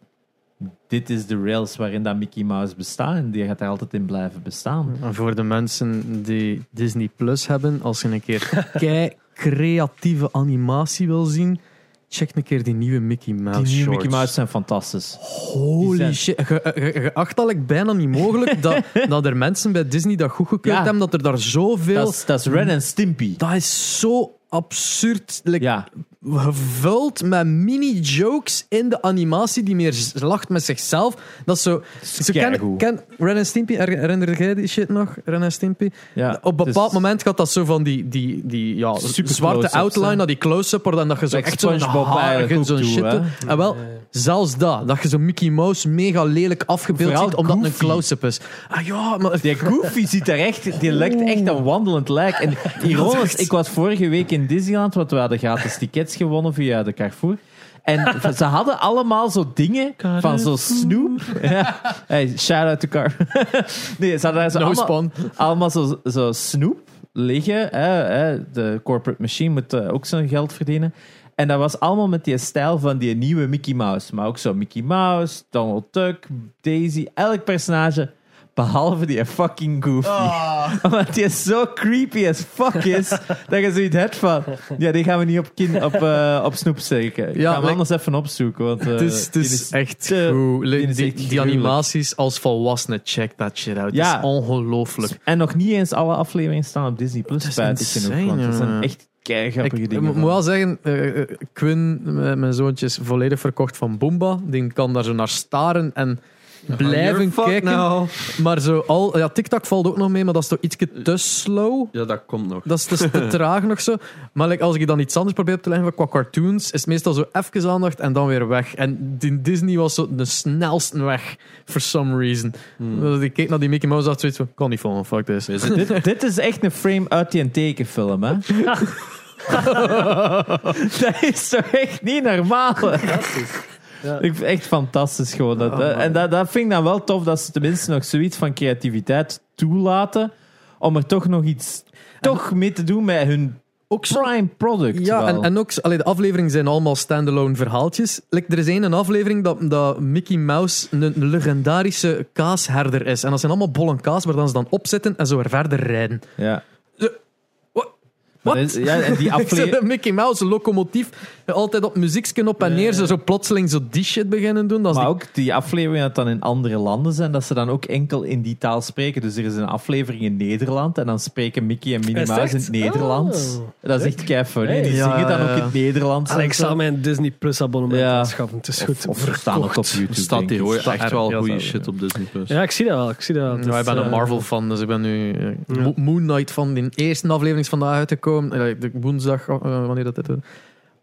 Dit is de rails waarin dat Mickey Mouse bestaat en die gaat daar altijd in blijven bestaan. En voor de mensen die Disney Plus hebben, als je een keer kei creatieve animatie wil zien, check een keer die nieuwe Mickey Mouse Die nieuwe shorts. Mickey Mouse zijn fantastisch. Holy zijn- shit. Je, je, je acht al bijna niet mogelijk dat, dat er mensen bij Disney dat goedgekeurd Ja. hebben, dat er daar zoveel... Dat is, dat is Ren en Stimpy. Dat is zo absurd. Like, Ja, Gevuld met mini-jokes in de animatie die meer lacht met zichzelf. Dat is zo... zo ken, ken Ren en Stimpy, her- herinner jij die shit nog? Ren en Stimpy? ja. Op een bepaald Dus- moment gaat dat zo van die, die, die ja, zwarte outline naar die close-up en dat je zo Like echt zo'n haar zo'n shit. En wel, zelfs dat, dat je zo Mickey Mouse mega lelijk afgebeeld ziet, omdat het een close-up is. Ah ja, maar... Die Goofy ziet er echt, die lijkt echt een wandelend lijk. En ironisch, ik was vorige week in Disneyland, want we hadden gratis tickets gewonnen via de Carrefour. En ze hadden allemaal zo dingen van zo Snoop. Ja. Hey, shout out to Car. Nee, ze hadden daar zo No allemaal, spawn. allemaal zo, zo Snoop liggen. Hè, hè. De corporate machine moet eh, ook zijn geld verdienen. En dat was allemaal met die stijl van die nieuwe Mickey Mouse. Maar ook zo Mickey Mouse, Donald Duck, Daisy. Elk personage, behalve die fucking Goofy. Omdat die zo creepy as fuck is, dat je zoiets hebt van... Ja, die gaan we niet op, kin, op, eh, op snoep steken. Ik Ja, ga hem like- anders even opzoeken. Want, eh, Het is, het die is echt goed. die animaties als volwassenen, check that shit out. Ja. Het is ongelooflijk. En nog niet eens alle afleveringen staan op Disney Plus, Dat is genoeg. Want er zijn echt kei grappige Ik dingen. van. moet wel zeggen, eh, eh, Quinn, mijn mijn zoontje, is volledig verkocht van Boomba. Die kan daar zo naar staren en blijven kijken. Maar zo al, ja, TikTok valt ook nog mee, maar dat is toch iets te slow. Ja, dat komt nog. Dat is dus te traag nog zo. Maar like, als ik dan iets anders probeer op te leggen qua cartoons, is het meestal zo even aandacht en dan weer weg. En die Disney was zo de snelste weg, for some reason. Hmm. Dus ik keek naar die Mickey Mouse en dacht zoiets van, kan niet volgen, fuck this. Zitten- dit, dit is echt een frame uit die tekenfilm, hè? dat is toch echt niet normaal? Ja. Ik vind het echt fantastisch gewoon. Dat, Oh, en dat, dat vind ik dan wel tof dat ze tenminste nog zoiets van creativiteit toelaten om er toch nog iets toch mee te doen met hun Ook zo prime product. Ja, wel. en, en ook, allee, de afleveringen zijn allemaal standalone verhaaltjes. Like, er is één een aflevering dat, dat Mickey Mouse een, een legendarische kaasherder is. En dat zijn allemaal bollen kaas waar dan ze dan op zitten en zo er verder rijden. ja. Is- ja, en die aflevering... Mickey Mouse, een locomotief, altijd op muzieksken op en neer. Ze zo plotseling zo die shit beginnen doen. Dat is Maar die- ook die afleveringen dat dan in andere landen zijn, dat ze dan ook enkel in die taal spreken. Dus er is een aflevering in Nederland en dan spreken Mickey en Minnie Mouse in het Nederlands. Oh, dat is echt kei funny. Hey. Die Ja, zingen dan ja, ook in het Nederlands. En ik zal mijn Disney Plus abonnement Ja. aanschaffen. Het is goed. Of, of staan het op. YouTube. staat hier hoor, echt er- wel goede dat- shit op Disney+. Plus. Ja, ik zie dat wel. Ik zie dat wel. Ik ben een eh, Marvel-fan, dus ik ben nu eh, Moon Knight van de eerste aflevering is vandaag uitgekomen. Eh, de woensdag, wanneer dat dit...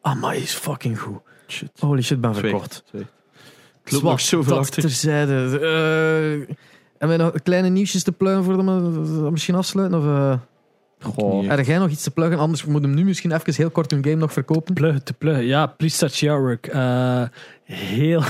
is. Amai, is fucking goed. Shit. Holy shit, ben verkocht. Het loopt nog zoveel dat achter. terzijde. Eh, en wij nog kleine nieuwsjes te pluigen voordat we dat misschien afsluiten? Of, eh Goh. Heb jij nog iets te pluggen? Anders moet hem nu misschien even heel kort een game nog verkopen. Pluggen te pluggen. Ja, Please Touch Your Work. Eh, heel,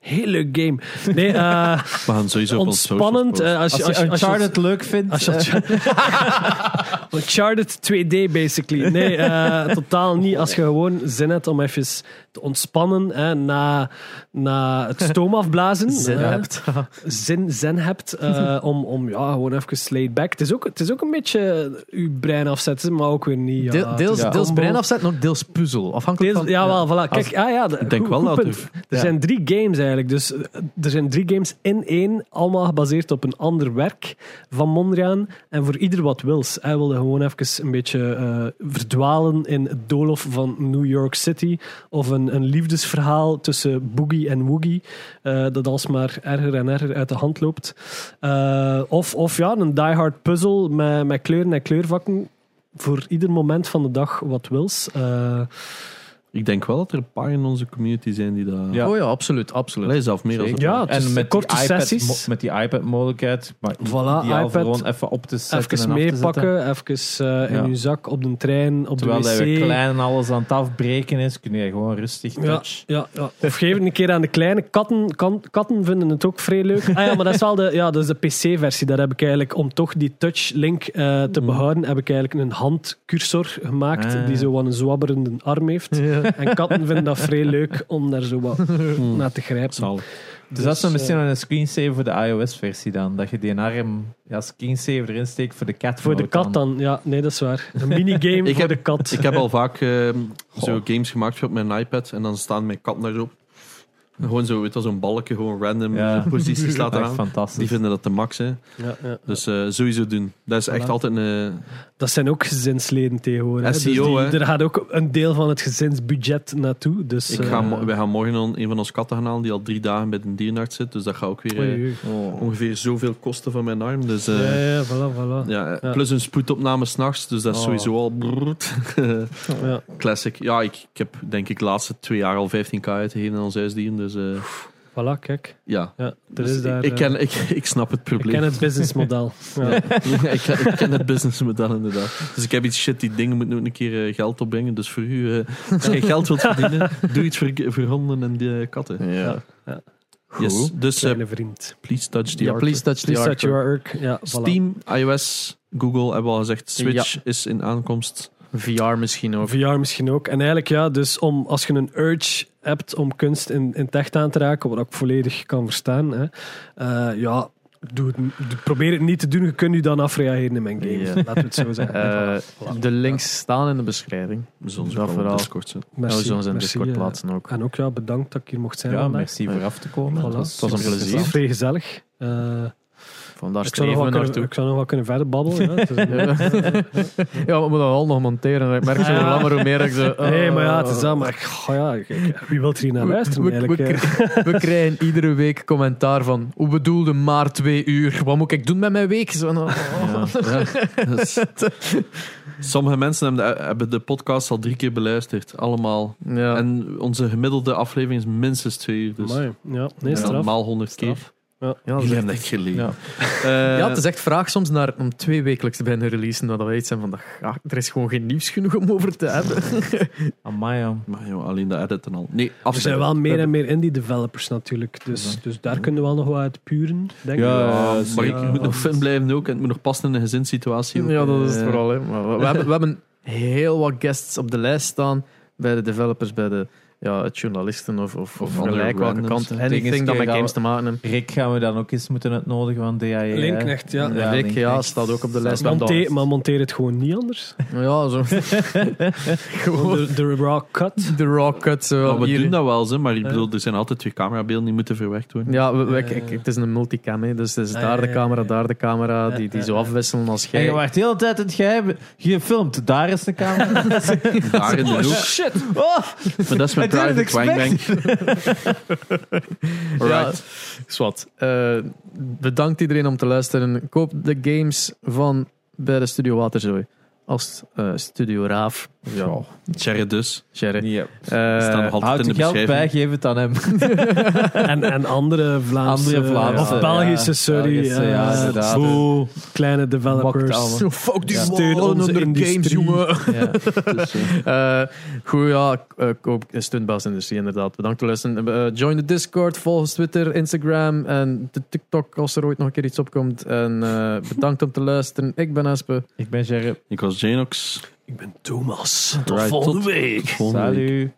heel leuk game. Nee, eh, We gaan sowieso ontspannend. eh, als, Als je, als, je- als je- Uncharted leuk vindt... Als je eh, Uncharted 2D, basically. Nee, eh, totaal niet. Als je gewoon zin hebt om even te ontspannen hè, na, na het stoom afblazen. Zin hebt. Zin, zin hebt eh, om, om ja, gewoon even laid back. Het is ook, het is ook een beetje je brein afzetten, maar ook weer niet. Ja, Deel- deels, deels brein afzetten, ook deels puzzel. Afhankelijk Deels, van... ja, wel, voilà. Kijk, ah, ja, de- Ik denk goed- wel dat er- Er zijn drie games eigenlijk. Dus eh, er zijn drie games in één, allemaal gebaseerd op een ander werk van Mondriaan. En voor ieder wat wils. Hij wilde gewoon even een beetje eh, verdwalen in het doolhof van New York City. Of een, een liefdesverhaal tussen Boogie en Woogie. eh, dat alsmaar erger en erger uit de hand loopt. Of, of ja, een die-hard puzzel met, met kleuren en kleurvakken. Voor ieder moment van de dag wat wils. Eh, Ik denk wel dat er een paar in onze community zijn die dat... Ja. Oh ja, absoluut. absoluut. Allee, zelf meer dan Zeker. Ja, het is en met korte die iPad, sessies. met die iPad-mogelijkheid. Maar Voilà, iPad. gewoon even op te zetten Even meepakken, even eh, in Ja. je zak, op de trein, op Terwijl de hij weer wc. klein en alles aan het afbreken is, kun je gewoon rustig Ja, touch. ja, ja. Of geef het een keer aan de kleine. Katten, kan- katten vinden het ook vrij leuk. Ah ja, maar dat is wel de, ja, dat is de PC-versie. Daar heb ik eigenlijk, om toch die touch-link eh, te Mm. behouden, heb ik eigenlijk een handcursor gemaakt Ah. die zo wat een zwabberende arm heeft. Ja. En katten vinden dat vrij leuk om daar zo wat Hmm. naar te grijpen. Zalig. Dus, dat is dan eh, misschien wel een screensaver voor de iOS-versie dan. Dat je die arm ja, screensaver erin steekt voor de cat Voor de kat dan, ja, nee, dat is waar. Een minigame voor heb- de kat. Ik heb al vaak ehm, zo games gemaakt op mijn iPad en dan staan mijn kat daar zo. Gewoon zo, weet je, wel, zo'n balkje, gewoon random Ja. eh, posities laten aan. fantastisch. Die vinden dat de max, hè. Ja, ja. Dus eh, sowieso doen. Dat is echt altijd een... Dat zijn ook gezinsleden tegenwoordig. hè. SEO, dus die- hè. er gaat ook een deel van het gezinsbudget naartoe. Dus, ik ga, eh, wij gaan morgen al een van onze katten gaan halen die al drie dagen bij de dierenarts zit. Dus dat gaat ook weer eh, oei, oei. Oh. ongeveer zoveel kosten van mijn arm. Dus, eh, Ja, ja, voilà, voilà. ja, Ja. Plus een spoedopname s'nachts, dus dat is Oh. sowieso al... brrrt. Ja. Classic. Ja, ik, ik heb denk ik de laatste twee jaar al 15k uitgegeven aan ons huisdieren. Dus eh, Voilà, kijk. ja. Ja, er Dus is daar, ik, eh, ken, ik, ik snap het ik probleem. ken het businessmodel. Ja. ik, ken, ik ken het businessmodel inderdaad. Dus ik heb iets shit, die dingen moeten ook een keer eh, geld opbrengen. Dus voor u, eh, als je geld wilt verdienen, doe iets voor, voor honden en die, eh, katten. Ja. Yes. Dus eh, Kleine vriend. please touch the Ja, please touch the Please touch your work. Ja, voilà. Steam, iOS, Google hebben we al gezegd. Switch is in aankomst. VR misschien ook. VR misschien ook. En eigenlijk ja, dus om, als je een urge hebt om kunst in, in het echt aan te raken, wat ik volledig kan verstaan, hè, eh, ja, doe het, doe- probeer het niet te doen. Je kunt u dan afreageren in mijn game. Ja. Laten we het zo zeggen. Eh, Voilà. de links staan in de beschrijving. We zullen Dat op vooral. Discord zetten. Ja, we zullen ze in merci, Discord eh, plaatsen ook. En ook ja, bedankt dat ik hier mocht zijn Ja, vandaag. merci voor af te komen. Voilà. Het was, was een plezier. Het was vrij gezellig. Eh, Vandaar Ik zou, nog streven we wel kunnen, ik zou nog wel kunnen verder babbelen. Ja. Ja, we moeten dat al nog monteren. Ik merk zo hoe Ja. langer hoe meer ik zo... nee, maar ja, het is oh. dat. Maar ik- oh ja, wie wil er hier naar We- luisteren we, eigenlijk? we, kri- we krijgen iedere week commentaar van hoe bedoelde maar twee uur? Wat moet ik doen met mijn week? Zo, oh. Ja, dus- sommige mensen hebben de, hebben de podcast al drie keer beluisterd. Allemaal. Ja. En onze gemiddelde aflevering is minstens twee uur. Dus Amai, ja, nee, ja, straf. maal honderd keer. Ja. ja, dat hebben echt- echt geleden. ja. Eh, ja, het is echt vraag soms naar om twee wekelijks te beginnen releasen. Dat wij iets zijn van, er is gewoon geen nieuws genoeg om over te hebben. Amai, ja. Maar joh, alleen de edit en al. Nee, Er zijn wel meer en meer indie developers natuurlijk. Dus, dus daar kunnen we wel nog wat uit puren, denk ik. Ja, maar zeker. ik moet nog fit blijven ook. En het moet nog passen in een gezinssituatie. ook. Ja, dat is het Eh, vooral. Hè. Maar we, we hebben, we hebben heel wat guests op de lijst staan. Bij de developers, bij de ja, journalisten of, of, of gelijk welke kant. Anything dat met games te maken heeft. Rick gaan we dan ook eens moeten uitnodigen van DAE. Linknecht, ja. Ja, Rick, ja, staat ook op de lijst. Hebben Monteer, dat- maar monteer het gewoon niet anders. Ja, zo. Gewoon De, de raw cut. de raw cut. Zo, maar we hier. doen dat wel, ze, maar ik bedoel, er zijn altijd twee camerabeelden die moeten verwerkt worden. Ja, we, we- Eh. kijk, het is een multicam, hè, dus het is Ah, daar de camera, daar de camera, die, die zo afwisselen als En je jij. wacht de hele tijd het geheim. Je filmt, daar is de camera. Daar in de hoek. shit. Oh, Maar dat is private. Ja, Alright. zwart. Eh, bedankt iedereen om te luisteren. Koop de games van bij de Studio Waterzooi. Als eh, Studio Raaf. Ja, Cherry dus. Sherry. Eh, nog altijd Houd in je de geld bij, geef het aan hem. En, en andere Vlaamse, Andere Vlaamse, of Belgische, ja. sorry. Belgische, ja, eh, inderdaad. boe, kleine developers. allemaal. Fuck die Ja. steun onze onder games, industrie. jongen. Ja. Dus, eh, Eh, goed, ja, koop steun industrie, inderdaad. Bedankt voor het luisteren. Join de Discord, volg ons Twitter, Instagram en de TikTok als er ooit nog een keer iets opkomt. En eh, bedankt om te luisteren. Ik ben Espe. Ik ben Jerry. ik was Janox. Ik ben Thomas. Tot volgende week. Volgende week. Salut.